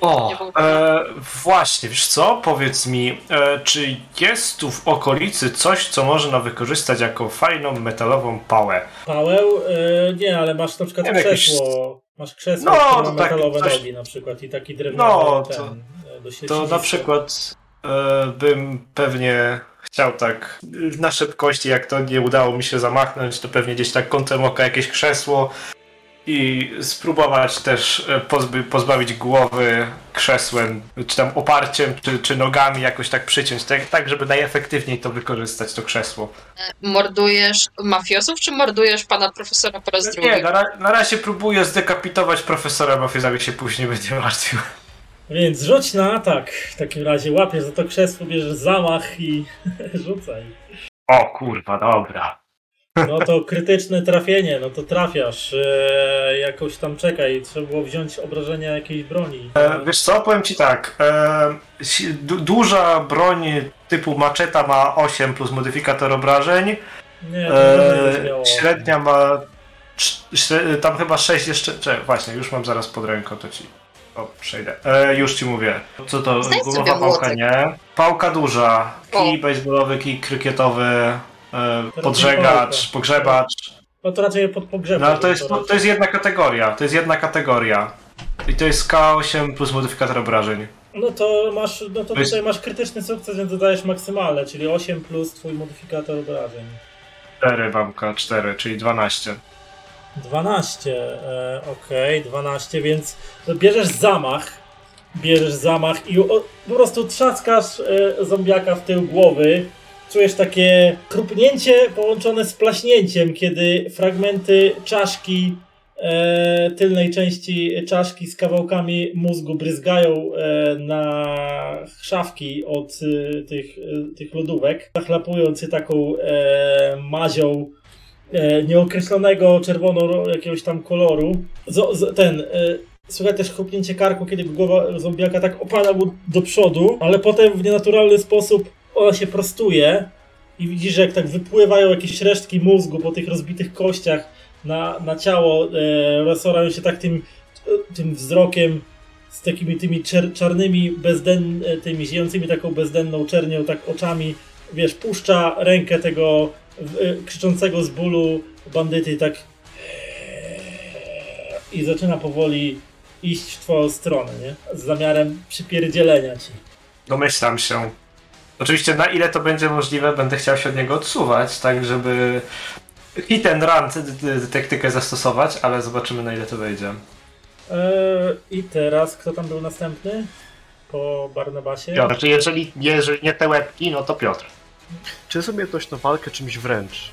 O, było. e, właśnie, wiesz co? Powiedz mi, e, czy jest tu w okolicy coś, co można wykorzystać jako fajną metalową pałę? Paweł, e, nie, ale masz na przykład Nie wiem, jakieś- krzesło, masz krzesło, No, które ma to tak, metalowe coś- nogi na przykład i taki drewniany No, ten, to- e, do To na przykład bym pewnie chciał tak na szybkości, jak to nie udało mi się zamachnąć, to pewnie gdzieś tak kątem oka jakieś krzesło i spróbować też e, pozby, pozbawić głowy krzesłem, czy tam oparciem, czy, czy nogami jakoś tak przyciąć, tak, tak żeby najefektywniej to wykorzystać, to krzesło. Mordujesz mafiosów, czy mordujesz pana profesora po raz drugi? Nie, na, na razie próbuję zdekapitować profesora Mafioza, jak się później będzie martwił. Więc rzuć na atak. W takim razie łapiesz za to krzesło, bierzesz zamach i rzucaj. O kurwa, dobra. No to krytyczne trafienie, no to trafiasz. E, jakoś tam czekaj, trzeba było wziąć obrażenia jakiejś broni. E, wiesz co, powiem ci tak. E, du- duża broń typu maczeta ma 8 plus modyfikator obrażeń. Nie, to obrażenie będzie E, średnia ma. tam chyba 6 jeszcze. Czekaj, właśnie, już mam zaraz pod ręką, to ci. O, przejdę. E, już ci mówię. Co to? Znajdź Gumowa sobie pałka, młotek. nie? Pałka duża. Kij baseballowy, kij krykietowy, e, podżegacz, pogrzebacz. No to raczej pod pogrzebem. No ale to jest, to jest jedna kategoria. To jest jedna kategoria. I to jest K8 plus modyfikator obrażeń. No to masz, no to To tutaj masz krytyczny sukces, więc dodajesz maksymalne, czyli 8 plus twój modyfikator obrażeń. 4 mam K4, czyli 12. 12, e, okej, 12, więc bierzesz zamach, bierzesz zamach i o, po prostu trzaskasz e, zombiaka w tył głowy. Czujesz takie krupnięcie połączone z plaśnięciem, kiedy fragmenty czaszki, e, tylnej części czaszki z kawałkami mózgu bryzgają e, na szafki od e, tych, e, tych lodówek, zachlapując je taką e, mazią nieokreślonego czerwono jakiegoś tam koloru. Z, z, ten, e, słychać też chrupnięcie karku, kiedy głowa zombiaka tak opada mu do przodu, ale potem w nienaturalny sposób ona się prostuje i widzisz, że jak tak wypływają jakieś resztki mózgu po tych rozbitych kościach na, na ciało, e, się tak tym, tym wzrokiem z takimi tymi czer, czarnymi, bezden, e, tymi ziejącymi taką bezdenną czernią, tak oczami, wiesz, puszcza rękę tego krzyczącego z bólu bandyty i tak i zaczyna powoli iść w twoją stronę, nie? Z zamiarem przypierdzielenia ci. Domyślam się. Oczywiście na ile to będzie możliwe, będę chciał się od niego odsuwać, tak żeby i ten d- taktykę zastosować, ale zobaczymy na ile to wejdzie. Eee, I teraz kto tam był następny? Po Barnabasie? Piotr, jeżeli, jeżeli nie te łebki, no to Piotr. Czy jest umiejętność na walkę czymś wręcz?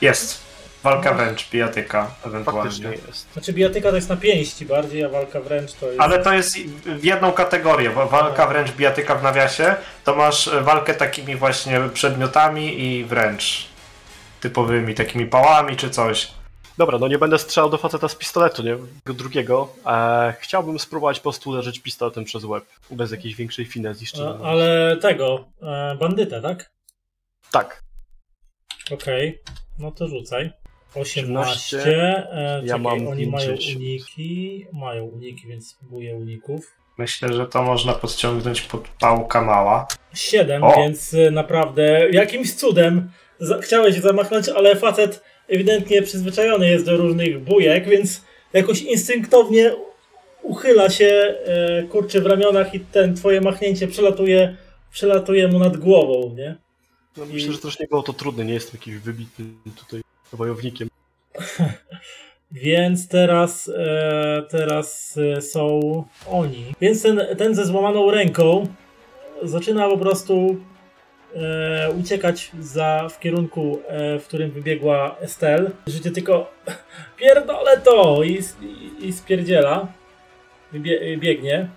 Jest. Walka wręcz, bijatyka ewentualnie. Faktycznie jest. Znaczy bijatyka to jest na pięści bardziej, a walka wręcz to jest... Ale to jest w jedną kategorię. bo Walka wręcz, bijatyka w nawiasie, to masz e, walkę takimi właśnie przedmiotami i wręcz typowymi, takimi pałami czy coś. Dobra, no nie będę strzelał do faceta z pistoletu, nie? Drugiego. E, chciałbym spróbować po prostu uderzyć pistoletem przez łeb. Bez jakiejś większej finezji, szczerze A, mówiąc. ale tego, e, bandytę, tak? Tak. Okej, no to rzucaj. 18. 18. E, Ja mam oni mają 50. uniki. Mają uniki, więc spróbuję uników. Myślę, że to można podciągnąć pod pałka mała. 7, O! więc e, naprawdę jakimś cudem za- chciałeś zamachnąć, ale facet ewidentnie przyzwyczajony jest do różnych bujek, więc jakoś instynktownie uchyla się, e, kurczy w ramionach i ten twoje machnięcie przelatuje, przelatuje mu nad głową, nie? No, myślę, że też nie było to trudne, nie jestem jakimś wybitnym tutaj wojownikiem. Więc teraz, e, teraz e, są oni. Więc ten, ten ze złamaną ręką zaczyna po prostu e, uciekać za, w kierunku, e, w którym wybiegła Estelle. Życie tylko pierdolę to i, i, i spierdziela. Wybie, biegnie,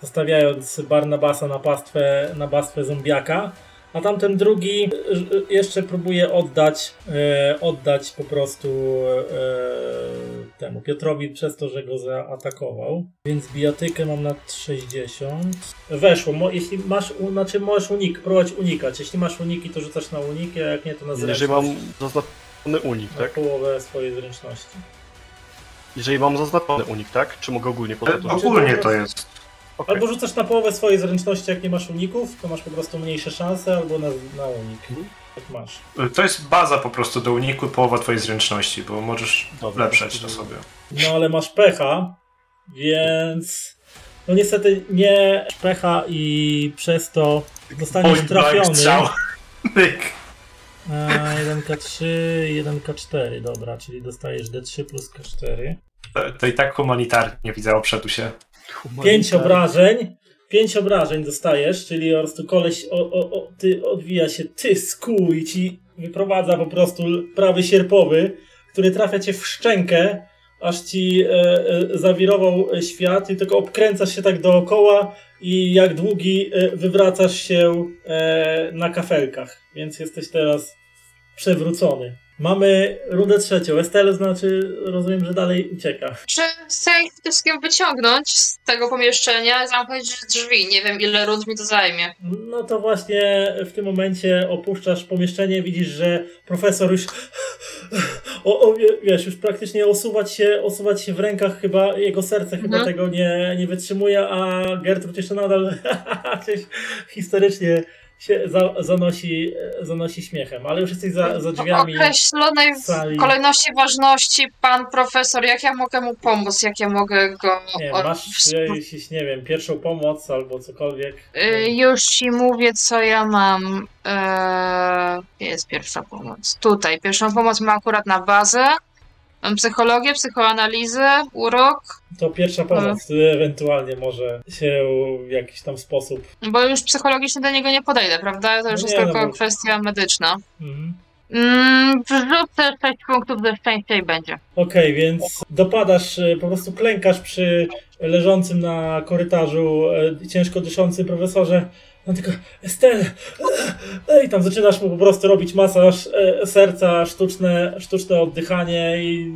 zostawiając Barnabasa na pastwę, na pastwę zombiaka. A tamten drugi e, jeszcze próbuje oddać, e, oddać po prostu e, temu Piotrowi przez to, że go zaatakował. Więc bijatykę mam na 60. Weszło. Mo, jeśli masz, u, znaczy możesz unik, próbować unikać. Jeśli masz uniki, to rzucasz na uniki, a jak nie, to na zręczność. Jeżeli mam zaznaczony unik, Na tak? połowę swojej zręczności. Jeżeli mam zaznaczony unik, tak? Czy mogę ogólnie E, podać? Ogólnie to jest. Okej. Albo rzucasz na połowę swojej zręczności, jak nie masz uników, to masz po prostu mniejsze szanse, albo na, na unik. Mhm. Jak masz. To jest baza po prostu do uniku, połowa twojej zręczności, bo możesz Dobra, lepszeć to sobie. No ale masz pecha, więc no niestety nie pecha i przez to zostaniesz Point trafiony. strzał. Myk. E, 1K3, 1K4, dobra, czyli dostajesz D3 plus K4. To, to i tak humanitarnie widzę, oprzedł się. Pięć obrażeń, pięć obrażeń dostajesz, czyli po prostu koleś o, o, o, ty odwija się tysku i ci wyprowadza po prostu prawy sierpowy, który trafia cię w szczękę, aż ci e, e, zawirował świat i tylko obkręcasz się tak dookoła i jak długi e, wywracasz się e, na kafelkach, więc jesteś teraz przewrócony. Mamy rundę trzecią. Estelle znaczy, rozumiem, że dalej ucieka. Czy chcę ich wszystkim wyciągnąć z tego pomieszczenia, zamknąć drzwi? Nie wiem, ile rund mi to zajmie. No to właśnie w tym momencie opuszczasz pomieszczenie, widzisz, że profesor już o, o, wiesz, już praktycznie osuwać się, osuwać się w rękach chyba, jego serce chyba Mhm. tego nie, nie wytrzymuje, a Gertrud jeszcze nadal historycznie się za, zanosi, zanosi śmiechem, ale już jesteś za, za drzwiami. W określonej sali. kolejności ważności, pan profesor, jak ja mogę mu pomóc? Jak ja mogę go. Nie, masz jakieś, nie wiem, pierwszą pomoc albo cokolwiek. Y, Już ci mówię, co ja mam. Eee, jest pierwsza pomoc? Tutaj. Pierwszą pomoc mam akurat na bazę. Mam psychologię, psychoanalizę, urok, To pierwsza pomoc Mhm. ewentualnie może się w jakiś tam sposób. bo już psychologicznie do niego nie podejdę, prawda? To już No jest nie, tylko no bo- kwestia medyczna. Mhm. Mm, wrzucę 6 punktów ze szczęścia i będzie. Okej, więc dopadasz, e, po prostu klękasz przy leżącym na korytarzu e, ciężko dyszącym profesorze. No tylko, Estel! e, I tam zaczynasz mu po prostu robić masaż e, serca, sztuczne, sztuczne oddychanie i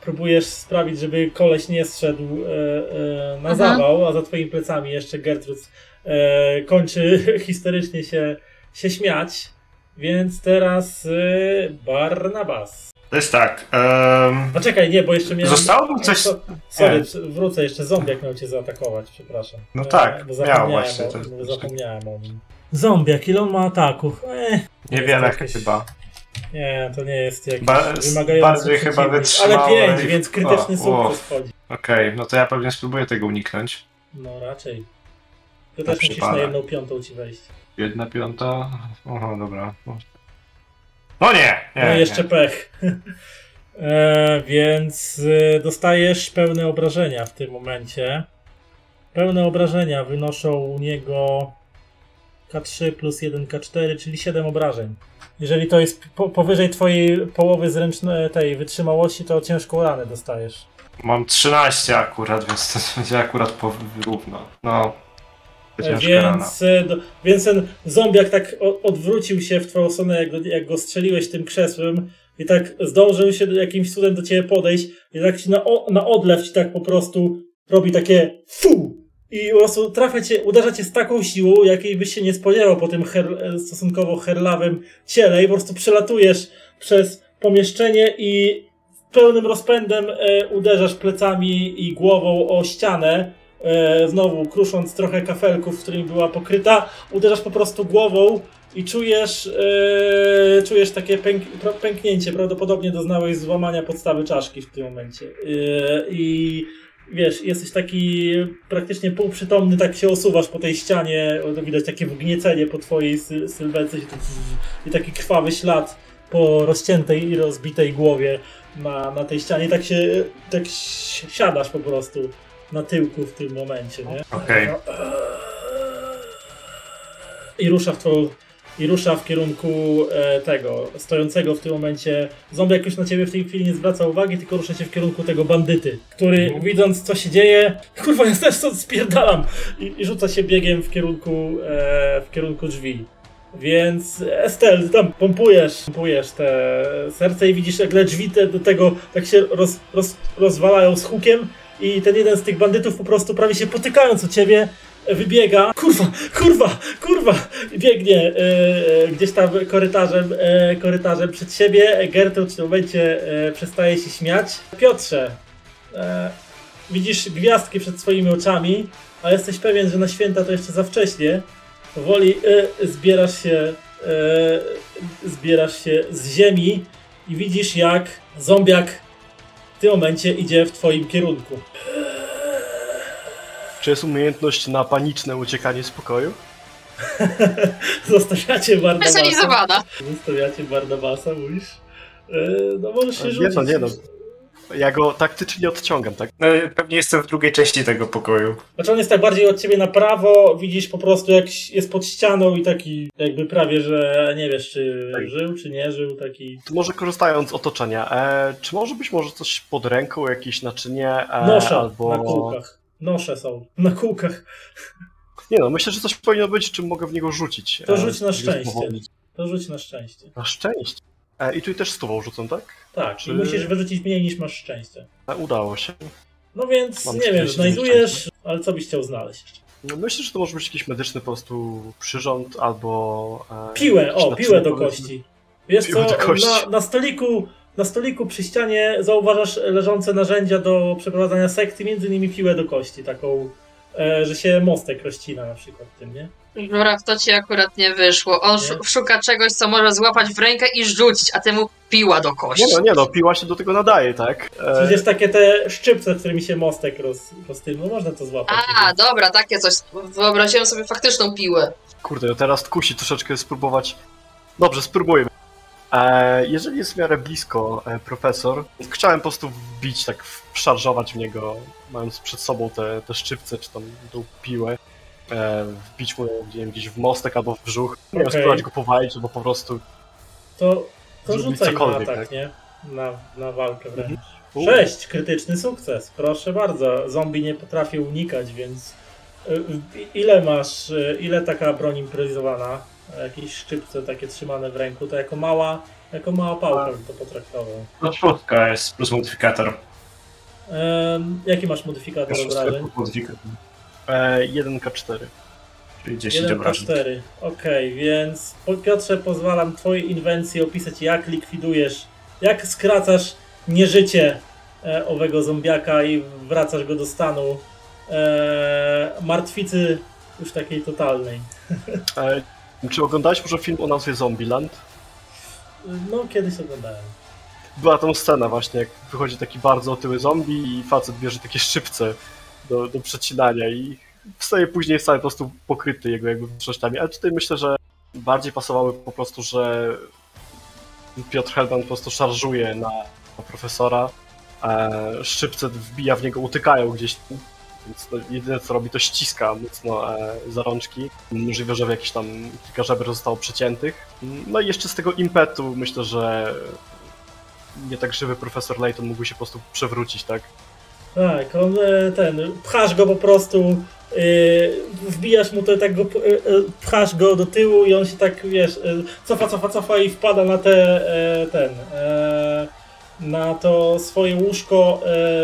próbujesz sprawić, żeby koleś nie zszedł e, e, na zawał, a za twoimi plecami jeszcze Gertrud e, kończy historycznie się, się śmiać. Więc teraz e, Barnabas. To jest tak. em, A czekaj, nie, bo jeszcze miałem... Zostało mi coś- So, sorry, Nie. wrócę jeszcze. Zombiak miał cię zaatakować, przepraszam. No E, tak, bo miał zapomniałem właśnie, O, to- bo zapomniałem o nim. Zombiak, ile on ma ataków? Eh, Niewiele jakieś- chyba. Nie, to nie jest jakiś Ba- bardziej chyba wytrzymały. Ale pięć, więc krytyczny O, sukces wchodzi. Okej, no to ja pewnie spróbuję tego uniknąć. No raczej. Ty Na też musisz na jedną piątą ci wejść. Jedna piąta. Oho, dobra. No nie! nie No jeszcze nie. pech. e, więc e, dostajesz pełne obrażenia w tym momencie. Pełne obrażenia wynoszą u niego K3 plus 1 K4, czyli 7 obrażeń. Jeżeli to jest po, powyżej twojej połowy zręcznej tej wytrzymałości, to ciężką ranę dostajesz. Mam 13 akurat, więc to będzie akurat po równo. No. Więc, do, więc ten zombiak tak odwrócił się w twoją stronę, jak go, jak go strzeliłeś tym krzesłem i tak zdążył się jakimś cudem do ciebie podejść i tak ci na, na odlew ci tak po prostu robi takie fu! I po prostu trafia cię, uderza cię z taką siłą, jakiej byś się nie spodziewał po tym her, stosunkowo herlawym ciele i po prostu przelatujesz przez pomieszczenie i pełnym rozpędem e, uderzasz plecami i głową o ścianę, e, znowu krusząc trochę kafelków, którymi była pokryta, uderzasz po prostu głową i czujesz, e, czujesz takie pęk, pęknięcie. Prawdopodobnie doznałeś złamania podstawy czaszki w tym momencie. E, I wiesz, jesteś taki praktycznie półprzytomny, tak się osuwasz po tej ścianie, widać takie wgniecenie po twojej sy- sylwetce i taki krwawy ślad po rozciętej i rozbitej głowie na, na tej ścianie. Tak się, tak si- siadasz po prostu na tyłku w tym momencie, nie? Okej. I rusza w twoją, i rusza w kierunku e, tego, stojącego w tym momencie. Zombiak już na ciebie w tej chwili nie zwraca uwagi, tylko rusza się w kierunku tego bandyty, który Mhm. widząc co się dzieje, kurwa ja też stąd spierdalam i, i rzuca się biegiem w kierunku, e, w kierunku drzwi. Więc Estel, tam pompujesz, pompujesz te serce i widzisz, jak drzwi te, do tego tak się roz, roz, rozwalają z hukiem i ten jeden z tych bandytów po prostu prawie się potykając o ciebie wybiega. Kurwa, kurwa, kurwa! Biegnie e, e, gdzieś tam korytarzem, e, korytarzem przed siebie. Gertrud w tym momencie e, przestaje się śmiać. Piotrze, e, widzisz gwiazdki przed swoimi oczami, a jesteś pewien, że na święta to jeszcze za wcześnie. Powoli e, zbierasz się, e, zbierasz się z ziemi i widzisz jak zombiak w tym momencie idzie w twoim kierunku. Czy jest umiejętność na paniczne uciekanie z pokoju? Zostawiacie Barnabasa. Personalizowana. Zostawiacie Barnabasa, mówisz? E, no możesz się Nie rzucić. no, nie no. Ja go taktycznie odciągam, tak? No, pewnie jestem w drugiej części tego pokoju. Znaczy on jest tak bardziej od ciebie na prawo, widzisz po prostu jak jest pod ścianą i taki jakby prawie, że nie wiesz czy Tak. żył, czy nie żył, taki... To może korzystając z otoczenia, e, czy może być może coś pod ręką, jakieś naczynie, e, Nosze albo... na kółkach. Nosze są. Na kółkach. Nie no, myślę, że coś powinno być, czym mogę w niego rzucić. To e, rzuć na szczęście. To rzuć na szczęście. Na szczęście. E, I tu też stówą rzucą, tak? Tak, Czy- i musisz wyrzucić mniej niż masz szczęście. E, udało się. No więc, Mam nie wiem, 40 znajdujesz, ale co byś chciał znaleźć? No, myślę, że to może być jakiś medyczny po prostu przyrząd, albo... E, Piłę, o, piłę do kości. Wiesz Piłę co, na, na stoliku na stoliku przy ścianie zauważasz leżące narzędzia do przeprowadzania sekcji, między innymi piłę do kości, taką e, że się mostek rozcina na przykład tym, nie? Żuraw, to ci akurat nie wyszło. On szuka czegoś, co może złapać w rękę i rzucić, a temu piła do kości. Nie no, nie no, piła się do tego nadaje, tak? E, Przecież takie te szczypce, którymi się mostek roz, roztynął, można to złapać. A, dobra, takie coś. Wyobraziłem sobie faktyczną piłę. Kurde, no teraz kusi troszeczkę spróbować. Dobrze, spróbujmy. E, jeżeli jest w miarę blisko e, profesor, chciałem po prostu wbić, tak szarżować w niego, mając przed sobą te, te szczypce, czy tam tą piłę. E, wbić mu nie wiem, gdzieś w mostek albo w brzuch. Okej. spróbować go powalić, albo po prostu... To, to rzucaj na atak, tak? nie? Na, na walkę wręcz. U. Sześć, krytyczny sukces, proszę bardzo. Zombie nie potrafi unikać, więc y, i- ile masz, y, ile taka broń improwizowana, jakieś szczypce takie trzymane w ręku, to jako mała, jako mała pałka bym to potraktował. No szóstka jest plus modyfikator. Em, jaki masz modyfikator obrażeń? modyfikator. E, 1k4. Czyli 10 1 obrażeń. 4 Okej, więc po- Piotrze pozwalam twojej inwencji opisać jak likwidujesz, jak skracasz nieżycie e, owego zombiaka i wracasz go do stanu e, martwicy już takiej totalnej. E, czy oglądałeś może film o nazwie Zombieland? No, kiedyś oglądałem. Była tam scena właśnie, jak wychodzi taki bardzo otyły zombie i facet bierze takie szczypce do, do przecinania i wstaje później cały po prostu pokryty jego jakby wnętrznościami. Ale tutaj myślę, że bardziej pasowały po prostu, że Piotr Helban po prostu szarżuje na, na profesora, e, szczypce wbija w niego, utykają gdzieś więc to jedyne co robi to ściska mocno e, za rączki. Możliwe, że jakieś tam kilka żeber zostało przeciętych. No i jeszcze z tego impetu myślę, że nie tak żywy profesor Layton mógłby się po prostu przewrócić, tak? Tak, on e, ten, pchasz go po prostu, e, wbijasz mu to tak go, e, e, pchasz go do tyłu i on się tak, wiesz, e, cofa, cofa, cofa i wpada na te, ten, na to swoje łóżko,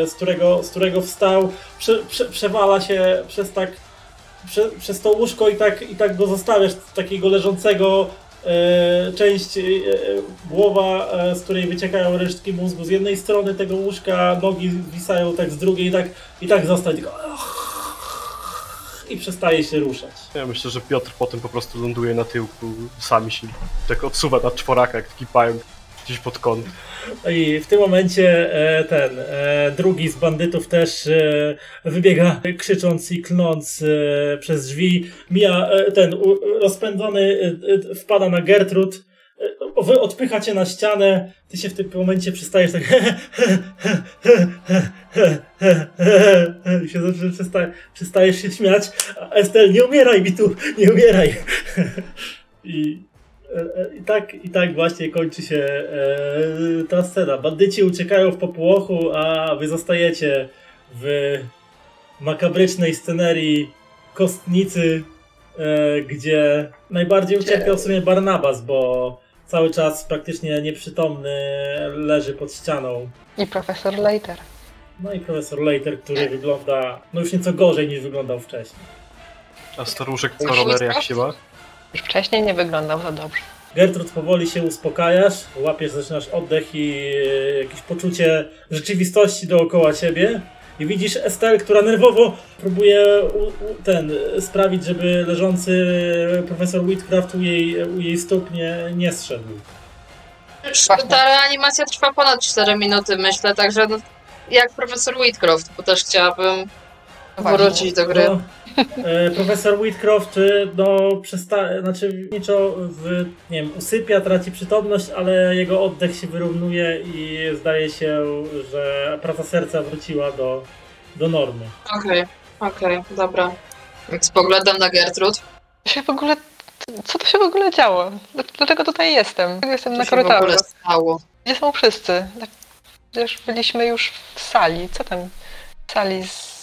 z którego, z którego wstał, prze, prze, przewala się przez tak, prze, przez to łóżko i tak, i tak go zostawiasz takiego leżącego, część, e, e, głowa, e, z której wyciekają resztki mózgu z jednej strony tego łóżka, nogi wisają tak z drugiej i tak, i tak tylko i przestaje się ruszać. Ja myślę, że Piotr potem po prostu ląduje na tyłku, sami się tak odsuwa na czworaka, jak taki pająk gdzieś pod kąt. I w tym momencie e, ten e, drugi z bandytów też e, wybiega krzycząc i klnąc e, przez drzwi. Mija e, ten rozpędzony, e, e, wpada na Gertrud. e, Wy odpychacie na ścianę, ty się w tym momencie przestajesz tak i się przestaje, przestajesz się śmiać, Estel nie umieraj mi tu, nie umieraj i E, e, I tak, I tak właśnie kończy się e, ta scena. Bandyci uciekają w popłochu, a wy zostajecie w makabrycznej scenerii kostnicy, e, gdzie najbardziej ucierpiał w sumie Barnabas, bo cały czas praktycznie nieprzytomny leży pod ścianą. I profesor Later. No i profesor Later, który wygląda no już nieco gorzej niż wyglądał wcześniej. A staruszek co rowery jak się ma? Już wcześniej nie wyglądał za dobrze. Gertrud, powoli się uspokajasz, łapiesz, zaczynasz oddech i e, jakieś poczucie rzeczywistości dookoła ciebie. I widzisz Estelle, która nerwowo próbuje u, u, ten, e, sprawić, żeby leżący profesor Whitcraft u jej, u jej stóp nie, nie zszedł. Właśnie. Ta reanimacja trwa ponad 4 minuty, myślę, także no, jak profesor Whitcroft, bo też chciałabym wrócić do gry. No, e, profesor Whitcroft e, no, przesta- znaczy niczo w, nie wiem, usypia, traci przytomność, ale jego oddech się wyrównuje i zdaje się, że praca serca wróciła do, do normy. Okej, okej, dobra. Jak spoglądam na Gertrud, Co się w ogóle, co to się w ogóle działo? Dlaczego tutaj jestem? Dlaczego jestem co na się w ogóle korytarzu? stało? Gdzie są wszyscy? Przecież byliśmy już w sali. Co tam? W sali z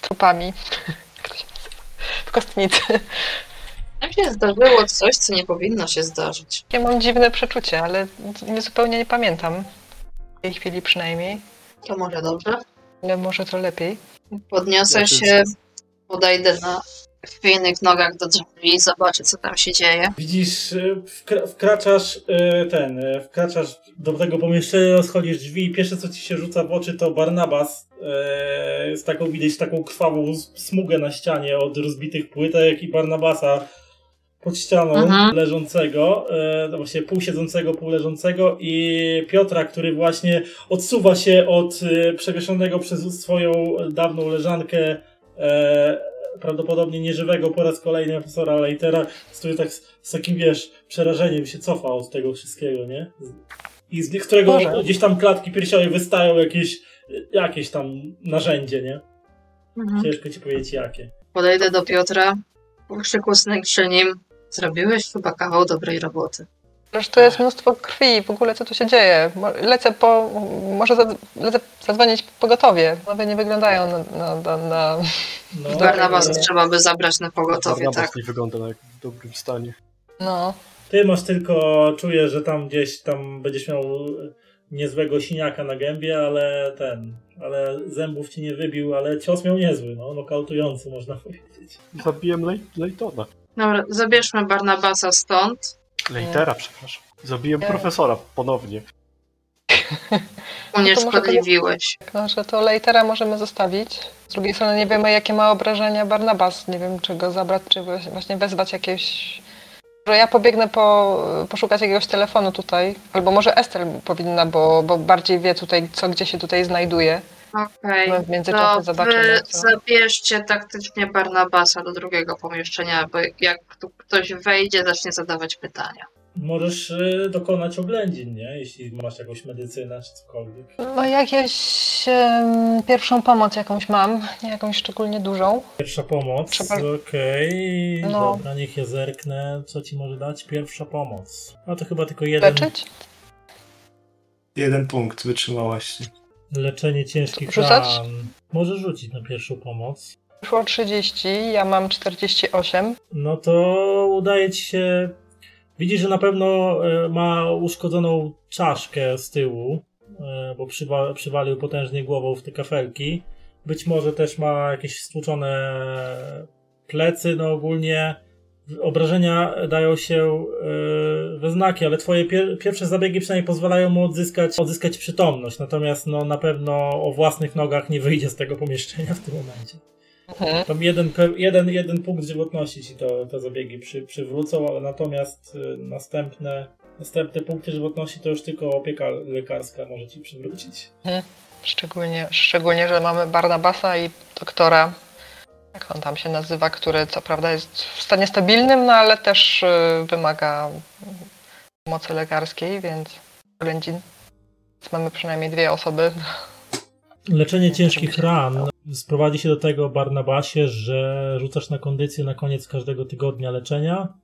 trupami. Jak to się nazywa? W kostnicy. Tam się zdarzyło coś, co nie powinno się zdarzyć. Ja mam dziwne przeczucie, ale nie, zupełnie nie pamiętam. W tej chwili przynajmniej. To może dobrze. Ale może to lepiej. Podniosę się, podejdę na w chwiejnych nogach do drzwi, zobaczę co tam się dzieje. Widzisz, y, wkra- wkraczasz y, ten, y, wkraczasz do tego pomieszczenia, schodzisz drzwi i pierwsze co ci się rzuca w oczy to Barnabas z taką, widać taką krwawą smugę na ścianie od rozbitych płytek i Barnabasa pod ścianą Mhm. leżącego, no właśnie pół siedzącego, pół leżącego i Piotra, który właśnie odsuwa się od y, przewieszonego przez swoją dawną leżankę e, prawdopodobnie nieżywego po raz kolejny profesora Leitera, który tak z, z takim, wiesz, przerażeniem się cofa od tego wszystkiego, nie? I z którego Może. gdzieś tam klatki piersiowej wystają jakieś, jakieś tam narzędzie, nie? Mhm. Ciężko ci powiedzieć jakie. Podejdę do Piotra, przykłusnę przy nim. Zrobiłeś chyba kawał dobrej roboty. Przecież tu jest mnóstwo krwi, w ogóle co tu się dzieje? Lecę po, może za- lecę zadzwonić pogotowie. One nie wyglądają na, na, na, na... No, Barnabasa ale trzeba by zabrać na pogotowie, Barnabas tak. nie wygląda na jak w dobrym stanie. no. Ty masz tylko, czujesz, że tam gdzieś tam będziesz miał niezłego siniaka na gębie, ale ten, ale zębów ci nie wybił, ale cios miał niezły, no, nokautujący można powiedzieć. Zabiłem Lej- Lejtona. Dobra, zabierzmy Barnabasa stąd. Lejtera, przepraszam. Zabiłem profesora ponownie. Unieszkodliwiłeś. No, że to Leitera możemy zostawić. Z drugiej strony nie wiemy, jakie ma obrażenia Barnabas. Nie wiem, czy go zabrać, czy właśnie- właśnie wezwać jakieś... Że ja pobiegnę po, poszukać jakiegoś telefonu tutaj. Albo może Ester powinna, bo, bo bardziej wie tutaj, co gdzie się tutaj znajduje. Okej. My w międzyczasie To wy zobaczymy, co... zabierzcie taktycznie Barnabasa do drugiego pomieszczenia, bo jak tu ktoś wejdzie, zacznie zadawać pytania. Możesz y, dokonać oględzin, nie? Jeśli masz jakąś medycynę czy cokolwiek. No jakieś pierwszą pomoc jakąś mam, nie jakąś szczególnie dużą. Pierwsza pomoc, Trzeba- okej. No. Dobra, niech ja zerknę. Co ci może dać? Pierwsza pomoc. A to chyba tylko jeden. Leczyć? Jeden punkt wytrzymałości. Leczenie ciężkich Rzucać? ran. Możesz rzucić na pierwszą pomoc. Wyszło 30, ja mam 48. No to udaje ci się. Widzisz, że na pewno e, ma uszkodzoną czaszkę z tyłu, e, bo przywa- przywalił potężnie głową w te kafelki. Być może też ma jakieś stłuczone plecy, no ogólnie obrażenia dają się e, we znaki, ale twoje pier- pierwsze zabiegi przynajmniej pozwalają mu odzyskać, odzyskać przytomność, natomiast no, na pewno o własnych nogach nie wyjdzie z tego pomieszczenia w tym momencie. Mhm. Tam jeden, jeden, jeden punkt żywotności ci to, te zabiegi przy, przywrócą, ale natomiast y, następne, następne punkty żywotności to już tylko opieka lekarska może ci przywrócić. Szczególnie, szczególnie, że mamy Barnabasa i doktora, jak on tam się nazywa, który co prawda jest w stanie stabilnym, no ale też y, wymaga pomocy lekarskiej, więc oględzin. Więc mamy przynajmniej dwie osoby. Leczenie ciężkich ran sprowadzi się do tego, Barnabasie, że rzucasz na kondycję na koniec każdego tygodnia leczenia.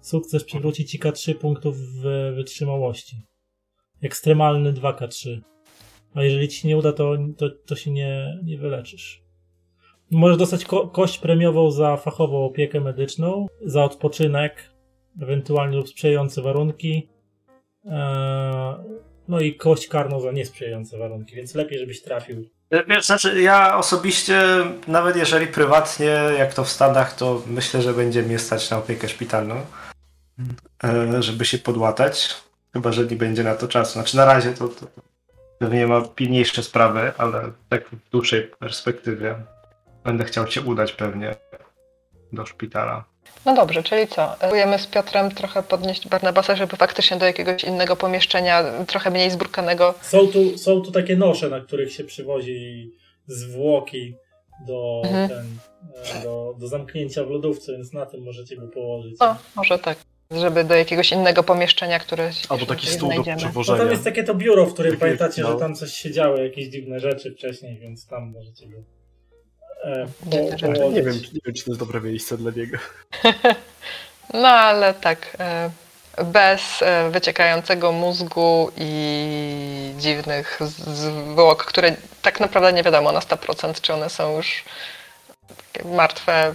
Sukces przywróci ci K3 punktów w wytrzymałości. Ekstremalny 2K3. A jeżeli ci nie uda, to, to, to się nie, nie wyleczysz. Możesz dostać ko- kość premiową za fachową opiekę medyczną, za odpoczynek, ewentualnie lub sprzyjające warunki. Eee, no i kość karną za niesprzyjające warunki, więc lepiej, żebyś trafił. Wiesz, znaczy ja osobiście, nawet jeżeli prywatnie, jak to w Stanach, to myślę, że będzie mnie stać na opiekę szpitalną, e, żeby się podłatać, chyba, że nie będzie na to czasu. Znaczy na razie to to pewnie ma pilniejsze sprawy, ale tak w dłuższej perspektywie będę chciał cię udać pewnie do szpitala. No dobrze, czyli co? Próbujemy z Piotrem trochę podnieść Barnabasa, żeby faktycznie do jakiegoś innego pomieszczenia, trochę mniej zbrukanego. Są tu, są tu takie nosze, na których się przywozi zwłoki do, Mhm. ten, e, do, do zamknięcia w lodówce, więc na tym możecie go położyć. No, może tak. Żeby do jakiegoś innego pomieszczenia, które się Albo taki stół do znajdziemy. No tam przewożenia. jest takie to biuro, w którym Takie, pamiętacie, no. że tam coś się działy, jakieś dziwne rzeczy wcześniej, więc tam możecie go e, rzeczy. położyć. Nie wiem, nie wiem, czy to jest dobre miejsce dla niego. No ale tak, e, bez e, wyciekającego mózgu i dziwnych z- zwłok, które tak naprawdę nie wiadomo na 100%, czy one są już takie martwe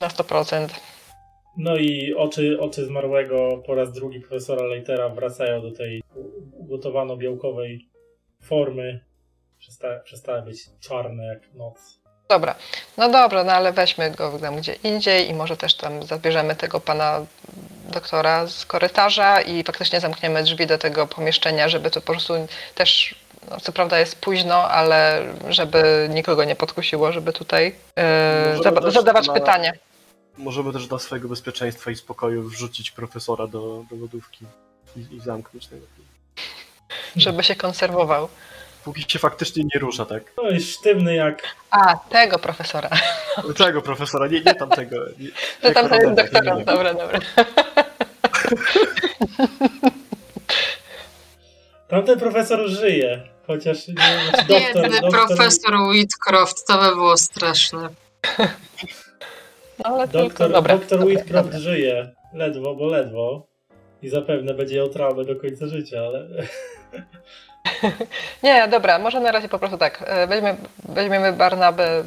na 100%. No i oczy, oczy zmarłego po raz drugi profesora Leitera wracają do tej ugotowano-białkowej formy. Przesta, przestały być czarne jak noc. Dobra, no dobra, no ale weźmy go tam gdzie indziej i może też tam zabierzemy tego pana doktora z korytarza i faktycznie zamkniemy drzwi do tego pomieszczenia, żeby to po prostu też, no, co prawda jest późno, ale żeby nikogo nie podkusiło, żeby tutaj yy, zada- zadawać na- pytanie. Możemy też dla swojego bezpieczeństwa i spokoju wrzucić profesora do, do lodówki i, i zamknąć tego. żeby się konserwował. Póki się faktycznie nie rusza, tak? No jest sztywny jak... A, tego profesora. Tego profesora, nie, nie tamtego. Nie, To nie tam to jest nie. Dobra, dobra. Tamten profesor żyje, chociaż nie znaczy doktor, Biedny doktor, profesor Whitcroft, to by było straszne. No ale tylko, doktor, dobra. doktor dobra, Whitcroft dobra. żyje, ledwo, bo ledwo. I zapewne będzie miał traumę do końca życia, ale... Nie, dobra, może na razie po prostu tak. e, Weźmiemy, weźmiemy Barnabę,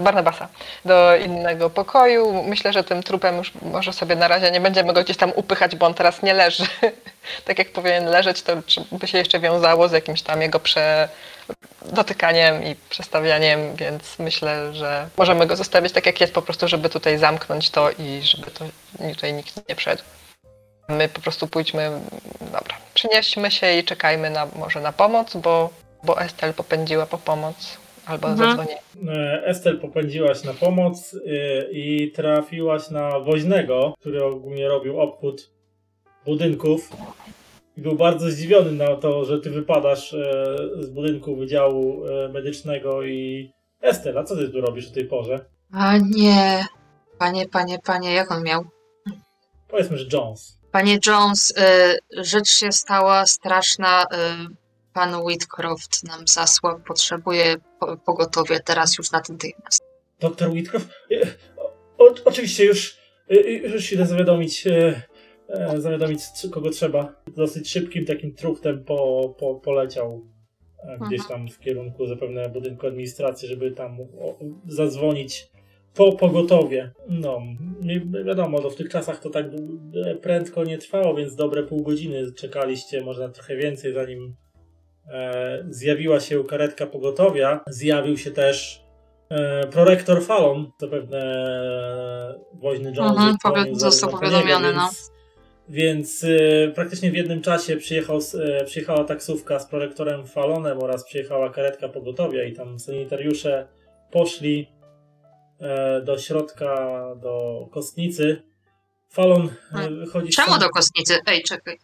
Barnabasa do innego pokoju. Myślę, że tym trupem już może sobie na razie nie będziemy go gdzieś tam upychać, bo on teraz nie leży. tak jak powinien leżeć, to by się jeszcze wiązało z jakimś tam jego prze... dotykaniem i przestawianiem, więc myślę, że możemy go zostawić tak jak jest, po prostu, żeby tutaj zamknąć to i żeby to tutaj nikt nie wszedł. My po prostu pójdźmy, dobra, przynieśmy się i czekajmy na, może na pomoc, bo, bo Estel popędziła po pomoc albo Mhm. zadzwoni. E, Estel popędziłaś na pomoc e, i trafiłaś na woźnego, który ogólnie robił obchód budynków. I był bardzo zdziwiony na to, że ty wypadasz e, z budynku Wydziału e, Medycznego i Estel, a co ty tu robisz o tej porze? A nie. Panie, panie, panie, jak on miał? Powiedzmy, że Jones. Panie Jones, y, rzecz się stała straszna. Y, pan Whitcroft nam zasłał. Potrzebuje po, pogotowia teraz już natychmiast. Doktor Whitcroft? E, o, oczywiście już, już idę zawiadomić, e, zawiadomić kogo trzeba. Dosyć szybkim takim truchtem po, po, poleciał e, gdzieś tam w kierunku zapewne budynku administracji, żeby tam o, zadzwonić po pogotowie. No, wiadomo, no w tych czasach to tak e, prędko nie trwało, więc dobre pół godziny czekaliście, może na trochę więcej, zanim e, zjawiła się karetka pogotowia. Zjawił się też e, prorektor Fallon, zapewne e, woźny Jones Mhm, powie- został po powiadomiony, no. Więc, e, praktycznie w jednym czasie przyjechał, e, przyjechała taksówka z prorektorem Fallonem oraz przyjechała karetka pogotowia i tam sanitariusze poszli do środka, do kostnicy. Fallon e, wychodzi z Czemu sam- do kostnicy? Ej, czekaj.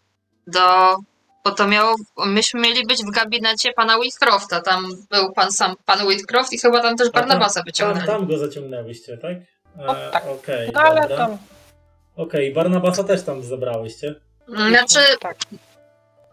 Do. Bo to miało. Myśmy mieli być w gabinecie pana Whitcrofta. Tam był pan sam, pan Whitcroft i chyba tam też tam- Barnabasa Tam, wyciągnęli. tam go zaciągnęłyście, tak? E, No tak. Okej, No ale dobra. tam. Okej, Barnabasa też tam zabrałyście. Znaczy, Tak.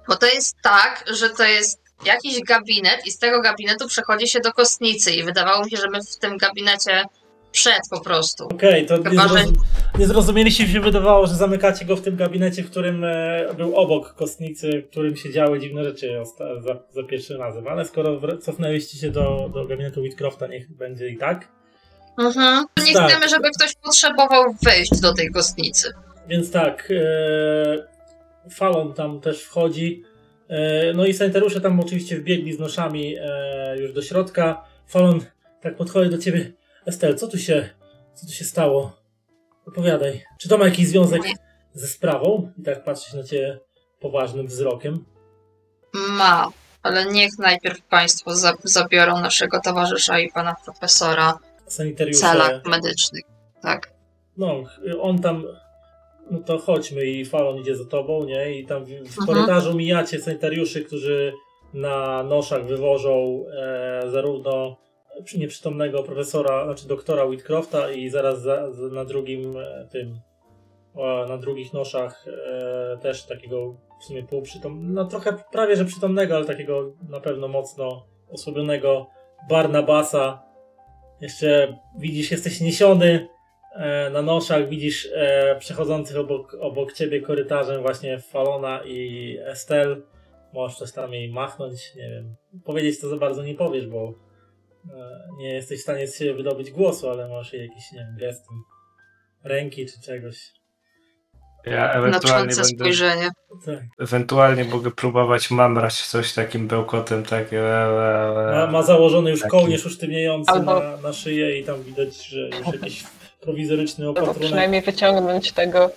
bo to jest tak, że to jest jakiś gabinet i z tego gabinetu przechodzi się do kostnicy i wydawało mi się, że my w tym gabinecie przed po prostu. Okej, to nie, Chyba, że- zrozum- nie zrozumieliście, się wydawało, że zamykacie go w tym gabinecie, w którym e, był obok kostnicy, w którym się działy dziwne rzeczy osta- za, za pierwszym razem. Ale skoro wr- cofnęliście się do, do gabinetu Whitcrofta, niech będzie i tak. Mhm. Nie Tak. chcemy, żeby ktoś potrzebował wejść do tej kostnicy. Więc tak, e, Fallon tam też wchodzi. E, no i sanitariusze tam oczywiście wbiegli z noszami e, już do środka. Fallon tak podchodzi do ciebie. Estel, co tu się, co tu się stało? Opowiadaj. Czy to ma jakiś związek ze sprawą? I tak patrzy na ciebie poważnym wzrokiem. Ma, ale niech najpierw Państwo za, zabiorą naszego towarzysza i pana profesora w celach medycznych. Tak. No, on tam. No to chodźmy i Falon idzie za tobą, nie? I tam w, w Mhm. korytarzu mijacie sanitariuszy, którzy na noszach wywożą e, zarówno nieprzytomnego profesora, znaczy doktora Whitcrofta i zaraz za, za, na drugim e, tym, na drugich noszach e, też takiego w sumie półprzytomnego, no trochę prawie że przytomnego, ale takiego na pewno mocno osłabionego Barnabasa. Jeszcze widzisz, jesteś niesiony e, na noszach, widzisz e, przechodzących obok, obok ciebie korytarzem właśnie Falona i Estel. Możesz coś tam jej machnąć, nie wiem. Powiedzieć to za bardzo nie powiesz, bo nie jesteś w stanie z siebie wydobyć głosu, ale możesz jej jakiś, nie wiem, gestem ręki czy czegoś. Ja ewentualnie będę, spojrzenie. Tak. ewentualnie mogę próbować mamrać coś takim bełkotem, tak. e, e, Ma, ma założony już Taki. kołnierz usztywniający Albo- na, na szyję i tam widać, że już jakiś prowizoryczny Albo opatrunek. przynajmniej wyciągnąć tego e,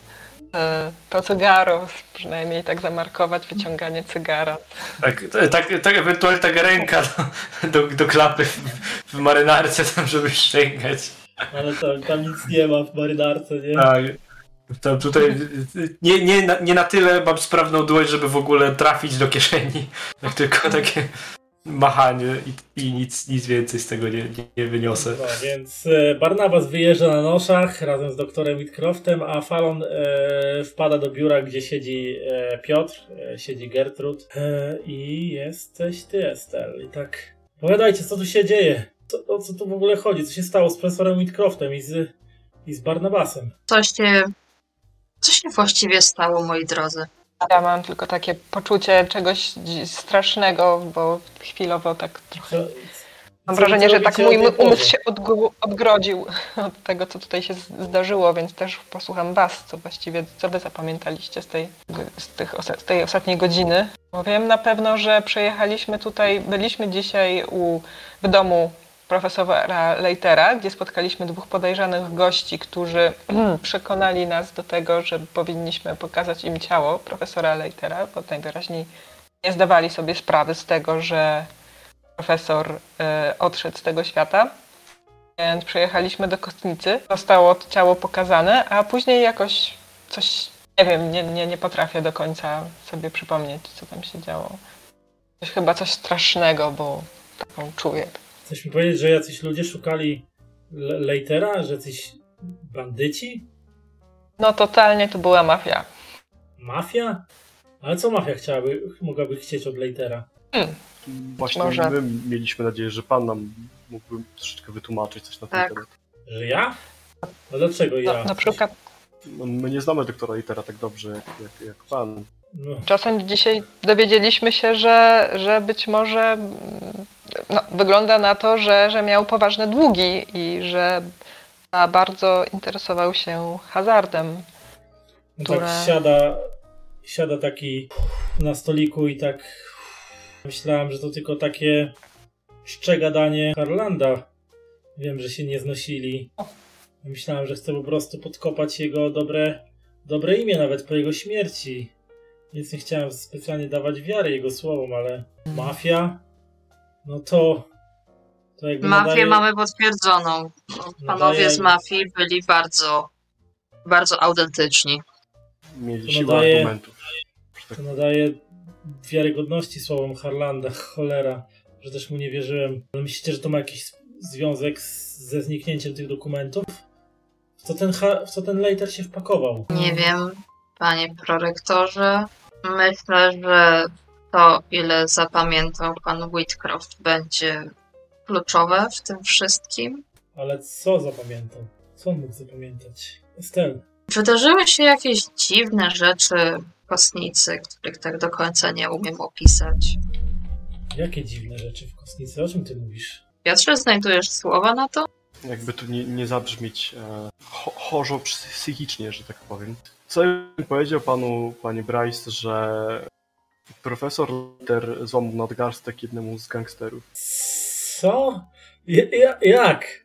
to cygaro, przynajmniej tak zamarkować wyciąganie cygara. Tak, tak, tak ewentualnie taka ręka do, do, do klapy w, w marynarce tam, żeby sięgać. Ale tam, tam nic nie ma w marynarce, nie? Tak. Tam tutaj nie, nie, na- nie na tyle mam sprawną dłoń, żeby w ogóle trafić do kieszeni. Tak tylko takie machanie i, i nic, nic więcej z tego nie, nie, nie wyniosę. No, więc e, Barnabas wyjeżdża na noszach razem z doktorem Whitcroftem, a Fallon e, wpada do biura, gdzie siedzi e, Piotr, e, siedzi Gertrud e, i jesteś ty, Estel. I tak, powiadajcie, co tu się dzieje? Co, o co tu w ogóle chodzi? Co się stało z profesorem Whitcroftem i z, i z Barnabasem? Coś się, co się właściwie stało, moi drodzy? Ja mam tylko takie poczucie czegoś strasznego, bo chwilowo tak trochę. Mam co- wrażenie, że tak mój umysł się odgrodził od tego, co tutaj się zdarzyło, więc też posłucham Was, co właściwie, co Wy zapamiętaliście z tej, z tych, z tej ostatniej godziny. Bo wiem na pewno, że przejechaliśmy tutaj, byliśmy dzisiaj u, w domu profesora Leitera, gdzie spotkaliśmy dwóch podejrzanych gości, którzy przekonali nas do tego, że powinniśmy pokazać im ciało profesora Leitera, bo najwyraźniej nie zdawali sobie sprawy z tego, że profesor e, odszedł z tego świata. Więc przyjechaliśmy do kostnicy, zostało to ciało pokazane, a później jakoś coś, nie wiem, nie, nie, nie potrafię do końca sobie przypomnieć, co tam się działo. Coś, chyba coś strasznego, bo taką czuję. Chcesz mi powiedzieć, że jacyś ludzie szukali Le- Leitera? Że jacyś bandyci? No totalnie to była mafia. Mafia? Ale co mafia chciałaby, mogłaby chcieć od Leitera? Właśnie Może. my mieliśmy nadzieję, że pan nam mógłby troszeczkę wytłumaczyć coś na ten Tak. temat. Że ja? No dlaczego No, ja? na przykład No, my nie znamy doktora Litera tak dobrze jak, jak, jak pan. No, Czasem dzisiaj dowiedzieliśmy się, że, że być może mm, no, wygląda na to, że, że miał poważne długi i że bardzo interesował się hazardem. no które- tak siada, siada taki na stoliku i tak myślałem, że to tylko takie szczegadanie Harlanda. Wiem, że się nie znosili. Myślałem, że chce po prostu podkopać jego dobre, dobre imię nawet po jego śmierci. Więc nie chciałem specjalnie dawać wiary jego słowom, ale mafia? No to... to jakby Mafię nadaje- mamy potwierdzoną. No, Panowie z mafii byli bardzo, bardzo autentyczni. Mieli siłę nadaje- argumentów. tak To nadaje wiarygodności słowom Harlanda. Cholera, że też mu nie wierzyłem. Ale myślicie, że to ma jakiś związek z, ze zniknięciem tych dokumentów? Co ten, w co ten Leiter się wpakował? Nie wiem, panie prorektorze. Myślę, że to, ile zapamiętał pan Whitcroft, będzie kluczowe w tym wszystkim. Ale co zapamiętał? Co mógł zapamiętać? Estel, Wydarzyły się jakieś dziwne rzeczy w kosnicy, których tak do końca nie umiem opisać. jakie dziwne rzeczy w kosnicy? O czym ty mówisz? Piotrze, znajdujesz słowa na to? Jakby tu nie, nie zabrzmieć e, cho, chorzo psychicznie, że tak powiem. Co bym powiedział panu, panie Bryce, że profesor Liter złamał nadgarstek jednemu z gangsterów. Co? Ja, ja, jak?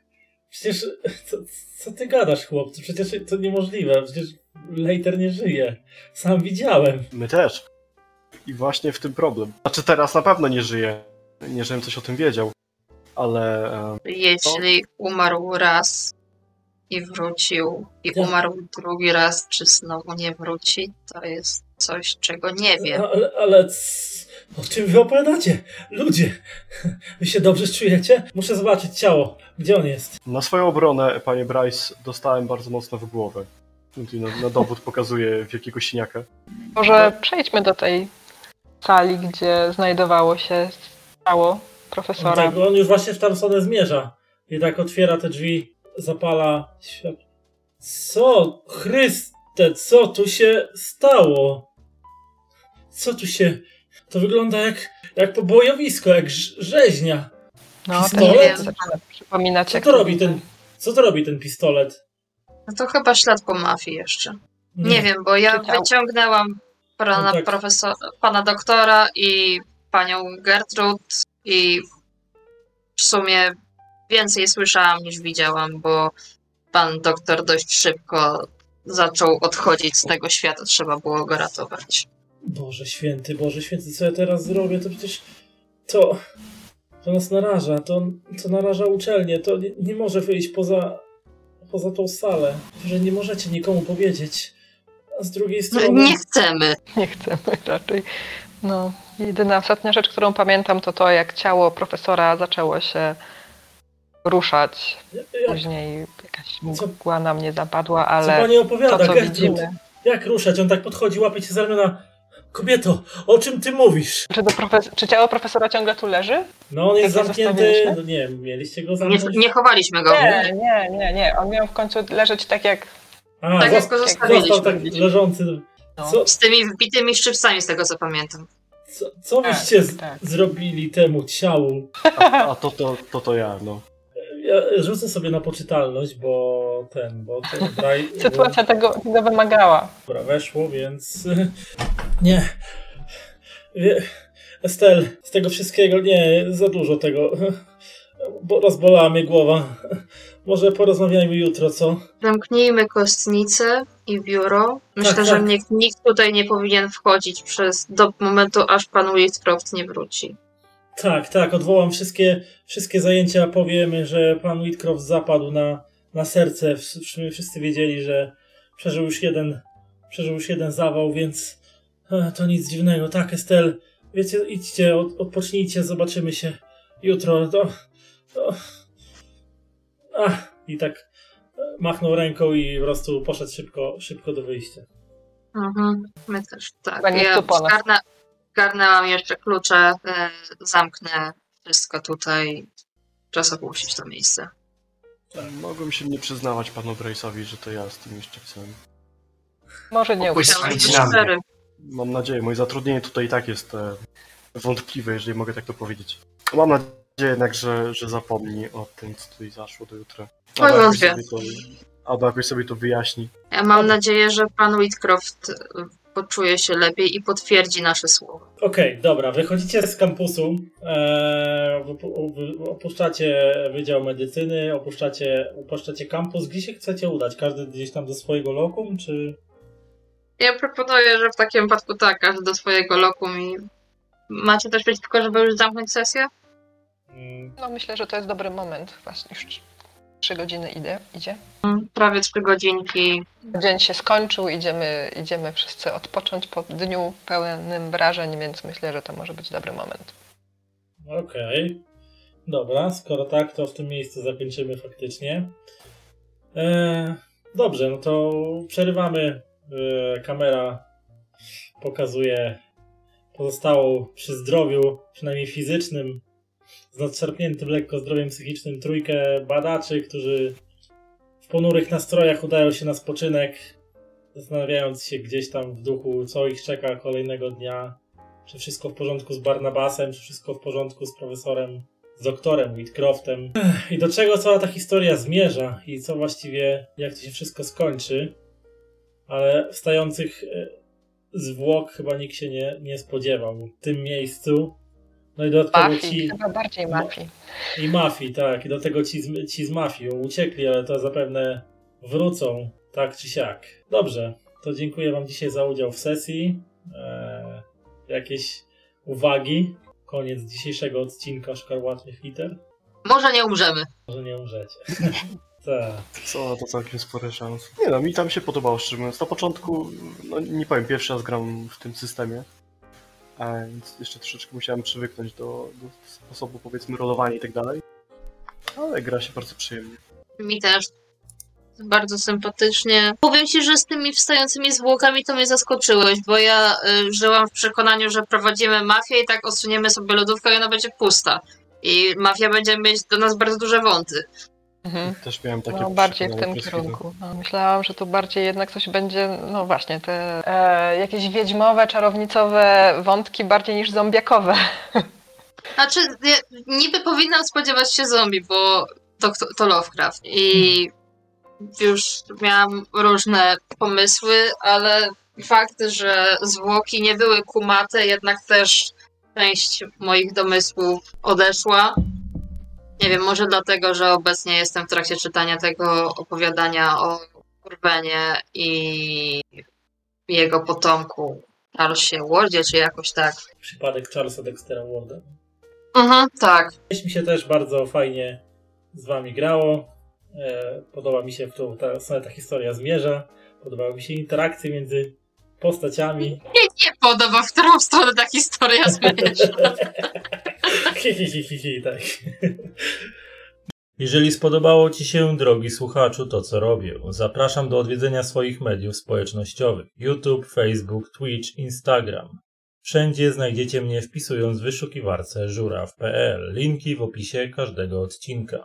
Przecież, co, co ty gadasz, chłopcu? Przecież to niemożliwe. Przecież Leiter nie żyje. Sam widziałem. My też. I właśnie w tym problem. Znaczy teraz na pewno nie żyje. Nie, żebym coś o tym wiedział. Ale e, Jeśli umarł raz i wrócił, i Tak. umarł drugi raz, czy znowu nie wróci, to jest coś, czego nie wiem. Ale, ale c- o czym wy opowiadacie? Ludzie, wy się dobrze czujecie? Muszę zobaczyć ciało. Gdzie on jest? na swoją obronę, panie Bryce, dostałem bardzo mocno w głowę. Na, na dowód pokazuję wielkiego siniaka. Może przejdźmy do tej sali, gdzie znajdowało się ciało profesora. tak, on już właśnie w tam stronę zmierza. I tak otwiera te drzwi, zapala świat. Co? Chryste, co tu się stało? Co tu się... To wygląda jak, jak pobojowisko, jak rz- rzeźnia. No, pistolet? zaczyna przypominać, Co jak to robi ten... Co to robi ten pistolet? No to chyba ślad po mafii jeszcze. Nie wiem, bo ja Czytał. wyciągnęłam pana, No tak. profesor, pana doktora i panią Gertrud i w sumie więcej słyszałam niż widziałam, bo pan doktor dość szybko zaczął odchodzić z tego świata, trzeba było go ratować. Boże święty, Boże święty, co ja teraz zrobię? To przecież to, to nas naraża, to, to naraża uczelnię, to nie, nie może wyjść poza, poza tą salę, że nie możecie nikomu powiedzieć. A z drugiej No, strony... nie chcemy. Nie chcemy raczej. No, jedyna ostatnia rzecz, którą pamiętam, to to, jak ciało profesora zaczęło się ruszać. Później jakaś Co- mgła na mnie zapadła, co ale pani opowiada, to, co widzimy. Jak ruszać? On tak podchodzi, łapie cię za ramiona. Kobieto, o czym ty mówisz? Czy, profes- czy ciało profesora ciągle tu leży? No on jest Tak zamknięty. No nie, mieliście go Nie, zamknąć. nie chowaliśmy go. Nie, nie, nie, nie. On miał w końcu leżeć tak jak. A, Tak jak go zostawiliśmy. został tak leżący. No. Co, Z tymi wbitymi szczypcami, z tego co pamiętam. Co, co Tak, wyście z- tak. zrobili temu ciału? A, a to, to, to to ja, no. Ja rzucę sobie na poczytalność, bo ten, bo ten braj, Sytuacja tego, tego wymagała. Dobra, weszło, więc nie. Wie... Estel, z tego wszystkiego nie, za dużo tego. Bo rozbolała mnie głowa. Może porozmawiajmy jutro, co? Zamknijmy kostnicę i biuro. Myślę, Tak, że tak. nikt, nikt tutaj nie powinien wchodzić przez do momentu, aż pan Whitcroft nie wróci. Tak, tak, odwołam wszystkie, wszystkie zajęcia, powiemy, że pan Whitcroft zapadł na, na serce. Wszyscy wszyscy wiedzieli, że przeżył już jeden, przeżył już jeden zawał, więc e, to nic dziwnego. Tak, Estel, wiecie, idźcie, od, odpocznijcie, zobaczymy się jutro. To, to... Ach, i tak e, machnął ręką i po prostu poszedł szybko, szybko do wyjścia. Mhm. My też, tak. Chyba nie Ja zgarnę, zgarnęłam jeszcze klucze, e, zamknę wszystko tutaj. Czas opuścić to miejsce. Mogłem się nie przyznawać panu Brace'owi, że to ja z tymi szczepcami. Może nie szczery. Mam nadzieję, moje zatrudnienie tutaj i tak jest e, wątpliwe, jeżeli mogę tak to powiedzieć. Mam nadzieję jednak, że, że zapomni o tym, co tutaj zaszło do jutra. Oj, Albo jakoś wątpię. sobie to, albo jakoś sobie to wyjaśni. Ja mam nadzieję, że pan Whitcroft e, poczuje się lepiej i potwierdzi nasze słowa. Okej, dobra, wychodzicie z kampusu, e, opuszczacie Wydział Medycyny, opuszczacie, opuszczacie kampus. Gdzie się chcecie udać? Każdy gdzieś tam do swojego lokum, czy... Ja proponuję, że w takim wypadku tak, każdy do swojego lokum i macie też przeciwko, żeby już zamknąć sesję? Mm, No myślę, że to jest dobry moment. Właśnie już trzy godziny idzie. idzie. Prawie trzy godzinki. Dzień się skończył, idziemy, idziemy wszyscy odpocząć po dniu pełnym wrażeń, więc myślę, że to może być dobry moment. Okej. Dobra, skoro tak, to w tym miejscu zakończymy faktycznie. E, dobrze, no to przerywamy. E, kamera pokazuje pozostałą przy zdrowiu, przynajmniej fizycznym, z nadszarpniętym lekko zdrowiem psychicznym trójkę badaczy, którzy w ponurych nastrojach udają się na spoczynek, zastanawiając się gdzieś tam w duchu, co ich czeka kolejnego dnia. Czy wszystko w porządku z Barnabasem, czy wszystko w porządku z profesorem, z doktorem Whitcroftem. I do czego cała ta historia zmierza i co właściwie, jak to się wszystko skończy. Ale wstających e, zwłok chyba nikt się nie, nie spodziewał w tym miejscu. No i dodatkowo Mafii, ci... chyba bardziej mafii. I mafii, tak. I do tego ci z, ci z mafii uciekli, ale to zapewne wrócą, tak czy siak. Dobrze, to dziękuję Wam dzisiaj za udział w sesji. Eee, jakieś uwagi? Koniec dzisiejszego odcinka Szkarłatnych Liter. Może nie umrzemy. Może nie umrzecie. tak. Co, to całkiem spory szans. Nie no, mi tam się podobało, szczerze mówiąc. Na początku, no nie powiem, pierwszy raz gram w tym systemie. Więc jeszcze troszeczkę musiałem przywyknąć do, do sposobu, powiedzmy, rolowania i tak dalej. Ale gra się bardzo przyjemnie. Mi też. Bardzo sympatycznie. Powiem ci, że z tymi wstającymi zwłokami to mnie zaskoczyłeś, bo ja y, żyłam w przekonaniu, że prowadzimy mafię i tak odsuniemy sobie lodówkę i ona będzie pusta. I mafia będzie mieć do nas bardzo duże wąty. Mhm. Też miałem takie No, bardziej w tym kierunku. No, myślałam, że tu bardziej jednak coś będzie, no właśnie, te e, jakieś wiedźmowe, czarownicowe wątki bardziej niż zombiakowe. Znaczy, ja niby powinnam spodziewać się zombie, bo to, to, to Lovecraft. I już miałam różne pomysły, ale fakt, że zwłoki nie były kumate, jednak też część moich domysłów odeszła. Nie wiem, może dlatego, że obecnie jestem w trakcie czytania tego opowiadania o Kurwenie i jego potomku, Charlesie Wardzie, czy jakoś tak. Przypadek Charlesa Dextera Warda. Mhm, tak. Mi się też bardzo fajnie z wami grało. E, Podoba mi się, w którą ta, ta historia zmierza. Podobały mi się interakcje między postaciami. Nie, nie podoba, w którą stronę ta historia zmierza. Hi, hi, hi, hi, hi, tak. Jeżeli spodobało Ci się, drogi słuchaczu, to co robię, zapraszam do odwiedzenia swoich mediów społecznościowych: YouTube, Facebook, Twitch, Instagram. Wszędzie znajdziecie mnie wpisując w wyszukiwarce żuraw.pl. Linki w opisie każdego odcinka.